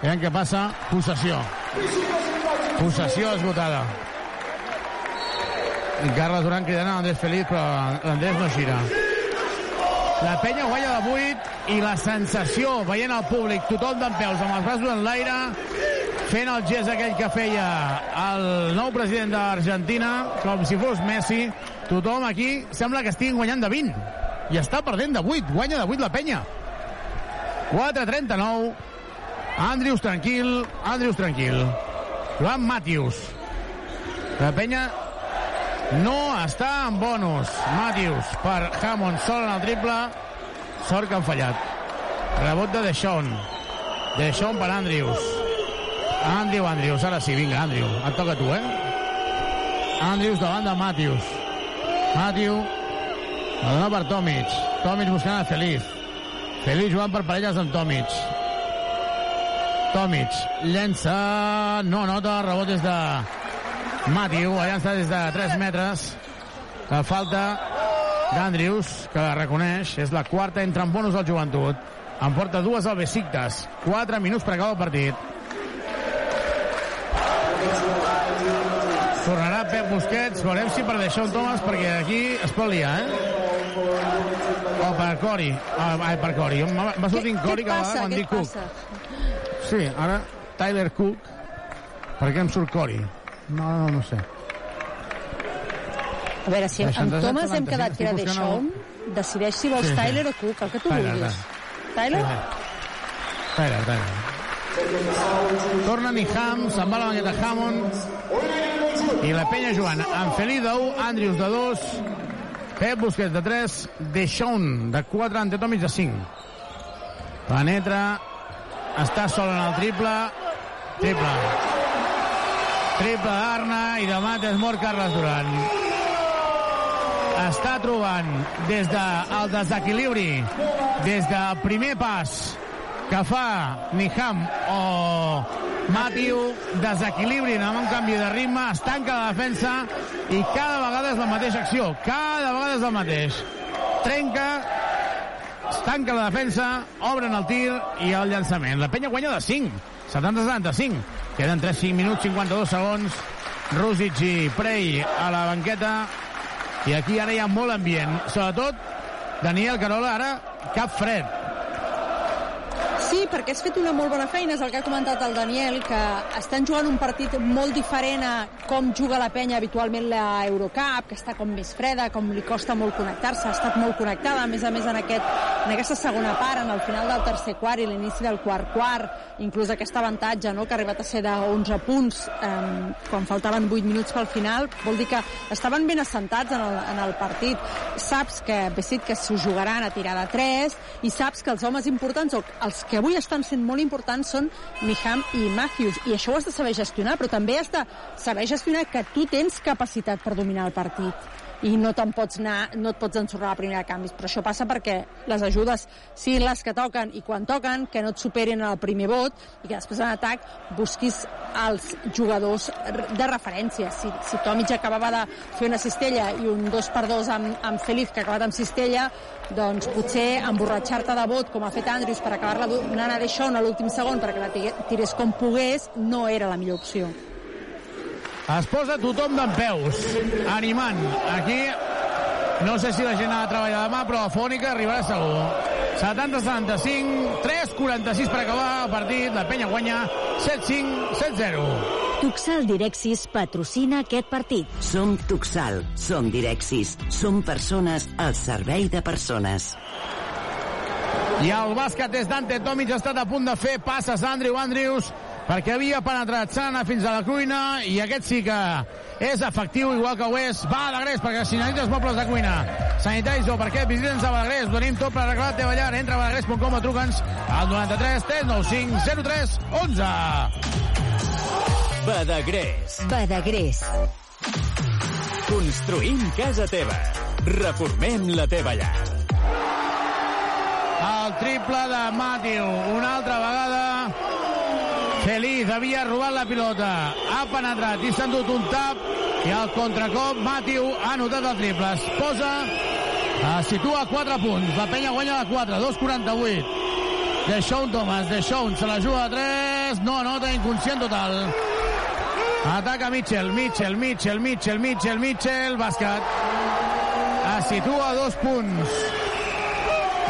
S3: Veiem què passa. Possessió. Possessió esgotada. I Carles Duran cridant a Andrés Feliz, però l'Andrés no gira. La penya guanya de 8 i la sensació, veient el públic, tothom d'en peus, amb els braços en l'aire, fent el gest aquell que feia el nou president d'Argentina, com si fos Messi, tothom aquí sembla que estiguin guanyant de 20. I està perdent de 8, guanya de 8 la penya. 4-39, Andrius tranquil, Andrius tranquil. Joan Matius. La penya no està en bonus. Matthews per Hammond sol en el triple. Sort que han fallat. Rebot de Deixón. Deixón per Andrews. Andrew, Andrews. Ara sí, vinga, Andrew. Et toca tu, eh? Andrews davant de Matthews. Matthew. La dona per Tomic. Tomic buscant a Feliz. Feliz jugant per parelles amb Tomic. Tomic llença, no nota, rebot des de allà està des de 3 metres. La falta d'Andrews, que la reconeix, és la quarta entra en bonus al joventut. En porta dues al Besiktas. 4 minuts per acabar el partit. Pep Busquets. Veurem si per deixar un Thomas, perquè aquí es pot liar, eh? O per Cori. Ah, ai, per Cori. M'ha sortit Cori cada vegada quan dic Cook.
S7: passa?
S3: Sí, ara Tyler Cook. Per què em surt Cori? No, no, no sé.
S7: A veure, si amb
S3: 67,
S7: Thomas hem
S3: 75,
S7: quedat que era
S3: estic
S7: de
S3: buscant
S7: Shawn, decideix si vols
S3: Sí, sí.
S7: Tyler o Cook, el que tu
S3: Tyler,
S7: vulguis. Tyler?
S3: Tyler, Tyler. Torna Niham, se'n va la banqueta Hammond i la penya jugant amb Feliz de 1, Andrews de 2, Pep Busquets de 3, Deixón de 4, Antetomic de 5. Penetra, està sol en el triple, triple. Triple d'Arna i de Mates mort Carles Duran. Està trobant des del desequilibri, des del primer pas, que fa Niham o Matiu desequilibrin amb un canvi de ritme, es tanca la defensa i cada vegada és la mateixa acció, cada vegada és el mateix. Trenca, es tanca la defensa, obren el tir i el llançament. La penya guanya de 5, 70-75. Queden 3-5 minuts, 52 segons. Rúsic i Prey a la banqueta. I aquí ara hi ha molt ambient. Sobretot, Daniel Carola, ara cap fred.
S7: Sí, perquè has fet una molt bona feina, és el que ha comentat el Daniel, que estan jugant un partit molt diferent a com juga la penya habitualment la Eurocup, que està com més freda, com li costa molt connectar-se, ha estat molt connectada, a més a més en, aquest, en aquesta segona part, en el final del tercer quart i l'inici del quart quart, inclús aquest avantatge, no?, que ha arribat a ser de 11 punts eh, quan faltaven 8 minuts pel final, vol dir que estaven ben assentats en el, en el partit. Saps que Bessit que s'ho jugaran a tirar de 3 i saps que els homes importants, o els que avui estan sent molt importants són Miham i Matthews, i això ho has de saber gestionar, però també has de saber gestionar que tu tens capacitat per dominar el partit i no te'n pots anar, no et pots ensorrar la primera de canvis, però això passa perquè les ajudes siguin les que toquen i quan toquen, que no et superin el primer vot i que després en atac busquis els jugadors de referència. Si, si Tomic acabava de fer una cistella i un 2 per 2 amb, amb Feliz que ha acabat amb cistella, doncs potser emborratxar-te de vot com ha fet Andrews per acabar-la donant a Deixón a l'últim segon perquè la tirés com pogués no era la millor opció.
S3: Es posa tothom d'en peus, animant. Aquí no sé si la gent ha de treballar demà, però a Fònica arribarà segur. 70-75, 3-46 per acabar el partit. La penya guanya 7-5, 7-0.
S11: Tuxal Direxis patrocina aquest partit.
S4: Som Tuxal, som Direxis, som persones al servei de persones.
S3: I el bàsquet és Dante Tomic, ha estat a punt de fer passes a Andrew Andrews, perquè havia penetrat Sana fins a la cuina i aquest sí que és efectiu, igual que ho és Badagrés, perquè si necessites mobles de cuina sanitaris o perquè visita'ns a Badagrés donem tot per arreglar la teva llar, entra a badagrés.com o truca'ns al 93 395 03 11
S27: Badagrés.
S11: Badagrés.
S27: Construïm casa teva. Reformem la teva llar.
S3: El triple de Matiu, una altra vegada Feliz havia robat la pilota, ha penetrat i s'ha endut un tap i al contracop Matiu ha notat el triple. Es posa, es situa a 4 punts. La penya guanya la 4, 2'48. De Sean Thomas, de Sean se la juga a 3, no anota, inconscient total. Ataca Mitchell, Mitchell, Mitchell, Mitchell, Mitchell, Mitchell, bàsquet. Es situa a dos punts.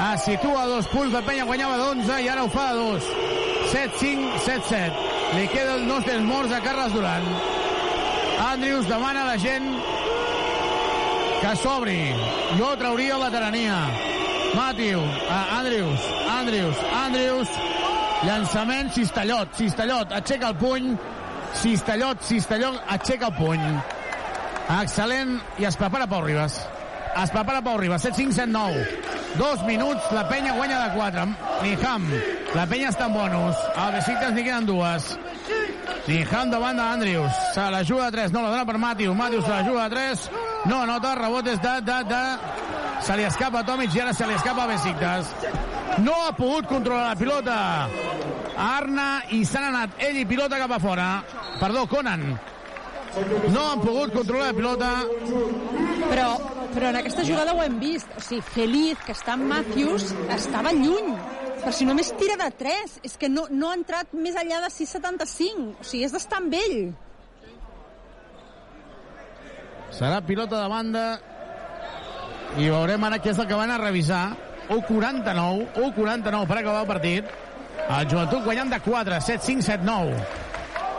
S3: Es situa a dos punts, la penya guanyava d'11 i ara ho fa a dos. 7-5, 7-7. Li queda el nos dels morts a Carles Duran. Andrews demana a la gent que s'obri. Jo trauria la tarania. Matiu, uh, Andrews, Andrews, Andrews, llançament, Cistellot, Cistellot, aixeca el puny, Cistellot, Cistellot, aixeca el puny. Excel·lent, i es prepara Pau Ribas. Es prepara Pau Ribas, 7-5, 7-9. Dos minuts, la penya guanya de 4. Niham, la penya està en bonus. A Besiktas n'hi queden dues. Niham davant d'Andrius. Se la juga de 3, no la dona per Matiu. Matiu se la juga de 3. No anota, rebot és de, de, de... Se li escapa a Tomic i ara se li escapa a Besiktas. No ha pogut controlar la pilota. Arna i s'han anat ell i pilota cap a fora. Perdó, Conan. No han pogut controlar la pilota.
S7: Però, però en aquesta jugada ho hem vist. O sigui, Feliz, que està amb Matthews, estava lluny. Però si només tira de 3, és que no, no ha entrat més enllà de 6,75. O sigui, és d'estar amb ell.
S3: Serà pilota de banda i veurem ara què és el que van a revisar. 1'49, 1'49 per acabar el partit. El joventut guanyant de 4, 7-5, 7-9.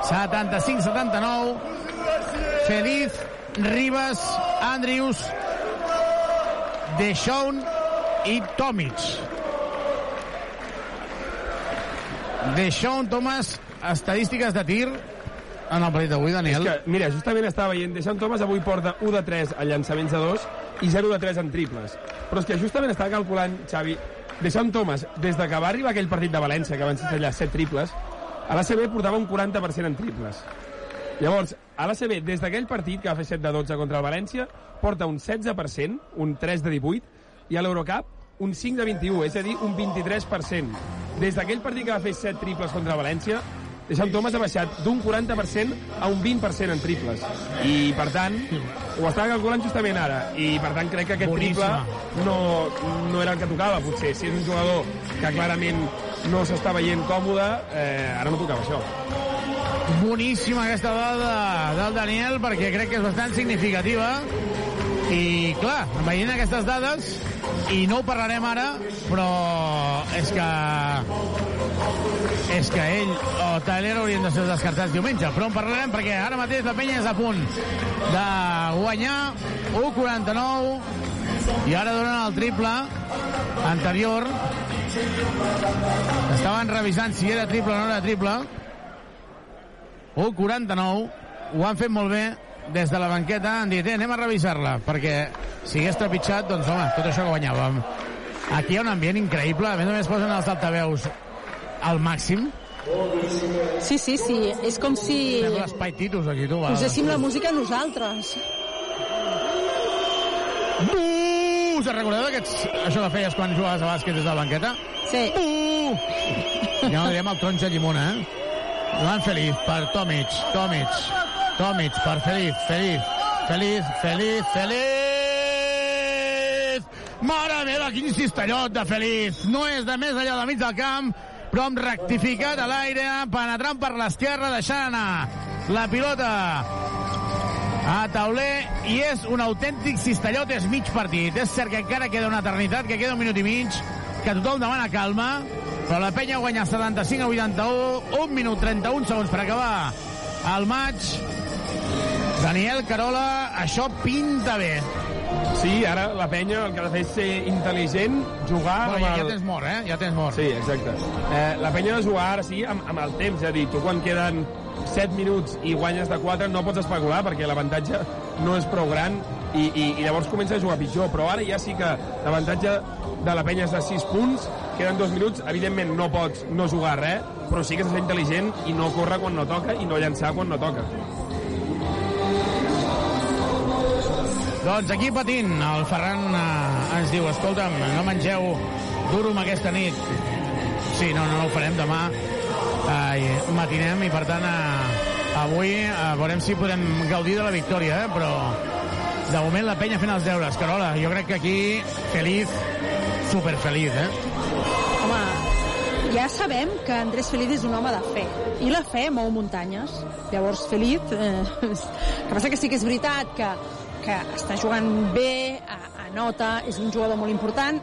S3: 75-79. Feliz, Ribas, Andrius, Deixón i Tomic. Deixón, Thomas, estadístiques de tir en el partit d'avui, Daniel.
S24: És que, mira, justament estava veient, Deixant Thomas avui porta 1 de 3 a llançaments de 2 i 0 de 3 en triples. Però és que justament estava calculant, Xavi, Deixant Thomas, des de que va arribar aquell partit de València, que van ser allà 7 triples, a l'ACB portava un 40% en triples. Llavors, a l'ACB, des d'aquell partit que va fer 7 de 12 contra el València, porta un 16%, un 3 de 18, i a l'Eurocup un 5 de 21, és a dir, un 23%.
S6: des d'aquell partit que va fer 7 triples contra València, Deixant Thomas ha baixat d'un 40% a un 20% en triples. I, per tant, ho estava calculant justament ara. I, per tant, crec que aquest
S3: Boníssima.
S6: triple no, no era el que tocava, potser. Si és un jugador que clarament no s'està veient còmode, eh, ara no tocava això.
S3: Boníssima aquesta dada del Daniel perquè crec que és bastant significativa. I clar, veient aquestes dades i no ho parlarem ara però és que és que ell o Tyler haurien de ser descartats diumenge. Però en parlarem perquè ara mateix la penya és a punt de guanyar 1'49 i ara donen el triple anterior. Estaven revisant si era triple o no era triple 1'49 ho han fet molt bé des de la banqueta han dit, eh, anem a revisar-la perquè si hagués trepitjat, doncs home, tot això que guanyàvem aquí hi ha un ambient increïble a més a més posen els altaveus al màxim
S7: Sí, sí, sí. És com si
S3: Sembla l'espai Titus aquí, tu. va.
S7: poséssim la música nosaltres.
S3: Uh, us recordeu d'aquests... Això que feies quan jugaves a bàsquet des de la banqueta?
S7: Sí.
S3: Uh! Ja no direm el taronja llimona, eh? Joan Feliz per Tomic, Tomic, Tomic per Feliz, Feliz, Feliz, Feliz, Feliz! Mare meva, quin cistellot de Feliz! No és de més allà del mig del camp, però amb rectificat a l'aire, penetrant per l'esquerra, deixant anar la pilota a tauler i és un autèntic cistellot, és mig partit. És cert que encara queda una eternitat, que queda un minut i mig, que tothom demana calma, però la penya guanya 75 a 81, 1 minut 31 segons per acabar el maig. Daniel Carola, això pinta bé.
S6: Sí, ara la penya el que ha de fer és ser intel·ligent, jugar...
S3: Bueno, ja, ja
S6: el-
S3: tens mort, eh? Ja tens mort.
S6: Sí, exacte. Eh, la penya ha de jugar ara sí amb, amb el temps, és a dir, tu quan queden 7 minuts i guanyes de 4 no pots especular perquè l'avantatge no és prou gran i, i, i llavors comença a jugar pitjor, però ara ja sí que l'avantatge de la penya és de 6 punts, queden 2 minuts, evidentment no pots no jugar res, però sí que ser intel·ligent i no córrer quan no toca i no llançar quan no toca.
S3: Doncs aquí patint, el Ferran eh, ens diu, escolta'm, no mengeu durum aquesta nit. Sí, no, no, no ho farem demà. Eh, matinem i per tant eh, avui eh, veurem si podem gaudir de la victòria, eh? però de moment la penya fent els deures. Carola, jo crec que aquí feliç, super feliç, eh?
S7: Home, ja sabem que Andrés Feliz és un home de fe, i la fe mou muntanyes. Llavors, Feliz, eh, que passa que sí que és veritat que, que està jugant bé, a- anota, és un jugador molt important,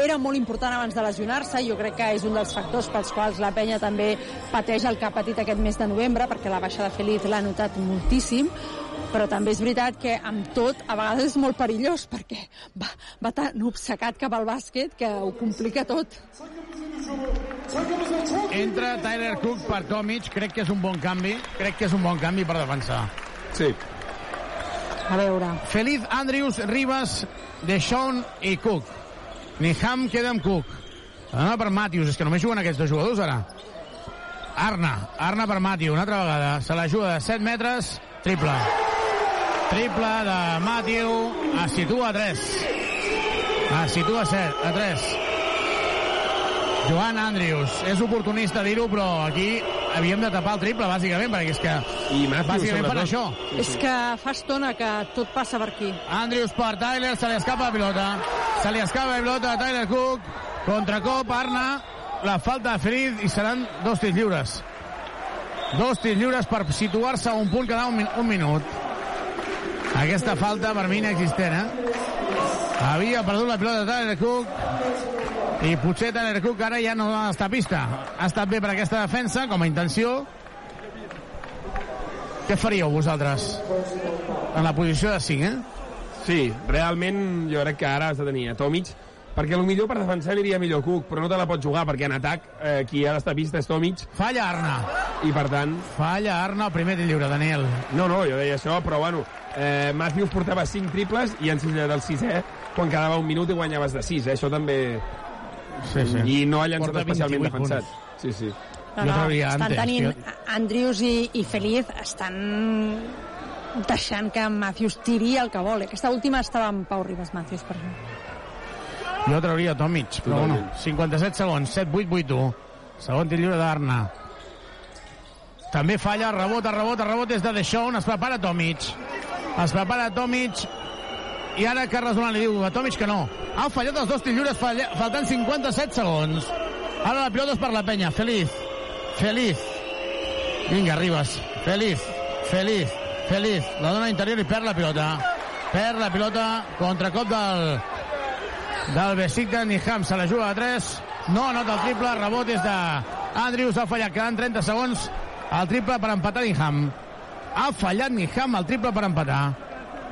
S7: era molt important abans de lesionar-se, jo crec que és un dels factors pels quals la penya també pateix el que ha patit aquest mes de novembre, perquè la baixa de Feliz l'ha notat moltíssim, però també és veritat que amb tot a vegades és molt perillós perquè va, va tan obcecat cap al bàsquet que ho complica tot.
S3: Entra Tyler Cook per Tomic, crec que és un bon canvi, crec que és un bon canvi per defensar.
S6: Sí.
S7: A veure.
S3: Feliz Andrews, Ribas, Deshaun i Cook. Niham queda amb Cook. Arna per Matthews, és que només juguen aquests dos jugadors ara. Arna, Arna per Matthews, una altra vegada. Se la juga de 7 metres, triple. Triple de Matthew, es situa a 3. Es situa a 7, a 3. Joan Andrews, és oportunista dir-ho, però aquí havíem de tapar el triple, bàsicament, perquè és que...
S6: I Matthews,
S3: bàsicament per
S6: sobretot.
S3: això.
S7: És que fa estona que tot passa per aquí.
S3: Andrews per Tyler, se li escapa la pilota. Se li escapa la pilota a Tyler Cook. Contracop, Arna. La falta de Feliz i seran dos tirs lliures. Dos tirs lliures per situar-se a un punt cada un, min un minut. Aquesta falta per mi inexistent, eh? Havia perdut la pilota de Tyler Cook i potser Tyler Cook ara ja no està a pista. Ha estat bé per aquesta defensa com a intenció. Què faríeu vosaltres? En la posició de 5, eh?
S6: Sí, realment jo crec que ara has de tenir a Tomic, perquè el millor per defensar aniria millor Cook, però no te la pots jugar, perquè en atac eh, qui ha d'estar a pista és Tomic.
S3: Falla Arna.
S6: I per tant...
S3: Falla Arna el primer tir lliure, Daniel.
S6: No, no, jo deia això, però bueno, eh, Matthews portava 5 triples i en sisè del sisè, quan quedava un minut i guanyaves de 6, eh? això també...
S3: Sí, sí.
S6: I no ha llançat
S3: Porta
S6: especialment
S3: 28
S6: defensat. Sí, sí.
S7: No, no, estan tenint... Andrews i, i Feliz estan deixant que Matthews tiri el que vol. Aquesta última estava amb Pau Ribas Matthews, per exemple.
S3: Jo trauria Tomic, però bueno, 57 segons, 7-8, 8-1. Segon tir lliure d'Arna. També falla, rebot, rebot, rebot des de Deixón, es prepara Tomic. Es prepara Tomic i ara Carles Duran li diu a Tomic que no. Ha fallat els dos tirs lliures falla, faltant 57 segons. Ara la pilota és per la penya. Feliz. Feliz. Vinga, Ribas. Feliz. Feliz. Feliz. La dona interior i perd la pilota. Perd la pilota. Contracop del del Besiktas. Niham se la juga a 3. No anota el triple. Rebot des de Andrius. Ha fallat. Quedant 30 segons. El triple per empatar Niham. Ha fallat Niham el triple per empatar.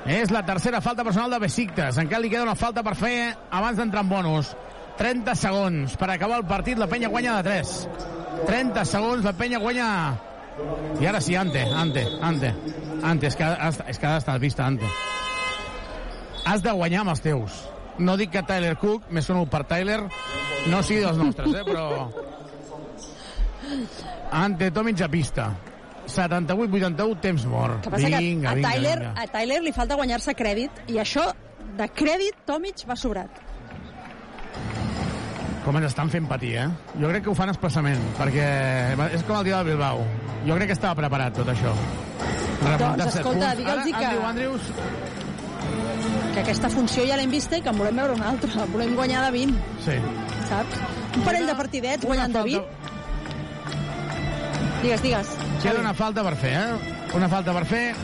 S3: És la tercera falta personal de Besiktas. Encara li queda una falta per fer abans d'entrar en bonus. 30 segons per acabar el partit. La penya guanya de 3. 30 segons, la penya guanya... I ara sí, Ante, Ante, Ante. Ante, és que, és que has d'estar vista, Ante. Has de guanyar amb els teus. No dic que Tyler Cook, més conegut per Tyler, no sigui dels nostres, eh, però... Ante Tomic a pista. 78-81, temps mort.
S7: Que passa
S3: vinga,
S7: que a
S3: vinga,
S7: Tyler,
S3: vinga.
S7: a Tyler li falta guanyar-se crèdit i això de crèdit Tomic va sobrat.
S3: Com ens estan fent patir, eh? Jo crec que ho fan expressament, perquè és com el dia del Bilbao. Jo crec que estava preparat tot això.
S7: Doncs, escolta, digue'ls que-
S3: Andrew Andrews,
S7: Que aquesta funció ja l'hem vista i que en volem veure una altra. Volem guanyar de 20,
S3: sí.
S7: saps? Un parell de partidets
S3: Una
S7: guanyant de
S3: falta-
S7: 20. Digues, digues.
S3: Queda una falta per fer, eh? Una falta per fer.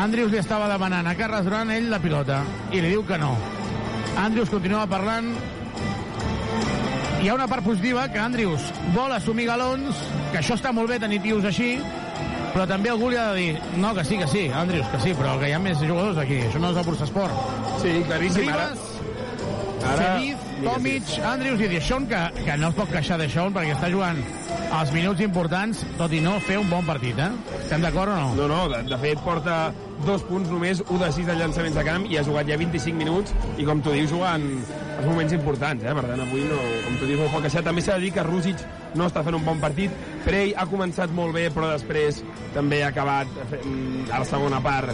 S3: Andrews li estava demanant a Carles Duran ell la pilota i li diu que no. Andrews continua parlant hi ha una part positiva que Andrews vol assumir galons, que això està molt bé tenir tios així, però també algú li ha de dir no, que sí, que sí, Andrews, que sí, però que hi ha més jugadors aquí, això no és el Bursasport.
S24: Sí, claríssim, ara-
S3: Ribas,
S24: ara-
S3: Feliz,
S24: Digues,
S3: Tomic, Andrews i Deixón, que, que no es pot queixar Deixón perquè està jugant els minuts importants, tot i no fer un bon partit, eh? Estem d'acord o no?
S24: No, no, de, de fet porta dos punts només, un de sis de llançaments de camp i ha jugat ja 25 minuts i com tu dius jugant els moments importants, eh? per tant avui no, com tu dius no pot queixar. També s'ha de dir que Rússic no està fent un bon partit, Prey ha començat molt bé però després també ha acabat mm, a la segona part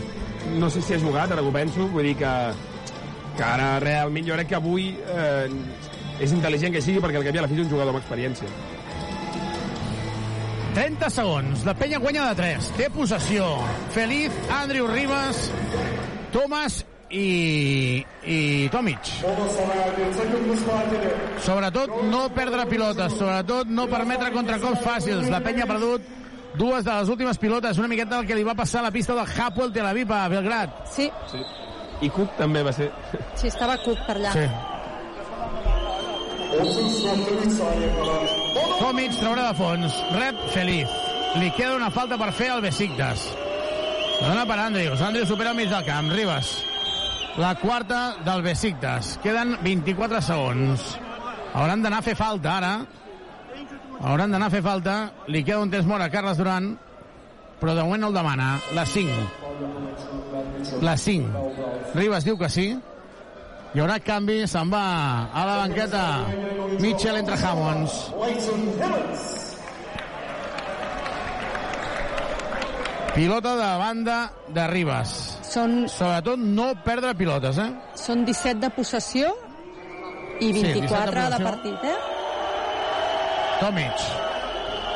S24: no sé si ha jugat, ara ho penso vull dir que, que ara realment jo crec que avui eh, és intel·ligent que sigui perquè el canvia la fi és un jugador amb experiència
S3: 30 segons. La penya guanya de 3. Té possessió. Feliz, Andrew Ribas, Thomas i, i Tomic. Sobretot no perdre pilotes, sobretot no permetre contracops fàcils. La penya ha perdut dues de les últimes pilotes, una miqueta del que li va passar a la pista del Hapoel Tel Aviv a Belgrat.
S7: Sí.
S24: sí. I Cook també va ser
S7: Sí, estava Cook per allà.
S3: Sí. Tomic traurà de fons. Rep Feliz. Li queda una falta per fer al Besiktas. La dona per Andrius. Andrius supera al mig del camp. Ribas. La quarta del Besiktas. Queden 24 segons. Hauran d'anar a fer falta ara. Hauran d'anar a fer falta. Li queda un temps mort a Carles Duran, però de moment no el demana. La 5. La 5. Ribas diu que sí. Hi haurà canvi, se'n va a la banqueta Mitchell entre Hammonds. Pilota de banda de Ribas.
S7: Són...
S3: Sobretot no perdre pilotes, eh?
S7: Són 17 de possessió i
S3: Sí, 17 de
S7: 24 de, partit, eh?
S3: Tomic.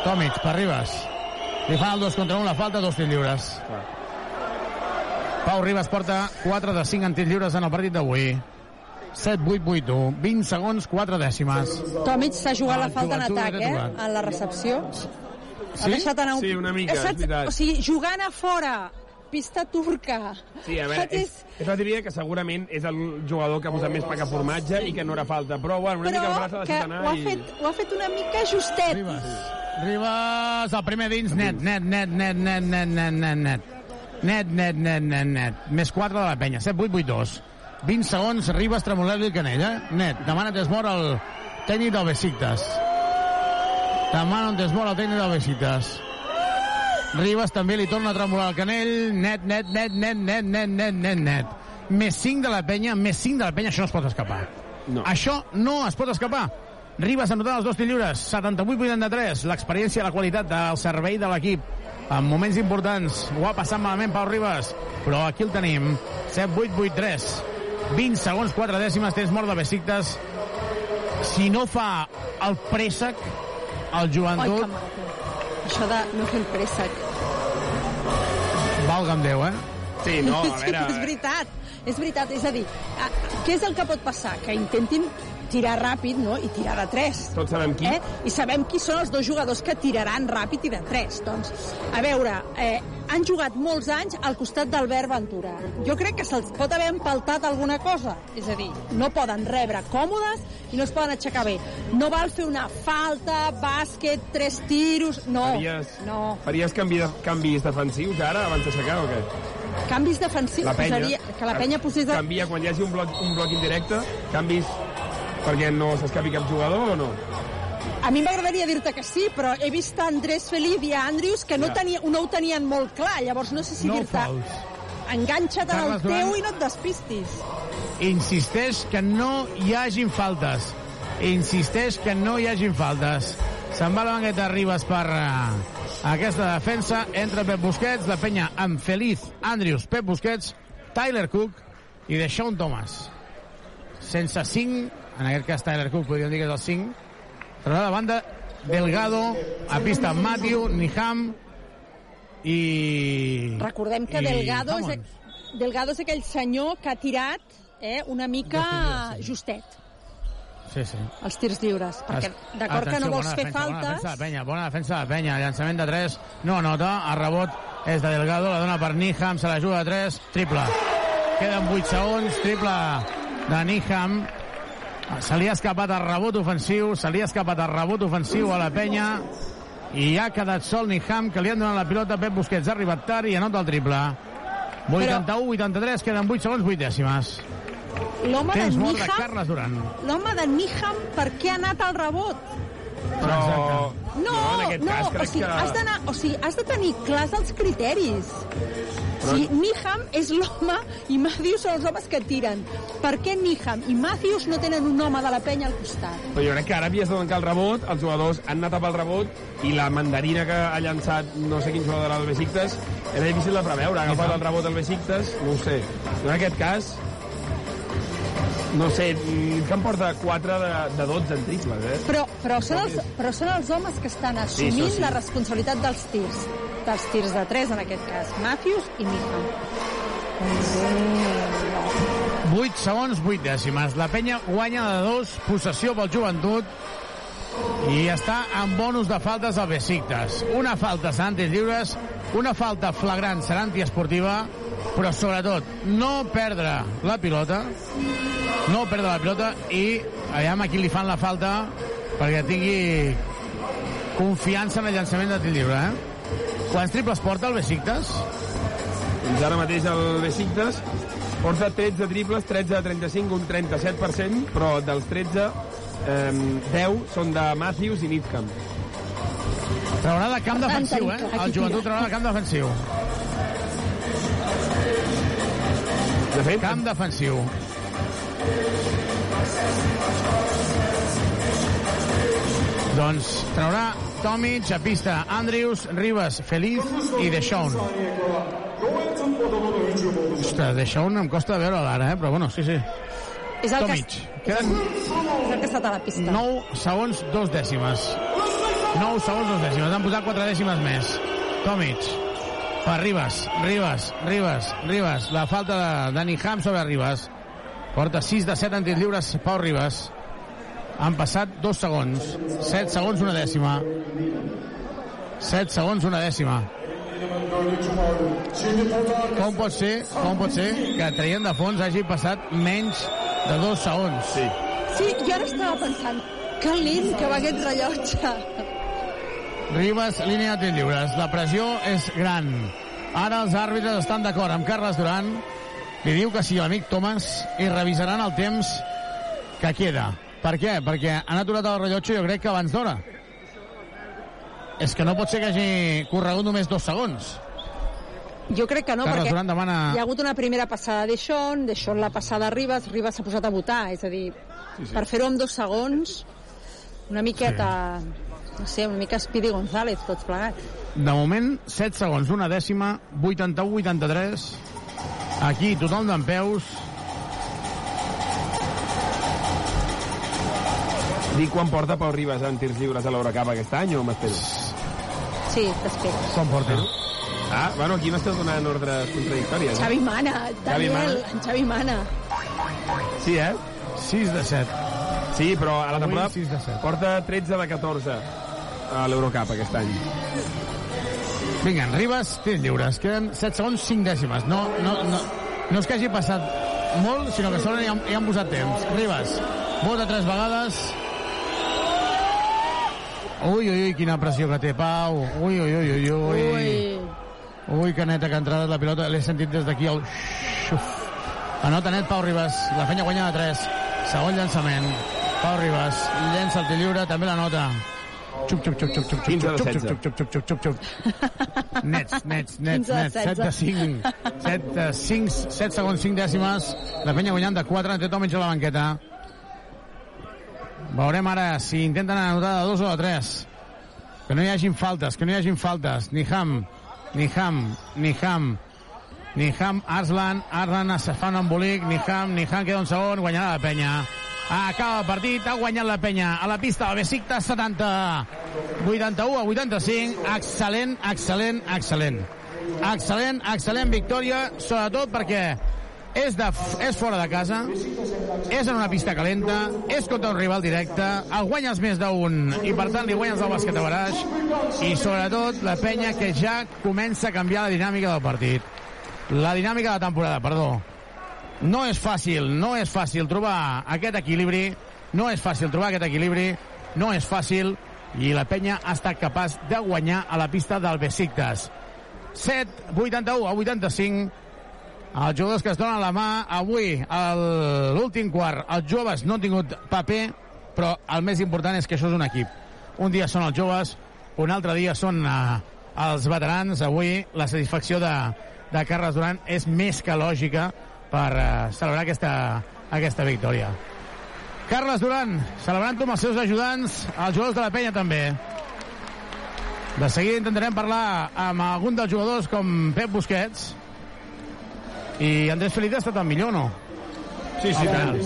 S3: Tomic per Ribas. Li fan el 2 contra 1, la falta, dos lliures. Pau Ribas porta 4 de 5 en tirs lliures en el partit d'avui. 7, 8, 8, 1. 20 segons, 4 dècimes.
S7: Tomic s'ha jugat
S3: Ah,
S7: la falta en atac, eh? En la recepció. Ha
S3: Sí?
S7: deixat anar un...
S24: Sí, una mica, és
S7: Saps?
S24: veritat.
S7: O sigui, jugant a fora, pista turca.
S24: Sí, a veure, és, és la típica que segurament és el jugador que ha posat més pa que formatge i que no era falta, però bueno, una mica el
S7: Però
S24: braç ha
S7: que
S24: deixat
S7: ho
S24: anar
S7: ha,
S24: i...
S7: fet, ho ha fet una mica justet.
S3: Ribas, el primer dins, net, net, net, net, net, net, net, net, net. Net, net, net, net, net. Més 4 de la penya, 7, 8, 8, 2. 20 segons, Ribas, tremolar-li el canell, eh? Net, demana desmor al tècnic del Besiktas. Demana un desmor al tècnic del Besiktas. Ribas també li torna a tremolar el canell. Net, net, net, net, net, net, net, net, net. Més 5 de la penya, més 5 de la penya, això no es pot escapar.
S24: No.
S3: Això no es pot escapar. Ribas anotant els dos tirs lliures, 78-83, l'experiència i la qualitat del servei de l'equip. En moments importants, ho ha passat malament Pau Ribas, però aquí el tenim. 7-8-8-3, 20 segons, 4 dècimes, temps mort de Besiktas. Si no fa el préssec, el
S7: Oi,
S3: joventut...
S7: que maco. Això de no fer el préssec.
S3: Valga'm Déu, eh?
S24: Sí, no, a
S7: Sí,
S24: veure...
S7: és veritat, és veritat. És a dir, a, què és el que pot passar? Que intentin tirar ràpid, no?, i tirar de 3.
S24: Tots sabem qui.
S7: Eh? I sabem qui són els dos jugadors que tiraran ràpid i de 3. Doncs, a veure, eh, han jugat molts anys al costat d'Albert Ventura. Jo crec que se'ls pot haver empaltat alguna cosa. És a dir, no poden rebre còmodes i no es poden aixecar bé. No val fer una falta, bàsquet, tres tiros... No,
S24: Faries,
S7: no.
S24: faries canvi de, canvis defensius ara, abans d'aixecar, o què?
S7: Canvis defensius
S24: La penya.
S7: posaria... Que la penya posés... De...
S24: Canvia quan hi hagi un bloc, un bloc indirecte, canvis perquè no s'escapi cap jugador o no?
S7: A mi m'agradaria dir-te que sí, però he vist a Andrés Felip i a Andrius que no,
S24: Ja.
S7: tenia, no ho tenien molt clar, llavors no sé si
S3: No
S7: dir-te enganxa't en el teu i no et despistis.
S3: insisteix que no hi hagin faltes. Insisteix que no hi hagin faltes. Se'n va la banqueta Ribas per uh, aquesta defensa. Entra Pep Busquets, la penya amb Feliz, Andrius, Pep Busquets, Tyler Cook i de Sean Thomas. Sense 5, en aquest cas Tyler Cook, podríem dir que és el 5. Traurà de banda Delgado, a pista Matthew, Niham i...
S7: Recordem que
S3: i
S7: Delgado és. Delgado és aquell senyor que ha tirat eh, una mica justet
S3: Sí, sí.
S7: els tirs lliures, perquè d'acord que no vols fer
S3: defensa, Bona
S7: faltes...
S3: defensa de penya, bona defensa de penya. Llançament de 3, no anota. El rebot és de Delgado, la dona per Niham, se la juga de 3, triple. Queden 8 segons, triple de Niham. Se li ha escapat el rebot ofensiu, se li ha escapat el rebot ofensiu a la penya i ha quedat sol Niham, que li han donat la pilota Pep Busquets. Ha arribat tard i anota el triple. 81-83, queden 8 segons, 8 dècimes.
S7: L'home de Niham, l'home de Niham, per què ha anat al rebot?
S24: Però...
S7: No,
S24: aquest
S7: no,
S24: cas
S7: o
S24: crec
S7: sigui,
S24: que...
S7: has o sigui, has de tenir clars els criteris.
S24: Però-
S7: Si Niham és l'home i Matthews són els homes que tiren. Per què Niham i Matthews no tenen un home de la penya al costat?
S24: Però jo crec que ara havies de tancar el rebot, els jugadors han anat a pel rebot i la mandarina que ha llançat no sé quin jugador del Besiktas era difícil de preveure. Ha agafat el rebot del Besiktas, no ho sé. En aquest cas, no sé, que em porta 4 de, de 12 en triples, eh?
S7: Però, però, són els, però són els homes que estan assumint
S24: això sí.
S7: la responsabilitat dels tirs. Dels tirs de 3, en aquest cas. Matthews i Niham. Mm,
S3: 8 segons, 8 dècimes. La penya guanya de 2, possessió pel joventut i està en bonus de faltes al Besiktas. Una falta tirs lliures, una falta flagrant serà antiesportiva, però sobretot no perdre la pilota, no perdre la pilota i aviam a qui li fan la falta perquè tingui confiança en el llançament de tir lliure, eh? Quants triples porta el Besiktas?
S24: Fins ara mateix el Besiktas porta 13 triples, 13 de 35, un 37%, però dels 13, eh, 10 són de Matthews i Nitcamp.
S3: Traurà de camp defensiu, eh?
S7: Aquí
S3: El joventut traurà de camp defensiu.
S24: De fet,
S3: Camp defensiu. Doncs traurà Tomic a pista, Andrius, Ribas, Feliz i Deixón. Ostres, Deixón em costa de veure l'ara, eh? però bueno, sí, sí.
S7: És el, que,
S3: Tomic. Queden
S7: és el que ha estat a la pista.
S3: 9 segons, 2 dècimes. 9 segons, 2 dècimes. Han posat 4 dècimes més. Tomic. Per Ribas, Ribas, Ribas, Ribas. La falta de Dani Ham sobre Ribas. Porta 6 de 7 en tirs lliures Pau Ribas. Han passat 2 segons. 7 segons, una dècima. 7 segons, una dècima. Com pot ser, com pot ser que traient de fons hagi passat menys de 2 segons?
S24: Sí.
S7: Sí, jo ara estava pensant, que lent que va aquest rellotge.
S3: Ribas, línia de lliures. La pressió és gran. Ara els àrbitres estan d'acord amb Carles Duran. Li diu que sí l'amic Thomas i revisaran el temps que queda. Per què? Perquè han aturat el rellotge jo crec que abans d'hora. És que no pot ser que hagi corregut només dos segons.
S7: Jo crec que no,
S3: Carles
S7: perquè
S3: demana...
S7: hi ha hagut una primera passada de Sean, de Sean la passada a Ribas, Ribas s'ha posat a votar, és a dir,
S24: Sí, sí.
S7: per fer-ho en dos segons, una miqueta, no sé, una mica Speedy González, tots plegats.
S3: De moment, 7 segons, una dècima, 81-83. Aquí, tothom d'en peus.
S24: Dic quan porta Pau Ribas en tirs lliures a l'Eurocup aquest any o m'espero?
S7: Sí, t'espero.
S3: Com porta?
S24: Ah, bueno, aquí m'estàs donant ordres contradictòries. eh?
S7: Xavi Mana, Daniel,
S24: Mana.
S7: en Xavi Mana.
S24: Sí, eh?
S3: 6 de 7.
S24: Sí, però a la temporada
S3: Avui 6 de 7.
S24: porta 13 de 14 a l'Eurocup aquest any.
S3: Vinga, en Ribas, tens lliures. Queden 7 segons, 5 dècimes. No, no, no, no és que hagi passat molt, sinó que solen ja, ja han posat temps. Ribas, vota tres vegades. Ui, ui, ui, quina pressió que té, Pau. Ui, ui, ui, ui, ui.
S7: Ui.
S3: Ui, que neta que ha entrat la pilota. L'he sentit des d'aquí el xuf. Anota net Pau Ribas. La fenya guanya de 3. Segon llançament. Pau Ribas llença el tir lliure, també la nota. Xup, xup, xup, xup, xup, xup,
S24: 15 de
S3: xup, xup,
S24: 16.
S3: xup, xup, xup, xup, xup, xup. Nets, nets, nets,
S7: 15 de
S3: nets. 7 de
S7: 16.
S3: 5. 7 de 5, 7 segons, 5 dècimes. La penya guanyant de 4, té Tomic a la banqueta. Veurem ara si intenten anotar de 2 o de 3. Que no hi hagin faltes, que no hi hagin faltes. Ni Ham, ni Ham, ni Ham, ni Ham, Arslan, Arslan es fa un embolic, ni Ham, ni Ham queda un segon, guanyarà la penya. Acaba el partit, ha guanyat la penya a la pista del Besiktas 70, 81 a 85, excel·lent, excel·lent, excel·lent. Excel·lent, excel·lent victòria, sobretot perquè és, de, és fora de casa, és en una pista calenta, és contra un rival directe, el guanyes més d'un i per tant li guanyes el bàsquet a baraix i sobretot la penya que ja comença a canviar la dinàmica del partit. La dinàmica de la temporada, perdó. No és fàcil, no és fàcil trobar aquest equilibri, no és fàcil trobar aquest equilibri, no és fàcil i la penya ha estat capaç de guanyar a la pista del Besiktas. 7, 81 a 85, els jugadors que es donen la mà avui, l'últim quart, els joves no han tingut paper, però el més important és que això és un equip. Un dia són els joves, un altre dia són eh, els veterans. Avui la satisfacció de, de Carles Duran és més que lògica per eh, celebrar aquesta, aquesta victòria. Carles Duran, celebrant-ho amb els seus ajudants, els jugadors de la penya també. De seguida intentarem parlar amb algun dels jugadors com Pep Busquets, i Andrés Feliz ha estat el millor, no?
S24: Sí, sí, tant.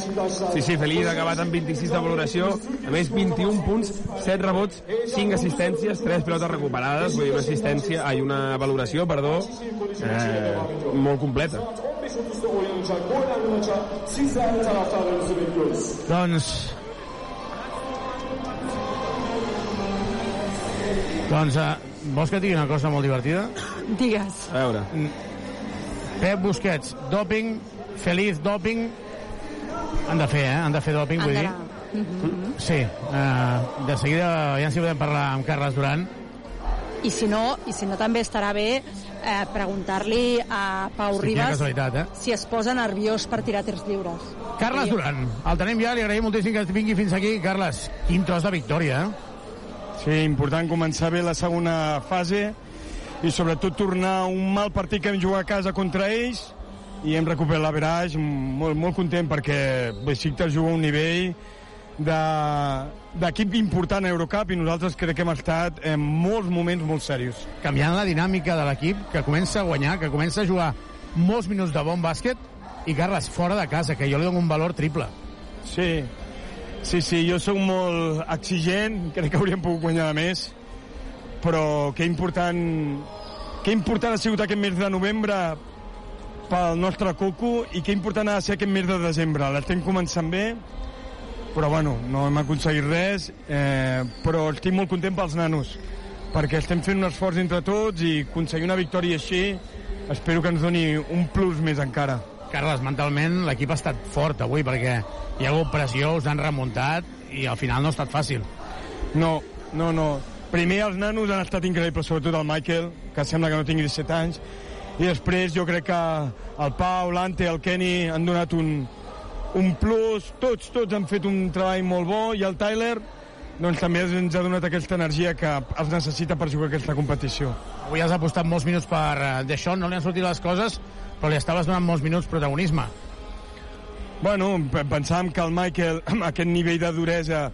S24: Sí, sí, Feliz ha acabat amb 26 de valoració, a més 21 punts, 7 rebots, 5 assistències, 3 pilotes recuperades, vull dir una assistència, ai, una valoració, perdó, eh, molt completa.
S3: Doncs... Doncs, eh, vols que et digui una cosa molt divertida?
S7: Digues.
S24: A veure.
S3: Pep Busquets, doping, Feliz, doping, han de fer, eh? Han de fer doping, vull dir.
S7: Mhm.
S3: Sí, eh, de seguida ja si podem parlar amb Carles Duran.
S7: I si no, i si no també estarà bé eh, preguntar-li a Pau
S3: Sí,
S7: Ribas
S3: eh?
S7: si es posa nerviós per tirar tirs lliures.
S3: Carles Duran, el tenim ja, li agraïm moltíssim que vingui fins aquí. Carles, quin tros de victòria, eh?
S28: Sí, important començar bé la segona fase i sobretot tornar un mal partit que hem jugat a casa contra ells i hem recuperat l'averaix, molt, molt content perquè Besiktas juga a un nivell de- d'equip important a Eurocup i nosaltres crec que hem estat en molts moments molt serios.
S3: Canviant la dinàmica de l'equip, que comença a guanyar, que comença a jugar molts minuts de bon bàsquet, i Carles, fora de casa, que jo li dono un valor triple.
S28: Sí, sí, sí, jo sóc molt exigent, crec que hauríem pogut guanyar de més, però que important, que important ha sigut aquest mes de novembre pel nostre coco i que important ha de ser aquest mes de desembre. L'estem començant bé, però bueno, no hem aconseguit res, eh, però estic molt content pels nanos, perquè estem fent un esforç entre tots i aconseguir una victòria així espero que ens doni un plus més encara.
S3: Carles, mentalment l'equip ha estat fort avui perquè hi ha hagut pressió, us han remuntat i al final no ha estat fàcil.
S28: No, no, no. Primer els nanos han estat increïbles, sobretot el Michael, que sembla que no tingui 17 anys, i després jo crec que el Pau, l'Ante, el Kenny han donat un, un plus, tots, tots han fet un treball molt bo, i el Tyler doncs també ens ha donat aquesta energia que es necessita per jugar aquesta competició.
S3: Avui has apostat molts minuts per eh, Deixón, no li han sortit les coses, però li estaves donant molts minuts protagonisme.
S28: Bueno, pe- pensàvem que el Michael, amb aquest nivell de duresa,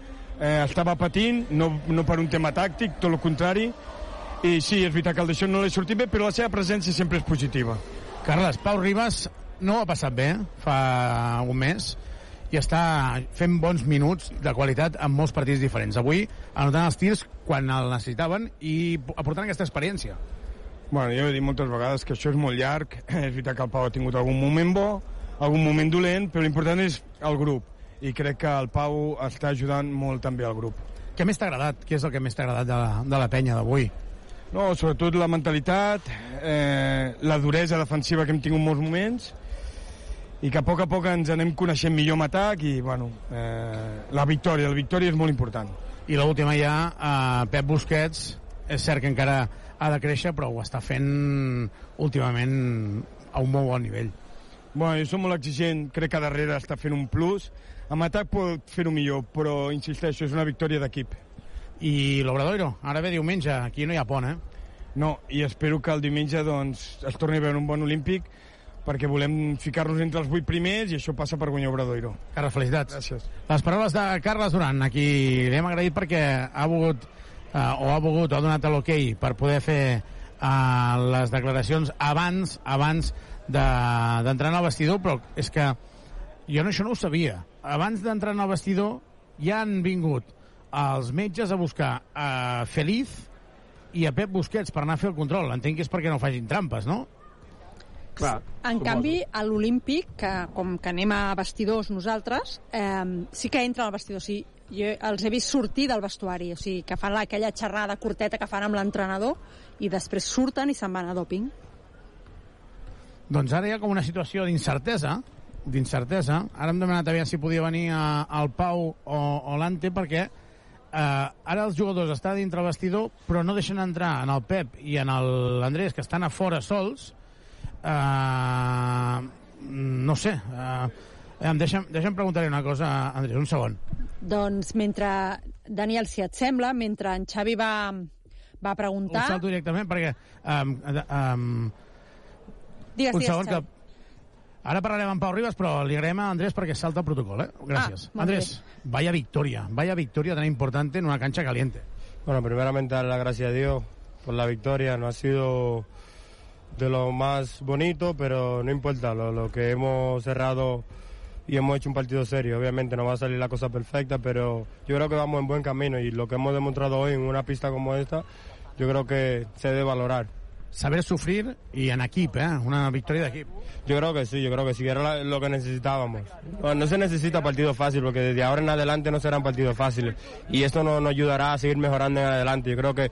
S28: eh, estava patint, no, no per un tema tàctic, tot el contrari, i sí, és veritat que el d'això no li ha sortit bé, però la seva presència sempre és positiva.
S3: Carles, Pau Ribas no ho ha passat bé fa un mes i està fent bons minuts de qualitat en molts partits diferents. Avui anotant els tirs quan el necessitaven i aportant aquesta experiència.
S28: Bueno, jo he dit moltes vegades que això és molt llarg. és veritat que el Pau ha tingut algun moment bo, algun moment dolent, però l'important és el grup. I crec que el Pau està ajudant molt també al grup.
S3: Què més t'ha agradat? Què és el que més t'ha agradat de la, de la penya d'avui?
S28: No, sobretot la mentalitat, eh, la duresa defensiva que hem tingut molts moments i que a poc a poc ens anem coneixent millor amb atac i, bueno, eh, la victòria, la victòria és molt important.
S3: I l'última ja, eh, Pep Busquets, és cert que encara ha de créixer, però ho està fent últimament a un molt bon nivell.
S28: Bueno, jo soc molt exigent, crec que darrere està fent un plus. Amb atac pot fer-ho millor, però insisteixo, és una victòria d'equip.
S3: I l'Obradoiro, ara ve diumenge, aquí no hi ha pont, eh?
S28: No, i espero que el diumenge doncs, es torni a veure un bon olímpic perquè volem ficar-nos entre els vuit primers i això passa per guanyar Obradoiro.
S3: Carles, felicitats.
S28: Gràcies.
S3: Les paraules de Carles Duran, a qui li hem agraït perquè ha volgut, eh, o ha volgut, o ha donat l'hoquei per poder fer eh, les declaracions abans abans d'entrar de, en el vestidor, però és que jo no, això no ho sabia. Abans d'entrar en el vestidor ja han vingut els metges a buscar a Feliz i a Pep Busquets per anar a fer el control. Entenc que és perquè no facin trampes, no?
S6: Clar,
S7: En
S6: suposo.
S7: canvi, a l'Olímpic, que com que anem a vestidors nosaltres, eh, sí que entra al vestidor. O sigui, jo els he vist sortir del vestuari, o sigui, que fan la- aquella xerrada curteta que fan amb l'entrenador i després surten i se'n van a doping.
S3: Doncs ara hi ha com una situació d'incertesa, d'incertesa. Ara hem demanat a veure si podia venir a, al Pau o, o l'Ante perquè eh, ara els jugadors estan dintre el vestidor però no deixen entrar en el Pep i en l'Andrés que estan a fora sols eh, no sé eh, em deixa'm, deixa'm preguntar una cosa Andrés, un segon
S7: Doncs mentre, Daniel, si et sembla, mentre en Xavi va, va
S3: un
S7: preguntar...
S3: salto directament perquè um, um,
S7: Digues,
S3: un
S7: digues,
S3: segon que. Ara parlarem amb Pau Ribas, però li agraïm a Andrés perquè salta el protocol, eh? Gràcies.
S7: Ah, molt
S3: Andrés, vaya victoria, vaya victoria tan importante en una cancha caliente.
S29: Bueno, primeramente dar las gracias a Dios por la victoria. No ha sido de lo más bonito, pero no importa. Lo, lo que hemos cerrado y hemos hecho un partido serio. Obviamente no va a salir la cosa perfecta, pero yo creo que vamos en buen camino y lo que hemos demostrado hoy en una pista como esta, yo creo que se debe valorar.
S3: Saber sufrir y en equip, eh? Una victoria de equip.
S29: Yo creo que sí, yo creo que sí, era lo que necesitábamos. No, no se necesita partido fácil, porque desde ahora en adelante no serán partidos fáciles. Y esto nos, nos ayudará a seguir mejorando en adelante. Yo creo que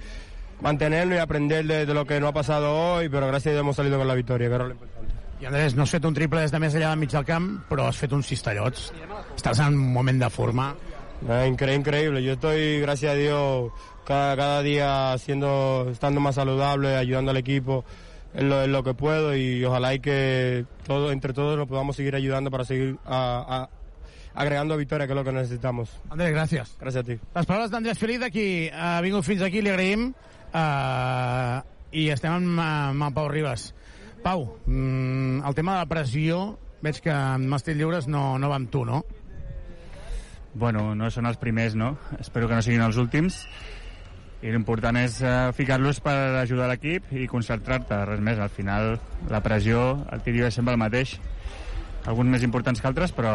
S29: mantenerlo y aprender de, de lo que no ha pasado hoy, pero gracias a Dios hemos salido con la victoria, que era lo importante.
S3: I Andrés, no has fet un triple des de més allà del mig del camp, però has fet uns cistellots. Estàs en un moment de forma.
S29: Ah, incre- increíble, yo estoy, gracias a Dios, cada, cada día siendo, estando más saludable, ayudando al equipo en lo, en lo que puedo y ojalá y que todo, entre todos nos podamos seguir ayudando para seguir a- a- agregando victoria, que es lo que necesitamos.
S3: Andrés, gràcies.
S29: Gràcies a ti.
S3: Les paraules d'Andrés Feliz, qui ha vingut fins aquí, li agraïm. Uh, I estem amb, amb el Pau Ribas. Pau, mm, el tema de la pressió, veig que amb Estil Lliures no, no va amb tu, no?
S30: Bueno, no són els primers, no? Espero que no siguin els últims. I l'important és uh, ficar-los per ajudar l'equip i concentrar-te, res més. Al final, la pressió, el tiro és sempre el mateix. Alguns més importants que altres, però...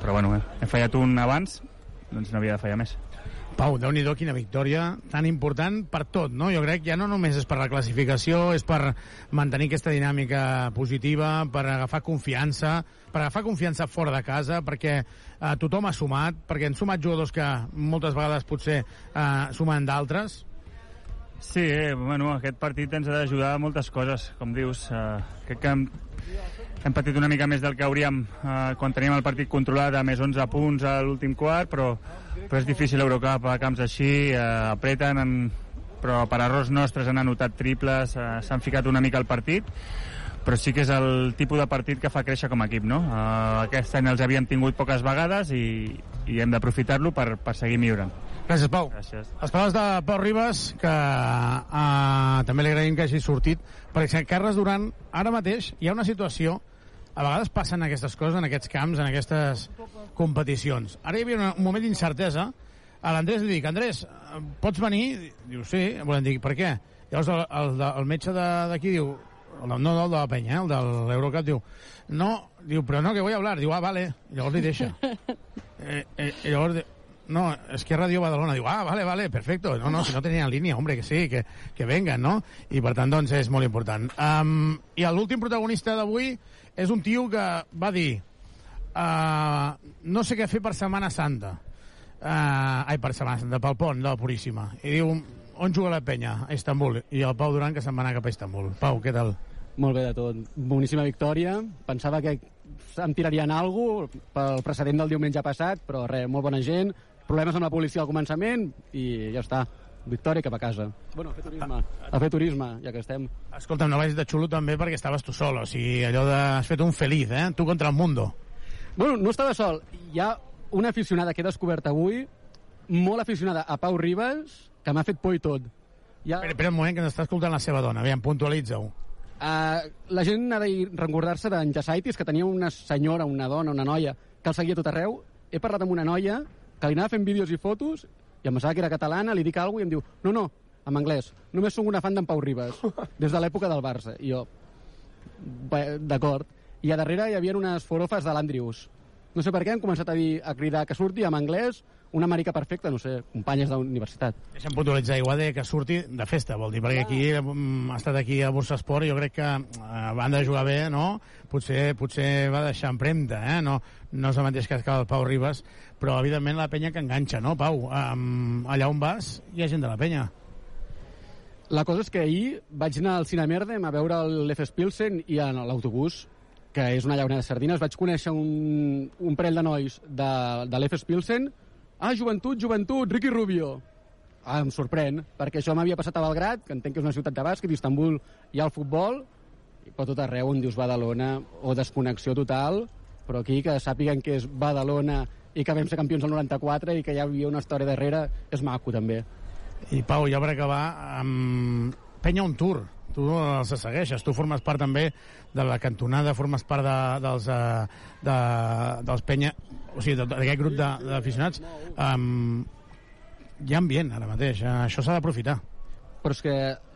S30: Però bueno, eh, he fallat un abans, doncs no havia de fallar més.
S3: Pau, déu nhi quina victòria tan important per tot, no? Jo crec que ja no només és per la classificació, és per mantenir aquesta dinàmica positiva, per agafar confiança, per agafar confiança fora de casa, perquè eh, tothom ha sumat, perquè han sumat jugadors que moltes vegades potser eh, sumen d'altres.
S30: Sí, eh, bueno, aquest partit ens ha d'ajudar a moltes coses, com dius. Eh, crec que hem, hem patit una mica més del que hauríem eh, quan teníem el partit controlat a més 11 punts a l'últim quart, però, però és difícil Eurocup a camps així, eh, apreten, en, però per errors nostres han anotat triples, eh, s'han ficat una mica al partit, però sí que és el tipus de partit que fa créixer com a equip, no? Eh, aquest any els havíem tingut poques vegades i, i hem d'aprofitar-lo per, per seguir millorant.
S3: Gràcies, Pau.
S30: Gràcies.
S3: Les paraules de Pau Ribas, que uh, també li agraïm que hagi sortit, perquè Carles Duran, ara mateix hi ha una situació, a vegades passen aquestes coses en aquests camps, en aquestes competicions. Ara hi havia un moment d'incertesa, a l'Andrés li dic, Andrés, pots venir? Diu, sí, volem dir, per què? Llavors el, el, el metge d'aquí diu, no, no el de la penya, eh, el de l'Eurocup, diu, no, diu, però no, que voy a hablar. Diu, ah, vale. I llavors li deixa. eh, eh, i llavors, no, es que Radio Badalona. Diu, ah, vale, vale, perfecto. No, no, si no tenien línia, hombre, que sí, que, que vengan, no? I per tant, doncs, és molt important. Um, I l'últim protagonista d'avui és un tio que va dir uh, no sé què fer per Setmana Santa. Uh, ai, per Setmana Santa, pel pont de la Puríssima. I diu, on juga la penya? A Istanbul. I el Pau Duran que se'n va anar cap a Istanbul. Pau, què tal?
S29: Molt bé de tot. Boníssima victòria. Pensava que em tirarien alguna cosa pel precedent del diumenge passat, però res, molt bona gent. Problemes amb la policia al començament i ja està. Victòria cap a casa. Bueno, a fer turisme. A fer turisme, ja que estem.
S3: Escolta, no vagis de xulo també perquè estaves tu sol, o sigui, allò de... Has fet un feliz, eh? Tu contra el mundo.
S29: Bueno, no estava sol. Hi ha una aficionada que he descobert avui, molt aficionada a Pau Ribas, que m'ha fet por i tot. Ja...
S3: Espera, espera un moment que ens està escoltant la seva dona. Aviam, puntualitza-ho.
S29: Uh, la gent ha de recordar-se d'en Jasaitis, que tenia una senyora, una dona, una noia, que el seguia tot arreu. He parlat amb una noia que li anava fent vídeos i fotos i em pensava que era catalana, li dic alguna cosa i em diu no, no, en anglès, només sóc una fan d'en Pau Ribas, des de l'època del Barça. I jo, "Bé, d'acord. I a darrere hi havia unes forofes de l'Andrius. No sé per què han començat a, dir, a cridar que surti en anglès una marica perfecta, no sé, companyes d'universitat.
S3: Deixa'm puntualitzar, igual de que surti de festa, vol dir, perquè aquí mm, ha estat aquí a Bursa Esport i jo crec que eh, a banda de jugar bé, no? Potser, potser va deixar empremta, eh? No, no és el mateix que el Pau Ribas, però evidentment la penya que enganxa, no, Pau? Um, allà on vas hi ha gent de la penya.
S29: La cosa és que ahir vaig anar al Cinemerdem a veure l'Efes Pilsen i en l'autobús, que és una llauna de sardines, vaig conèixer un, un parell de nois de, de l'Efes Pilsen. Ah, joventut, joventut, Ricky Rubio. Ah, em sorprèn, perquè això m'havia passat a Belgrat, que entenc que és una ciutat de bàsquet, Istanbul hi ha el futbol, però tot arreu on dius Badalona, o desconnexió total, però aquí que sàpiguen que és Badalona i que vam ser campions el 94 i que hi havia una història darrere, és maco també.
S3: I Pau, ja per acabar, amb Penya un tour. Tu els segueixes, tu formes part també de la cantonada, formes part de, dels, eh, de, dels Penya, o sigui, d'aquest grup de- d'aficionats. Um, hi ha ambient ara mateix, eh, això s'ha d'aprofitar.
S29: Però és que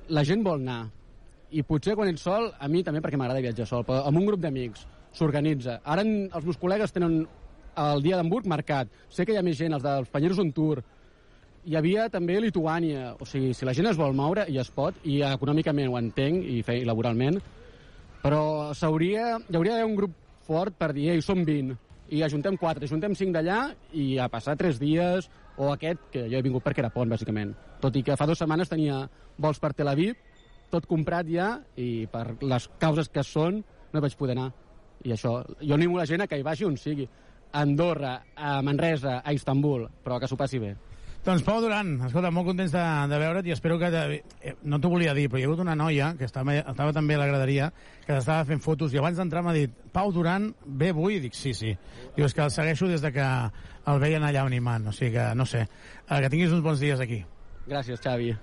S29: la gent vol anar. I potser quan ets sol, a mi també perquè m'agrada viatjar sol, però amb un grup d'amics s'organitza. Ara en- els meus col·legues tenen el dia d'Hamburg marcat. Sé que hi ha més gent, els dels Panyeros on Tour. Hi havia també Lituània. O sigui, si la gent es vol moure, i es pot, i econòmicament ho entenc, i, fe, laboralment, però s'hauria, hi hauria d'haver un grup fort per dir, ei, som 20, i ajuntem 4, ajuntem 5 d'allà, i a passar 3 dies, o aquest, que jo he vingut perquè era pont, bàsicament. Tot i que fa dues setmanes tenia vols per Tel Aviv, tot comprat ja, i per les causes que són, no vaig poder anar. I això, jo animo la gent a que hi vagi on sigui. Andorra, a Manresa, a Istanbul, però que s'ho passi bé.
S3: Doncs Pau Duran, escolta, molt contents de, de veure't i espero que... De, eh, no t'ho volia dir, però hi ha hagut una noia que estava, estava també a la graderia que estava fent fotos i abans d'entrar m'ha dit Pau Duran ve avui? I dic, sí, sí. Diu, és que el segueixo des de que el veien allà animant, o sigui que, no sé, eh, que tinguis uns bons dies aquí.
S29: Gràcies, Xavi.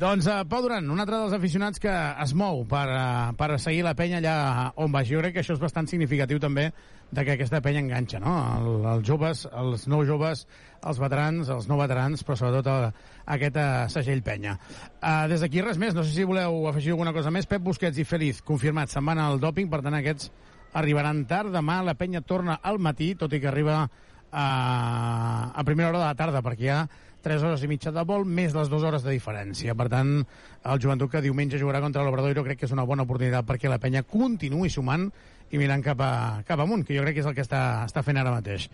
S3: Doncs uh, Pau Duran, un altre dels aficionats que es mou per, uh, per seguir la penya allà on va. Jo crec que això és bastant significatiu també de que aquesta penya enganxa, no? El, els joves, els nou joves, els veterans, els no veterans, però sobretot el, aquest uh, segell penya. Uh, des d'aquí res més, no sé si voleu afegir alguna cosa més. Pep Busquets i Feliz, confirmat, se'n van al dòping, per tant aquests arribaran tard. Demà la penya torna al matí, tot i que arriba a, a primera hora de la tarda, perquè hi ha 3 hores i mitja de vol, més les 2 hores de diferència. Per tant, el joventut que diumenge jugarà contra l'Obradoiro crec que és una bona oportunitat perquè la penya continuï sumant i mirant cap, a, cap amunt, que jo crec que és el que està, està fent ara mateix.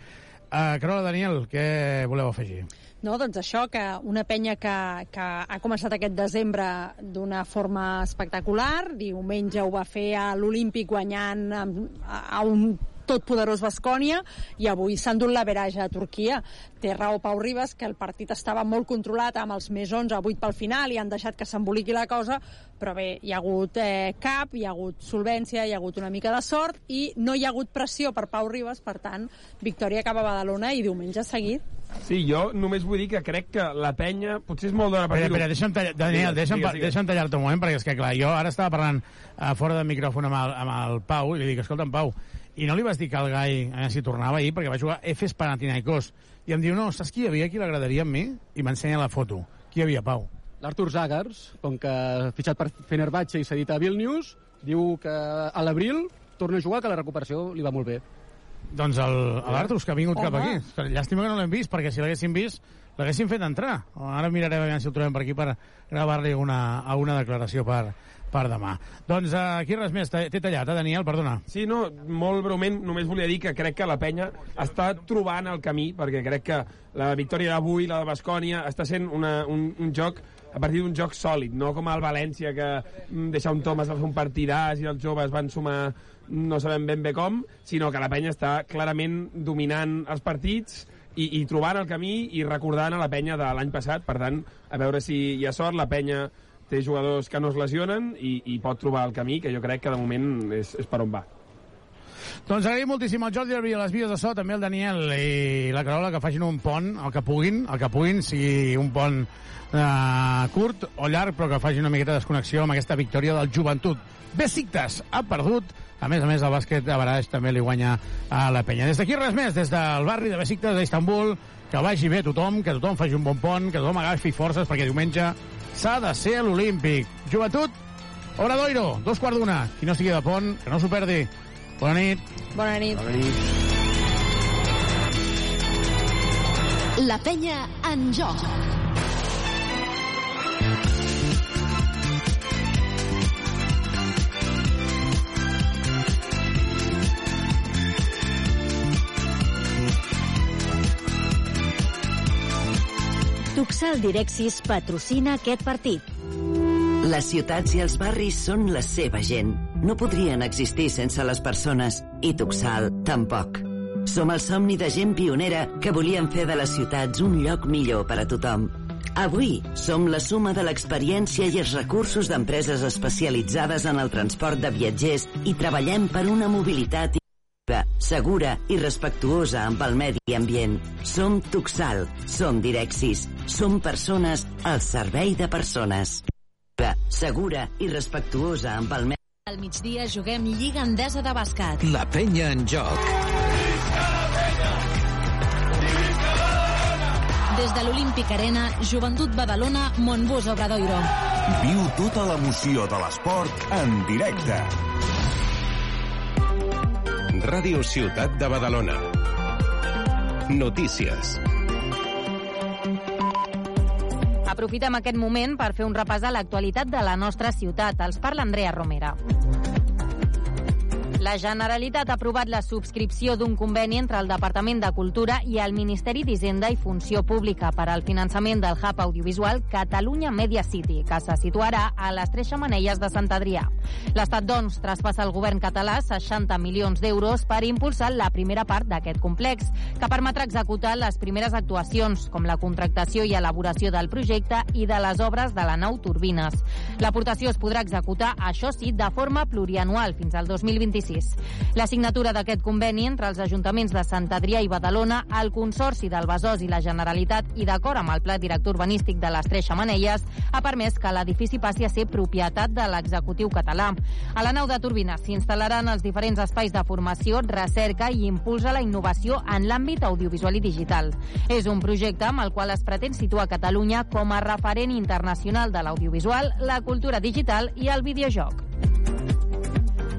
S3: Uh, Carola, Daniel, què voleu afegir?
S7: No, doncs això, que una penya que, que ha començat aquest desembre d'una forma espectacular, diumenge ho va fer a l'Olímpic guanyant a, a un totpoderós Bascònia i avui s'ha endut l'averatge a Turquia. Té raó Pau Ribas que el partit estava molt controlat amb els més 11 a 8 pel final i han deixat que s'emboliqui la cosa, però bé, hi ha hagut eh, cap, hi ha hagut solvència, hi ha hagut una mica de sort i no hi ha hagut pressió per Pau Ribas, per tant, victòria cap a Badalona i diumenge seguit.
S24: Sí, jo només vull dir que crec que la penya potser és molt d'hora per
S3: Espera,
S24: dir-ho.
S3: espera, deixa'm tallar, Daniel,
S24: Digues,
S3: deixa'm,
S24: digues, digues.
S3: deixa'm tallar-te un moment, perquè és que, clar, jo ara estava parlant uh, fora de micròfon amb el, amb el Pau, i li dic, escolta'm, Pau, i no li vas dir que el Gai, eh, si tornava ahir, perquè va jugar Efes Panathinaikos, i em diu, no, saps qui hi havia aquí a la graderia amb mi? I m'ensenya la foto. Qui hi havia, Pau?
S29: L'Artur Zagars, com que ha fitxat per Fenerbahce i s'ha dit a Vilnius, Diu que a l'abril torna a jugar, que la recuperació li va molt bé.
S3: Doncs el, l'Artrus, que ha vingut
S29: Home.
S3: cap aquí. Llàstima que no l'hem vist, perquè si l'haguéssim vist, l'haguéssim fet entrar. Ara mirarem a veure si el trobem per aquí per gravar-li una, una declaració per, per demà. Doncs eh, aquí res més. T'he tallat, eh, Daniel? Perdona.
S24: Sí, no, molt breument, només volia dir que crec que la penya està trobant el camí, perquè crec que la victòria d'avui, la de Bascònia, està sent una, un, un joc a partir d'un joc sòlid, no com el València, que mm, deixa un Thomas va fer un partidàs i els joves van sumar no sabem ben bé com, sinó que la penya està clarament dominant els partits i, i trobant el camí i recordant a la penya de l'any passat. Per tant, a veure si hi ha sort, la penya té jugadors que no es lesionen i, i pot trobar el camí, que jo crec que de moment és, és per on va.
S3: Doncs agraïm moltíssim al Jordi Arbi a les vies de so, també el Daniel i la Carola que facin un pont, el que puguin, el que puguin, sigui un pont eh, curt o llarg, però que faci una miqueta de desconnexió amb aquesta victòria del joventut. Besiktas ha perdut, a més a més el bàsquet de Baraix també li guanya a la penya. Des d'aquí res més, des del barri de Besiktas d'Istanbul, que vagi bé tothom, que tothom faci un bon pont, que tothom agafi forces perquè diumenge s'ha de ser a l'Olímpic. Joventut, Obradoiro, dos quarts d'una. Qui no estigui de pont, que no s'ho perdi. Bona nit.
S7: Bona nit.
S3: Bona nit.
S11: La penya en joc. Tuxal Direxis patrocina aquest partit.
S4: Les ciutats i els barris són la seva gent. No podrien existir sense les persones, i Tuxal tampoc. Som el somni de gent pionera que volien fer de les ciutats un lloc millor per a tothom. Avui som la suma de l'experiència i els recursos d'empreses especialitzades en el transport de viatgers i treballem per una mobilitat segura i respectuosa amb el medi ambient. Som Tuxal, som Direxis, som persones al servei de persones. Segura i respectuosa amb el medi
S1: Al migdia juguem Lliga Endesa de Bàsquet.
S17: La penya en joc.
S1: Des de l'Olímpic Arena, Joventut Badalona, Montbus Obradoiro.
S2: Viu tota l'emoció de l'esport en directe.
S17: Ràdio Ciutat de Badalona. Notícies.
S18: Aprofitem aquest moment per fer un repàs a l'actualitat de la nostra ciutat. Els parla Andrea Romera. La Generalitat ha aprovat la subscripció d'un conveni entre el Departament de Cultura i el Ministeri d'Hisenda i Funció Pública per al finançament del hub audiovisual Catalunya Media City, que se situarà a les Tres Xamanelles de Sant Adrià. L'Estat, doncs, traspassa al govern català 60 milions d'euros per impulsar la primera part d'aquest complex, que permetrà executar les primeres actuacions, com la contractació i elaboració del projecte i de les obres de la nau Turbines. L'aportació es podrà executar, això sí, de forma plurianual fins al 2026. La signatura d'aquest conveni entre els ajuntaments de Sant Adrià i Badalona, el Consorci del Besòs i la Generalitat i d'acord amb el Pla Director Urbanístic de les Tres Xamanelles, ha permès que l'edifici passi a ser propietat de l'executiu català. A la nau de Turbines s'instal·laran els diferents espais de formació, recerca i impuls a la innovació en l'àmbit audiovisual i digital. És un projecte amb el qual es pretén situar Catalunya com a referent internacional de l'audiovisual, la cultura digital i el videojoc.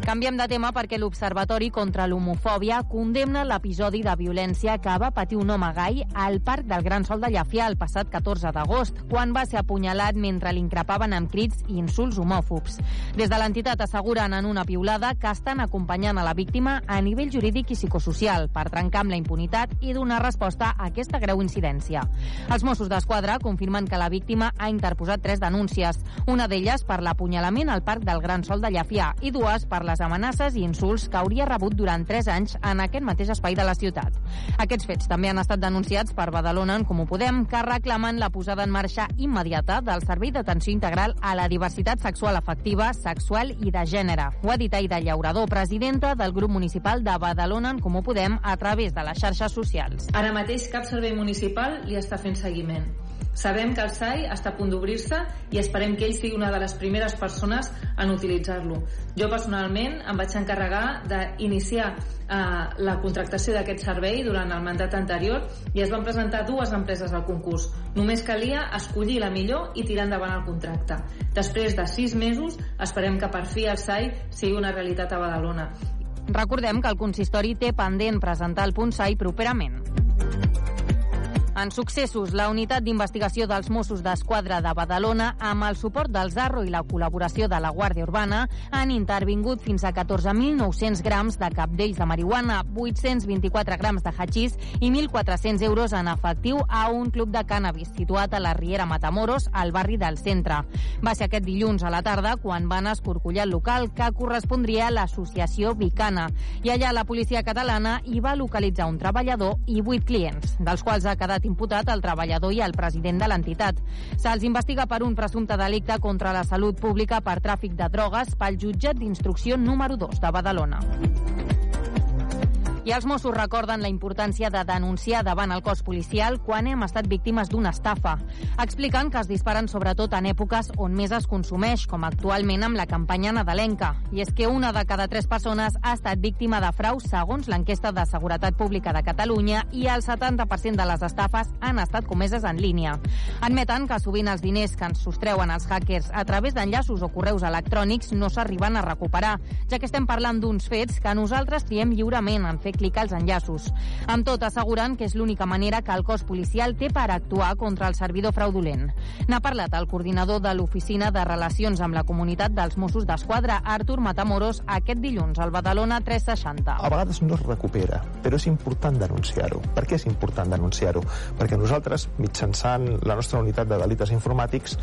S18: Canviem de tema perquè l'Observatori contra l'Homofòbia condemna l'episodi de violència que va patir un home gai al Parc del Gran Sol de Llafià el passat 14 d'agost, quan va ser apunyalat mentre l'increpaven amb crits i insults homòfobs. Des de l'entitat asseguren en una piulada que estan acompanyant a la víctima a nivell jurídic i psicosocial per trencar amb la impunitat i donar resposta a aquesta greu incidència. Els Mossos d'Esquadra confirmen que la víctima ha interposat tres denúncies, una d'elles per l'apunyalament al Parc del Gran Sol de Llafià i dues per les amenaces i insults que hauria rebut durant 3 anys en aquest mateix espai de la ciutat. Aquests fets també han estat denunciats per Badalona en Comú Podem, que reclamen la posada en marxa immediata del Servei d'Atenció Integral a la Diversitat Sexual Afectiva, Sexual i de Gènere. Ho ha dit Aida Llaurador, presidenta del grup municipal de Badalona en Comú Podem a través de les xarxes socials.
S31: Ara mateix cap servei municipal li està fent seguiment.
S20: Sabem que el SAI està a punt d'obrir-se i esperem que ell sigui una de les primeres persones en utilitzar-lo. Jo personalment em vaig encarregar d'iniciar eh, la contractació d'aquest servei durant el mandat anterior i es van presentar dues empreses al concurs. Només calia escollir la millor i tirar endavant el contracte. Després de sis mesos esperem que per fi el SAI sigui una realitat a Badalona.
S18: Recordem que el consistori té pendent presentar el punt SAI properament. En successos, la unitat d'investigació dels Mossos d'Esquadra de Badalona, amb el suport del Zarro i la col·laboració de la Guàrdia Urbana, han intervingut fins a 14.900 grams de capdells de marihuana, 824 grams de hachís i 1.400 euros en efectiu a un club de cànnabis situat a la Riera Matamoros, al barri del centre. Va ser aquest dilluns a la tarda quan van escorcollar el local que correspondria a l'associació Vicana. I allà la policia catalana hi va localitzar un treballador i vuit clients, dels quals ha quedat imputat el treballador i el president de l'entitat. Se'ls investiga per un presumpte delicte contra la salut pública per tràfic de drogues pel jutjat d'instrucció número 2 de Badalona. I els Mossos recorden la importància de denunciar davant el cos policial quan hem estat víctimes d'una estafa. Expliquen que es disparen sobretot en èpoques on més es consumeix, com actualment amb la campanya nadalenca. I és que una de cada tres persones ha estat víctima de frau segons l'enquesta de Seguretat Pública de Catalunya i el 70% de les estafes han estat comeses en línia. Admeten que sovint els diners que ens sostreuen els hackers a través d'enllaços o correus electrònics no s'arriben a recuperar, ja que estem parlant d'uns fets que nosaltres triem lliurement en fer clic als enllaços. Amb tot, asseguren que és l'única manera que el cos policial té per actuar contra el servidor fraudulent. N'ha parlat el coordinador de l'Oficina de Relacions amb la Comunitat dels Mossos d'Esquadra, Artur Matamoros, aquest dilluns al Badalona 360.
S21: A vegades no es recupera, però és important denunciar-ho. Per què és important denunciar-ho? Perquè nosaltres, mitjançant la nostra unitat de delites informàtics,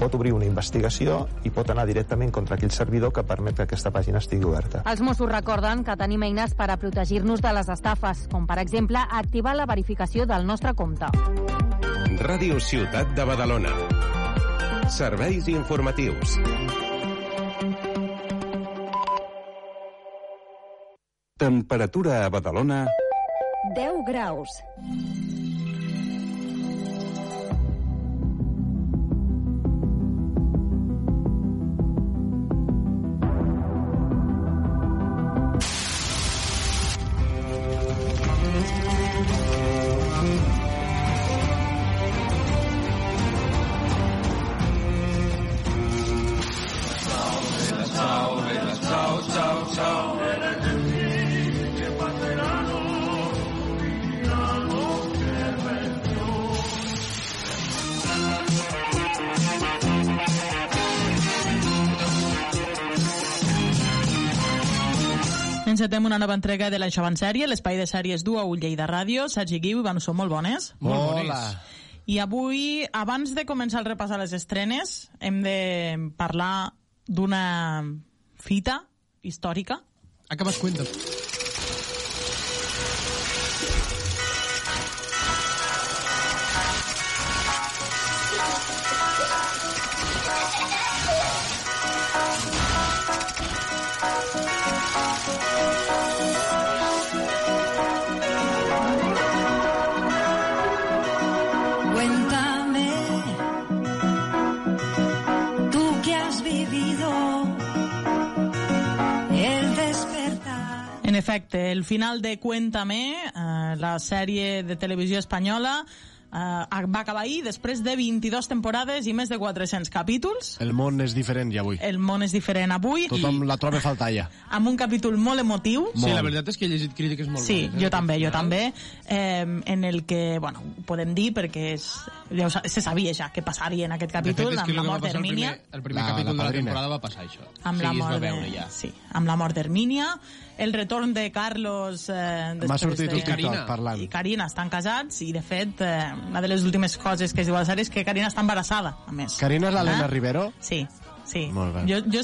S21: pot obrir una investigació i pot anar directament contra aquell servidor que permet que aquesta pàgina estigui oberta.
S18: Els Mossos recorden que tenim eines per a protegir-nos de les estafes, com per exemple activar la verificació del nostre compte.
S17: Ràdio Ciutat de Badalona. Serveis informatius. Temperatura a Badalona...
S32: 10 graus.
S33: Encetem una nova entrega de la Xavan Sèrie, l'espai de sèries du a Ull Lleida Ràdio. Sergi Guiu, Iván, són molt bones.
S34: Molt bones.
S33: I avui, abans de començar el repàs a les estrenes, hem de parlar d'una fita històrica.
S34: Acabas cuenta.
S33: Efecte, el final de Cuéntame, eh, la sèrie de televisió espanyola, eh, va acabar ahir després de 22 temporades i més de 400 capítols.
S34: El món és diferent ja avui.
S33: El món és diferent avui.
S34: Tothom la troba a faltar ja.
S33: amb un capítol molt emotiu.
S34: Sí, la
S6: veritat és que he llegit crítiques molt
S33: Sí,
S6: bones. eh,
S33: jo també, jo també. Eh, en el que, bueno, ho podem dir perquè és, ja ho sa- se sabia ja què passaria en aquest
S6: fet,
S33: capítol,
S6: que
S33: amb la mort
S6: passar el
S33: d'Hermínia.
S6: primer, el primer
S34: La-
S6: capítol
S34: la
S6: de la temporada va passar això.
S33: amb
S6: sí,
S33: la
S6: es va
S33: mort de,
S6: ja.
S33: sí, amb la mort d'Hermínia, el retorn de Carlos eh,
S34: M'ha sortit
S33: de...
S34: un TikTok
S6: Carina.
S34: parlant.
S33: i Carina estan casats i de fet eh, una de les últimes coses que es diu a la sèrie és que Carina està embarassada a més
S34: Carina és l'Helena
S33: Eh?
S34: Rivero?
S33: sí, Sí.
S34: Molt bé.
S33: Jo, jo,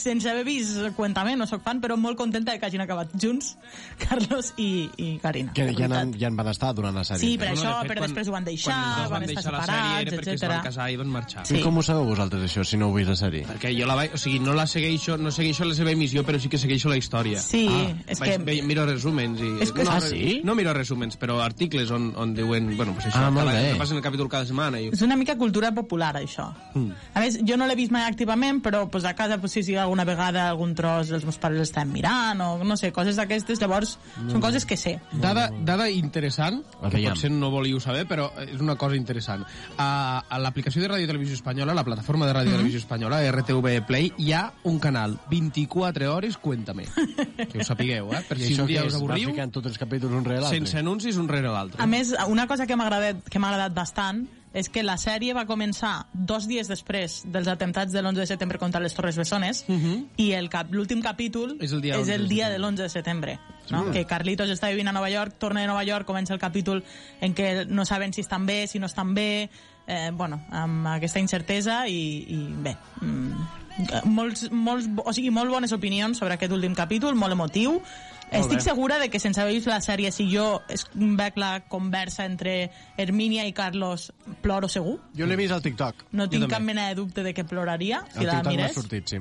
S33: sense haver vist Cuéntame, no sóc fan, però molt contenta de que hagin acabat junts Carlos i, i Karina.
S34: Que ja, han, ja en van estar durant la sèrie.
S33: Sí, per
S6: No,
S33: això,
S6: de fet,
S33: però
S6: quan-
S33: després ho van deixar,
S6: quan es
S33: van, estar
S6: deixar la sèrie
S33: separats,
S6: era perquè es
S33: etc.
S6: van casar i van marxar.
S34: I com ho sabeu vosaltres, això, si no heu vist la sèrie?
S6: Perquè jo la vaig... O sigui, no la segueixo, no segueixo la seva emissió, però sí que segueixo la història.
S33: Sí, és
S6: vaig,
S33: que-
S6: Ve, miro resúmens i...
S33: És que-
S6: no,
S33: Ah,
S34: sí?
S6: No miro resúmens, però articles on, on diuen... Bueno, pues això,
S34: Ah, molt
S6: cada,
S34: bé.
S6: que passen el capítol cada setmana. I...
S33: És una mica cultura popular, això.
S6: Mm.
S33: A més, jo no l'he vist mai activament, però pues, a casa, pues, sí, sí, alguna vegada algun tros els meus pares l'estan mirant, o no sé, coses d'aquestes, llavors són coses que sé.
S6: Dada, dada interessant, que potser no volíeu saber, però és una cosa interessant. A, a l'aplicació de Ràdio Televisió Espanyola, la plataforma de Ràdio Televisió Espanyola, RTV Play, hi ha un canal 24 hores Cuéntame. Que ho sapigueu, eh? Per si un dia us avorriu,
S34: tots els capítols un rere l'altre?
S6: sense anuncis un rere l'altre.
S33: A més, una cosa que m'ha agradat, que m'ha agradat bastant és que la sèrie va començar dos dies després dels atemptats de l'11 de setembre contra les Torres Bessones i el cap, l'últim capítol
S6: És el dia
S33: és
S6: 11
S33: el
S6: de
S33: dia de l'11 de setembre. No?
S6: Sí.
S33: Que Carlitos està vivint a Nova York, torna de Nova York, comença el capítol en què no saben si estan bé, si no estan bé, eh, bueno, amb aquesta incertesa i, i bé, mm, molts, molts, o sigui, molt bones opinions sobre aquest últim capítol, molt emotiu. Estic
S34: bé.
S33: segura de que sense haver vist la sèrie, si jo es- veig la conversa entre Hermínia i Carlos, ploro segur.
S34: Jo l'he vist al TikTok.
S33: No tinc
S6: també.
S33: cap mena de dubte de que ploraria si
S34: Al
S33: la
S34: TikTok m'ha
S33: mires.
S34: sortit, sí.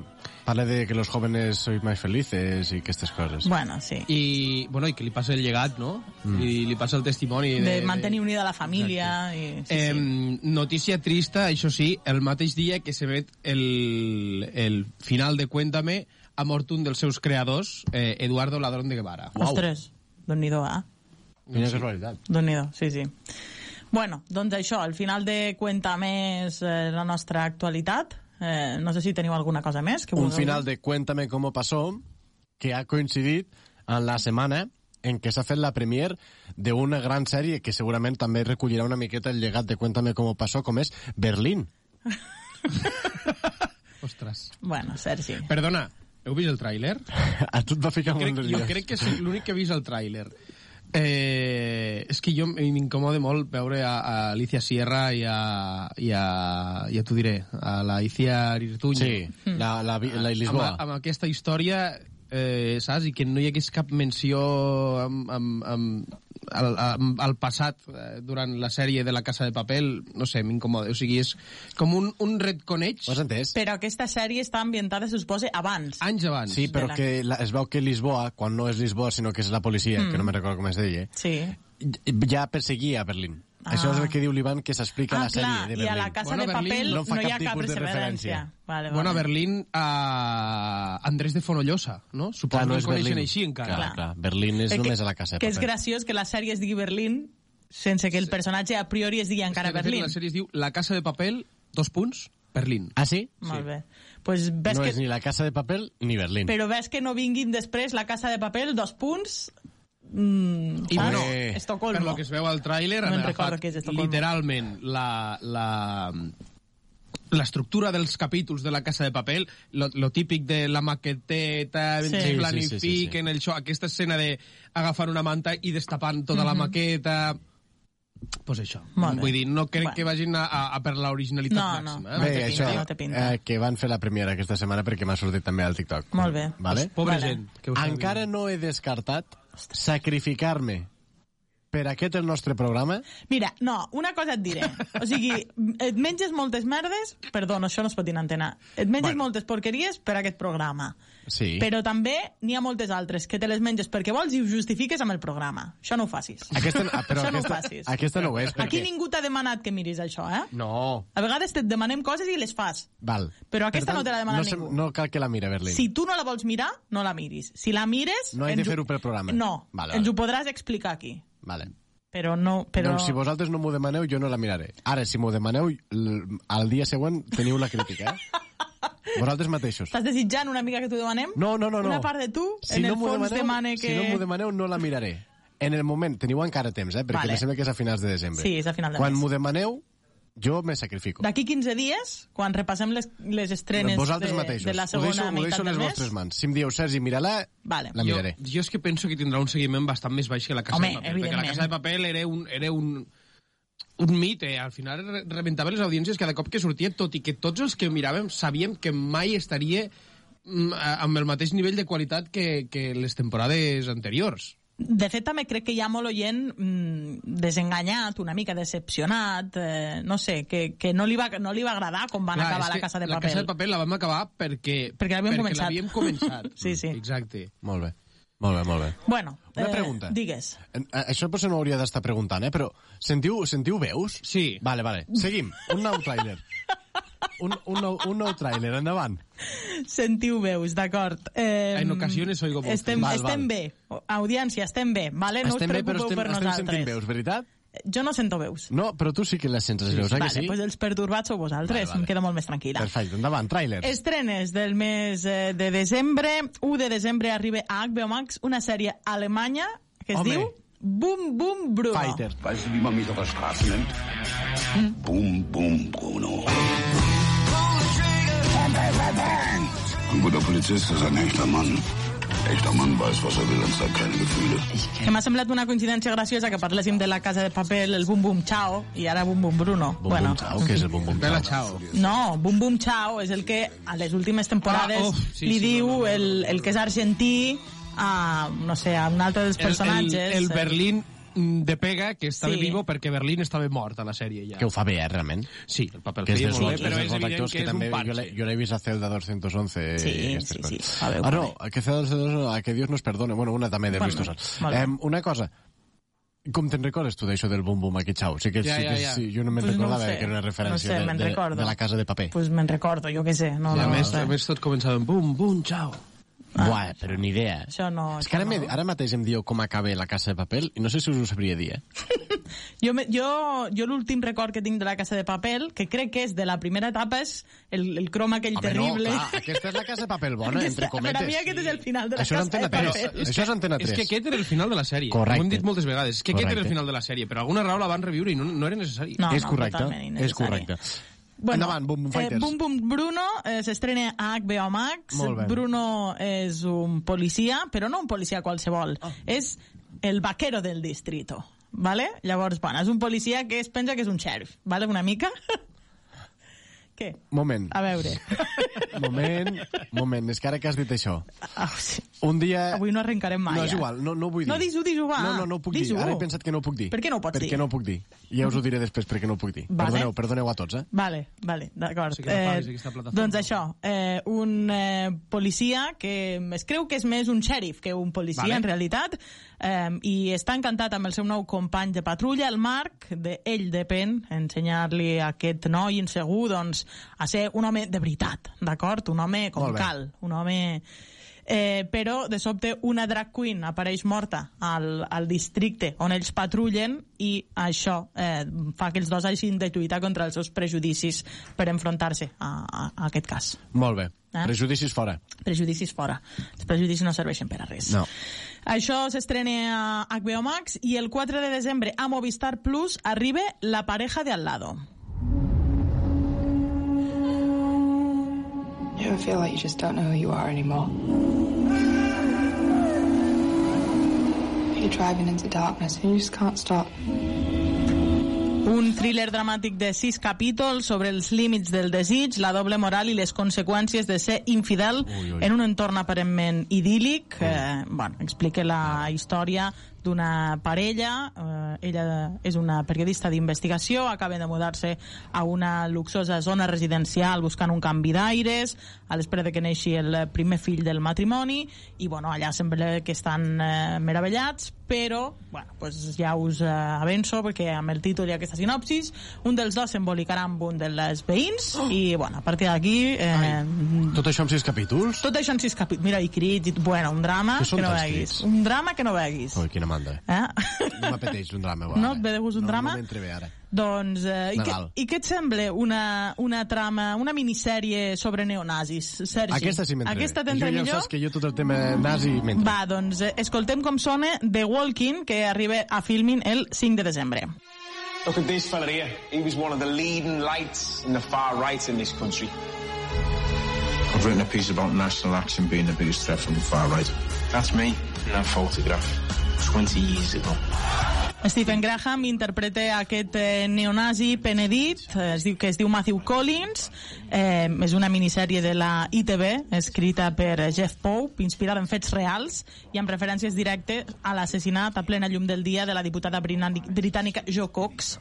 S34: Parla de que los jóvenes sois más felices i aquestes coses.
S33: Bueno, sí.
S6: I, bueno, i que li passa el llegat, no?
S34: Mm.
S6: I li passa el testimoni.
S33: De, mantenir unida la família. I, sí,
S6: Eh,
S33: sí.
S6: notícia trista, això sí, el mateix dia que se vet el, el final de Cuéntame ha mort un dels seus creadors, eh, Eduardo Ladrón de Guevara.
S33: Ostres, déu nhi eh?
S34: Quina casualitat.
S33: déu nhi sí, sí. Bueno, doncs això, al final de Cuenta més eh, la nostra actualitat. Eh, no sé si teniu alguna cosa més. Que
S34: Un
S33: vulgueu
S34: final
S33: dir.
S34: de Cuéntame cómo pasó que ha coincidit en la setmana en què s'ha fet la premier d'una gran sèrie que segurament també recollirà una miqueta el llegat de Cuéntame cómo pasó, com és Berlín.
S6: Ostres.
S33: Bueno, Sergi.
S6: Perdona, heu vist el tràiler?
S34: A tu et va ficar
S6: Jo crec,
S34: molt
S6: jo
S34: nerviós.
S6: crec que soc l'únic que ha vist el tràiler. Eh, és que jo m'incomoda molt veure a, a Alicia Sierra i a, i a, ja t'ho diré, a la Iciar Irtuño.
S34: Sí, la, la, la, la Lisboa.
S6: Amb, amb aquesta història, eh, saps? I que no hi hagués cap menció amb, amb, amb, al, amb, al passat eh, durant la sèrie de la Casa de Papel, no sé, m'incomoda. O sigui, és com un, un retconeig
S34: Ho has entès?
S33: Però aquesta sèrie està ambientada, se suposa, abans.
S6: anys abans.
S34: Sí, però
S33: la-
S34: que la, es veu que Lisboa, quan no és Lisboa, sinó que és la policia,
S33: Mm.
S34: que no me recordo com es deia,
S33: Sí.
S34: ja perseguia a Berlín.
S33: Ah.
S34: Això és el que diu l'Ivan, que s'explica a
S33: Ah,
S34: la sèrie
S33: clar,
S34: de
S33: i
S34: Berlín.
S33: a la Casa
S6: Bueno,
S33: de
S6: Berlín
S33: Papel
S34: no
S33: no, hi ha
S34: cap
S33: cap
S34: de
S33: referència.
S34: referència.
S33: Vale,
S6: Bueno, a
S33: vale.
S6: Berlín, a Andrés de Fonollosa, no? Suposo
S34: Clar, no
S6: que
S34: és
S6: el coneixen
S34: Berlín.
S6: així encara.
S34: Clar, clar. Berlín és només a la casa de
S33: Que és graciós que la sèrie es digui Berlín sense que el personatge a priori es digui encara
S6: És que,
S33: Berlín.
S6: La sèrie es diu La Casa de Papel, dos punts, Berlín.
S34: Ah, sí?
S33: Molt bé. Pues ves
S34: no
S33: que...
S34: és ni la casa de paper ni Berlín.
S33: Però ves que no vinguin després la Casa de Paper, dos punts... Mm,
S6: I bueno,
S33: Estocolmo.
S6: per lo que es veu al tràiler,
S33: No
S6: han agafat
S33: és
S6: literalment la, la, l'estructura dels capítols de la Casa de Papel, lo, lo típic de la maqueteta,
S33: Sí.
S6: sí.
S33: Sí, sí,
S6: planifiquen
S34: sí, sí, sí.
S6: el show, aquesta escena de agafar una manta i destapant tota la
S33: Mhm.
S6: maqueta... Pues això.
S33: Molt bé.
S6: Vull dir, no crec
S33: Bueno.
S6: que vagin a, a, a per l'originalitat
S33: No, no.
S6: màxima.
S34: Bé,
S33: té
S34: això,
S33: no té pinta.
S34: eh, que van fer la premiera aquesta setmana perquè m'ha sortit també al TikTok.
S33: Molt bé.
S34: Vale?
S6: Pobra
S33: Vale.
S6: gent. Que.
S34: Encara no he descartat sacrificar-me per aquest el nostre programa.
S33: Mira, no, una cosa et diré. O sigui, et menges moltes merdes... Perdó, això no es pot dir en antena. Et menges
S34: Bueno.
S33: moltes porqueries per aquest programa.
S34: Sí.
S33: Però també n'hi ha moltes altres que te les menges perquè vols i ho justifiques amb el programa. Això no ho facis.
S34: Aquesta, ah, però
S33: Això no ho
S34: aquesta,
S33: facis.
S34: aquesta no ho és,
S33: Aquí
S34: perquè...
S33: ningú t'ha demanat que miris això, eh?
S34: No.
S33: A vegades et demanem coses i les fas.
S34: Val.
S33: Però aquesta
S34: Per
S33: no te l'ha demanat
S34: no, se-
S33: ningú.
S34: No cal que la mire, Berlín.
S33: Si tu no la vols mirar, no la miris. Si la mires...
S34: No he de
S33: ens ho-
S34: fer-ho pel programa.
S33: No,
S34: Vale,
S33: ens
S34: vale.
S33: ho podràs explicar aquí.
S34: Vale.
S33: Però no... Però...
S34: Doncs si vosaltres no m'ho demaneu, jo no la miraré. Ara, si m'ho demaneu, al dia següent teniu la crítica, eh? Vosaltres mateixos.
S33: Estàs desitjant una mica que t'ho demanem?
S34: No, no, no. no.
S33: Una part de tu,
S34: si
S33: en
S34: no
S33: el fons,
S34: demaneu,
S33: demane que...
S34: Si no m'ho demaneu, no la miraré. En el moment, teniu encara temps, eh? Perquè
S33: Vale.
S34: me sembla que és a finals de desembre.
S33: Sí, és a final de
S34: Quan m'ho demaneu, jo me sacrifico.
S33: D'aquí 15 dies, quan repassem les, les estrenes
S34: Vosaltres
S33: de,
S34: mateixos.
S33: de la
S34: ho
S33: segona
S34: deixo, ho
S33: meitat
S34: deixo en les vostres mans. Si em dieu, Sergi, mira-la,
S33: Vale.
S34: la miraré.
S6: Jo, jo és que penso que tindrà un seguiment bastant més baix que la Casa
S33: Home,
S6: de Paper, perquè la. Casa de Paper era un, era un,
S35: un mite, al final re- rebentava les audiències cada cop que sortia, tot i que tots els que miràvem sabíem que mai estaria mm, a- amb el mateix nivell de qualitat que, que les temporades anteriors.
S33: De fet, també crec que hi ha molt oient mm, desenganyat, una mica decepcionat, eh, no sé, que, que no, li va, no li va agradar com van
S35: Clar,
S33: acabar la Casa de
S35: La
S33: Paper.
S35: Casa de Paper la vam acabar perquè,
S33: Perquè l'havíem començat.
S35: començat.
S33: Sí, sí.
S35: Exacte.
S34: Molt bé. Molt bé, molt bé.
S33: Bueno,
S34: Una
S33: eh,
S34: pregunta.
S33: Digues.
S34: Això potser no hauria d'estar preguntant, eh? Però sentiu, sentiu veus?
S35: Sí.
S34: Vale, vale. Seguim. Un nou tràiler. Un, un, nou, un nou tràiler, endavant.
S33: Sentiu veus, d'acord. Eh,
S35: En ocasiones oigo voces.
S33: Estem,
S34: Val,
S33: estem
S34: val.
S33: bé. Audiència, estem bé, vale? No
S34: estem
S33: us
S34: bé, però
S33: preocupeu
S34: estem,
S33: per
S34: estem
S33: nosaltres.
S34: sentint veus, veritat?
S33: Jo no sento veus.
S34: No, però tu sí que les sents, les veus, eh,
S33: vale,
S34: que sí?
S33: pues els pertorbats sou vosaltres,
S34: Vale, vale.
S33: em quedo molt més tranquil·la.
S34: Perfecte, endavant, tràiler.
S33: Estrenes del mes eh, de desembre. 1 de desembre arriba a HBO Max una sèrie alemanya que es
S34: Home.
S33: diu Boom Boom Bruno.
S34: Fighter.
S36: Weißt du, wie man mich auf der Straße nennt? Boom, boom, Bruno. Ein guter Polizist ist ein echter Mann. Echter Mann weiß, was er will und zeigt keine Gefühle.
S33: Que m'ha semblat una coincidència graciosa que parléssim de la casa de paper, el Boom Boom Chao, i ara Boom Boom Bruno.
S34: Bum, bum, chao, què és el bum, bum,
S35: Bella
S34: chao?
S35: Chao.
S33: No, Boom Boom Chao és el que a les últimes temporades
S35: Ah, oh, sí,
S33: li
S35: sí,
S33: diu
S35: no, no, no.
S33: El, el que és argentí a, no sé, a un altre dels
S35: El,
S33: personatges.
S35: el, el Berlín mm, de pega que estava
S33: Sí.
S35: vivo perquè Berlín estava mort a la sèrie ja.
S34: Que ho fa bé, eh, realment.
S35: Sí, el paper el
S34: Que és
S35: feia
S34: dels,
S35: molt bé,
S34: és
S35: però és
S34: dos
S35: evident que
S34: que
S35: és
S34: també...
S35: un parche.
S34: l'he- jo l'he vist a Celda 211
S33: Sí,
S34: i
S33: sí,
S34: coses.
S33: sí, fa bé,
S34: ah, no,
S33: bé.
S34: que Celda 211, a que Dios nos perdone. Bueno, una també de
S33: molt bé.
S34: Em, una cosa, com te'n recordes tu d'això del bum bum aquí, xau? Sí que,
S35: Ja,
S34: sí que
S35: ja, ja.
S34: sí, jo no me'n
S33: Pues no
S34: recordava
S33: sé.
S34: que era una referència
S33: No sé,
S34: de, de, de la casa de paper.
S33: Pues me'n recordo, jo què sé. No,
S35: I a
S33: no,
S35: més,
S33: no,
S35: a
S33: sé.
S35: més tot començava amb bum, bum, xau.
S33: Ah.
S34: Buah, però ni idea.
S33: Això no...
S34: És que ara,
S33: això
S34: me,
S33: no.
S34: ara mateix em dieu com acaba la casa de paper i no sé si us ho sabria dir, eh?
S33: Jo, me, jo, jo l'últim record que tinc de la Casa de Paper, que crec que és de la primera etapa, és el, el crom aquell
S34: Home,
S33: terrible.
S34: no, clar, aquesta és la casa de paper bona, entre cometes.
S33: Per a mi aquest és el final de la
S34: Això és
S33: Casa de
S34: Antena 3.
S33: Paper.
S34: Això és Antena 3.
S35: És que aquest era el final de la sèrie.
S34: Correcte.
S35: Ho hem dit moltes vegades. És que aquest era el final de la sèrie. Per alguna raó la van reviure i no, no era necessari.
S33: No,
S34: és
S33: no,
S34: correcte,
S33: totalment
S34: és correcte.
S33: Bueno,
S34: Endavant, Boom Boom
S33: eh,
S34: Fighters.
S33: Boom Boom Bruno eh, s'estrena a HBO Max. Bruno és un policia, però no un policia qualsevol.
S34: Ah.
S33: És el vaquero del distrito. Vale? Llavors, bueno, és un policia que es pensa que és un xèrif, vale? una mica. Què?
S34: Moment,
S33: A veure.
S34: moment, moment. És que ara que has dit això,
S33: Ah, sí.
S34: un dia...
S33: Avui no arrencarem mai.
S34: No, és
S33: eh?
S34: igual, no, no ho vull dir.
S33: No, dis-ho, dis-ho, va.
S34: No, no, no ho puc dir. Ara he pensat que no ho puc dir.
S33: Per què no ho pots
S34: perquè
S33: dir?
S34: no ho puc dir. Ja us ho diré després perquè no ho puc dir.
S33: Vale.
S34: Perdoneu, perdoneu a tots, eh?
S33: Vale, vale, d'acord.
S35: No paguis aquesta plataforma.
S33: doncs això, eh, un eh, policia que es creu que és més un xèrif que un policia,
S35: Vale.
S33: en realitat, eh, i està encantat amb el seu nou company de patrulla, el Marc, de ell depèn ensenyar-li a aquest noi insegur doncs, a ser un home de veritat, d'acord? Un home com cal, un home... Eh, però de sobte una drag queen apareix morta al, al districte on ells patrullen i això eh, fa que els dos hagin de lluitar contra els seus prejudicis per enfrontar-se a, a, a aquest cas.
S34: Molt bé.
S33: Eh?
S34: Prejudicis fora.
S33: Prejudicis fora. Els prejudicis no serveixen per a res.
S34: No.
S33: Això s'estrena a HBO Max i el 4 de desembre a Movistar Plus arriba La pareja de al lado.
S37: You ever feel like you just don't know who you are anymore? You're driving into darkness and you just can't stop.
S33: Un thriller dramàtic de sis capítols sobre els límits del desig, la doble moral i les conseqüències de ser infidel
S34: Ui, ui.
S33: en un entorn aparentment idíl·lic. Eh, bueno, explica la història d'una parella. Eh, ella és una periodista d'investigació, acaben de mudar-se a una luxosa zona residencial buscant un canvi d'aires, a l'espera de que neixi el primer fill del matrimoni, i bueno, allà sembla que estan eh, meravellats, però bueno, pues ja us eh, avenço, perquè amb el títol i aquesta sinopsis, un dels dos s'embolicarà amb un dels veïns, i bueno, a partir d'aquí... Eh,
S34: Tot això amb sis capítols?
S33: tot això en sis capítols. Mira, i crits, i, bueno, un drama
S34: són
S33: que no veguis.
S34: crits?
S33: Un drama que no veguis.
S34: Ui, quina mandra.
S33: Eh?
S34: No m'apeteix un drama.
S33: No et ve de gust un
S34: no,
S33: drama?
S34: No m'entre bé ara.
S33: Doncs, eh, i, què, i què et sembla una, una trama, una minissèrie sobre neonazis, Sergi?
S34: Aquesta sí m'entre
S33: Aquesta t'entra
S34: Jo ja
S33: millor?
S34: saps que jo tot el tema nazi m'entra.
S33: Va, doncs, eh, escoltem com sona The Walking, que arriba a Filmin el 5 de desembre.
S38: Look at this fella here. He was one of the leading lights in the far right in this country.
S39: I've written a piece about national action being the biggest threat from the far right.
S38: That's me in that photograph 20 years ago.
S33: Stephen Graham interpreta aquest eh, neonazi penedit, eh, es diu que es diu Matthew Collins, eh, és una minissèrie de la ITV, escrita per Jeff Pope, inspirada en fets reals i amb referències directes a l'assassinat a plena llum del dia de la diputada britànica Jo Cox.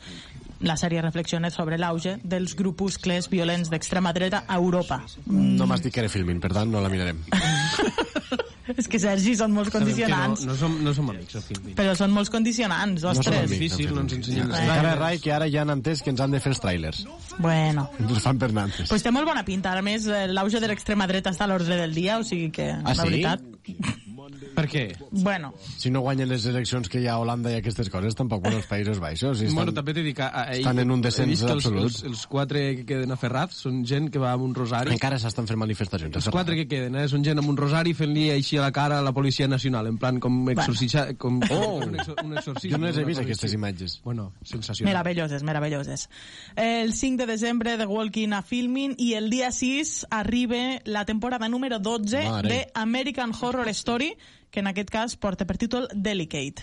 S33: La sèrie reflexiona sobre l'auge dels grupuscles violents d'extrema dreta a Europa.
S34: No m'has dit que era filming, per tant no la mirarem.
S33: És que, Sergi, són molts condicionants.
S6: No, no, som, no som amics, al fin.
S33: Però són molts condicionants,
S34: No som
S33: ostres.
S34: amics,
S6: difícil,
S34: en
S6: no ens ensenyen els
S34: Encara rai que ara ja han entès que ens han de fer els trailers.
S33: Bueno.
S34: Ens fan per nantes.
S33: Pues té molt bona pinta. A més, eh, l'auge de l'extrema dreta està a l'ordre del dia, o sigui que,
S34: Ah,
S33: la
S34: sí?
S33: veritat...
S6: Per què?
S33: Bueno,
S34: Si no guanyen les eleccions que hi ha a Holanda i aquestes coses, tampoc van als Països Baixos. Si estan...
S6: Bueno, també t'he dit que... a- a-
S34: estan en un descens
S6: que els,
S34: absolut.
S6: Els, els quatre que queden aferrats són gent que va amb un rosari.
S34: Encara s'estan fent manifestacions.
S6: Els quatre que queden, eh? Són gent amb un rosari fent-li així a la cara a la Policia Nacional, en plan com exorcitza... Com,
S34: Oh!
S6: un, exor un exorcisme.
S34: Jo no les he vist, aquestes imatges.
S6: Bueno, sensacional.
S33: meravelloses, meravelloses. El 5 de desembre de Walking a Filming i el dia 6 arriba la temporada número 12
S34: Mare.
S33: de American Horror Story, que en aquest cas porta per títol Delicate.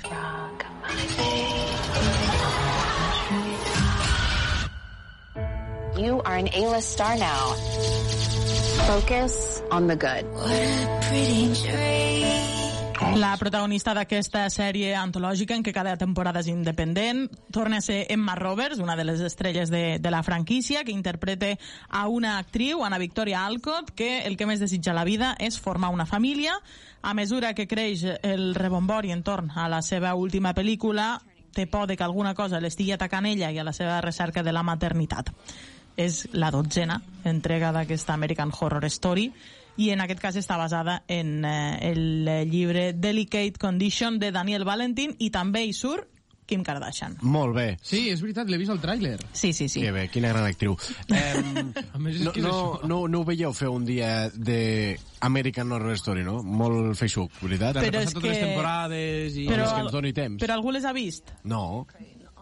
S40: You are an A-list star now. Focus on the good.
S33: La protagonista d'aquesta sèrie antològica en què cada temporada és independent torna a ser Emma Roberts, una de les estrelles de, de la franquícia, que interpreta a una actriu, Ana Victoria Alcott, que el que més desitja la vida és formar una família. A mesura que creix el rebombori entorn a la seva última pel·lícula, té por de que alguna cosa l'estigui atacant ella i a la seva recerca de la maternitat. És la dotzena entrega d'aquesta American Horror Story i en aquest cas està basada en eh, el llibre Delicate Condition de Daniel Valentin i també hi surt Kim Kardashian.
S34: Molt bé.
S6: Sí, és veritat, l'he vist al tràiler.
S33: Sí, sí, sí.
S34: Que bé, quina gran actriu. Eh,
S6: A més, és
S34: no,
S6: que
S34: no, no, no ho veieu fer un dia de American Horror Story, no? Molt feixuc, veritat?
S33: Però és
S6: totes les
S33: que-
S6: temporades i...
S33: Però,
S34: és que ens doni temps.
S33: però algú les ha vist?
S34: No.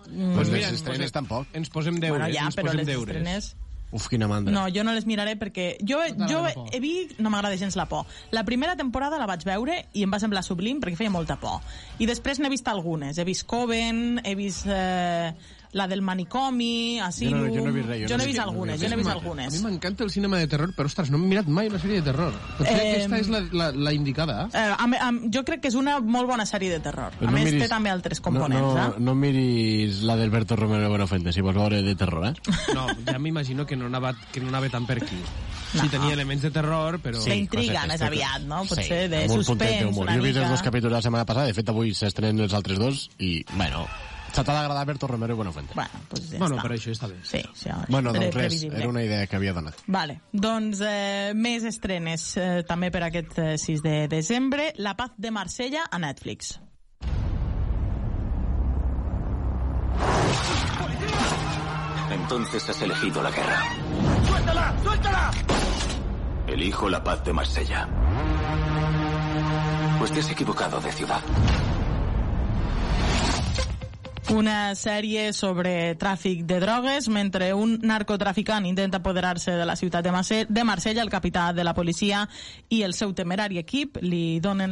S33: Mm.
S34: Pues
S6: mira,
S34: les estrenes
S6: posem-
S34: tampoc.
S6: Ens posem deures,
S33: bueno, ja,
S6: ens
S33: però
S6: posem
S33: les
S6: deures.
S33: estrenes...
S34: Uf, quina mandra.
S33: No, jo no les miraré perquè jo, jo
S6: por.
S33: he vist, no m'agrada gens la por. La primera temporada la vaig veure i em va semblar sublim perquè feia molta por. I després n'he vist algunes. He vist Coven, he vist eh, la del manicomi, Asylum...
S34: Jo no- jo no he vist res, jo
S33: jo
S34: no
S33: n'he
S34: he
S33: vist algunes,
S34: no
S33: jo
S34: he
S33: n'he
S34: vist
S33: vist
S6: A mi
S33: algunes.
S6: m'encanta el cinema de terror, però, ostres, no he mirat mai una sèrie de terror. Potser
S33: Eh,
S6: aquesta és la, la, la indicada.
S33: Eh, am, am, jo crec que és una molt bona sèrie de terror.
S34: Però
S33: a
S34: no
S33: més,
S34: miris-
S33: té també altres components,
S34: no, no,
S33: eh?
S34: no miris la d'Alberto Romero Buenafuente, si vols veure de terror, eh?
S6: No, ja m'imagino que no anava, que no anava tant per aquí. Sí, tenia elements de terror, però...
S33: Sí, D'intriga,
S34: cosetes,
S33: més aviat, no? Potser de
S34: un puntet
S33: suspens, una
S34: Jo he vist els
S33: mica.
S34: dos capítols de la setmana passada, de fet avui s'estrenen els altres dos, i, bueno, se t'ha d'agradar Alberto Romero i Buenafuente.
S33: Bueno, pues ja
S6: Bueno,
S33: està.
S6: per això està bé.
S33: Sí, sí,
S34: Bueno,
S33: pre-
S34: doncs res,
S33: previsible.
S34: era una idea que havia donat.
S33: Vale, doncs eh, més estrenes eh, també per aquest eh, 6 de desembre. La paz de Marsella a Netflix.
S2: Entonces has elegido la guerra.
S41: ¡Suéltala! ¡Suéltala!
S2: Elijo la paz de Marsella. Pues te has equivocado de ciudad.
S33: Una sèrie sobre tràfic de drogues. Mentre un narcotraficant intenta apoderar-se de la ciutat de, Marse de Marsella, el capità de la policia i el seu temerari equip li donen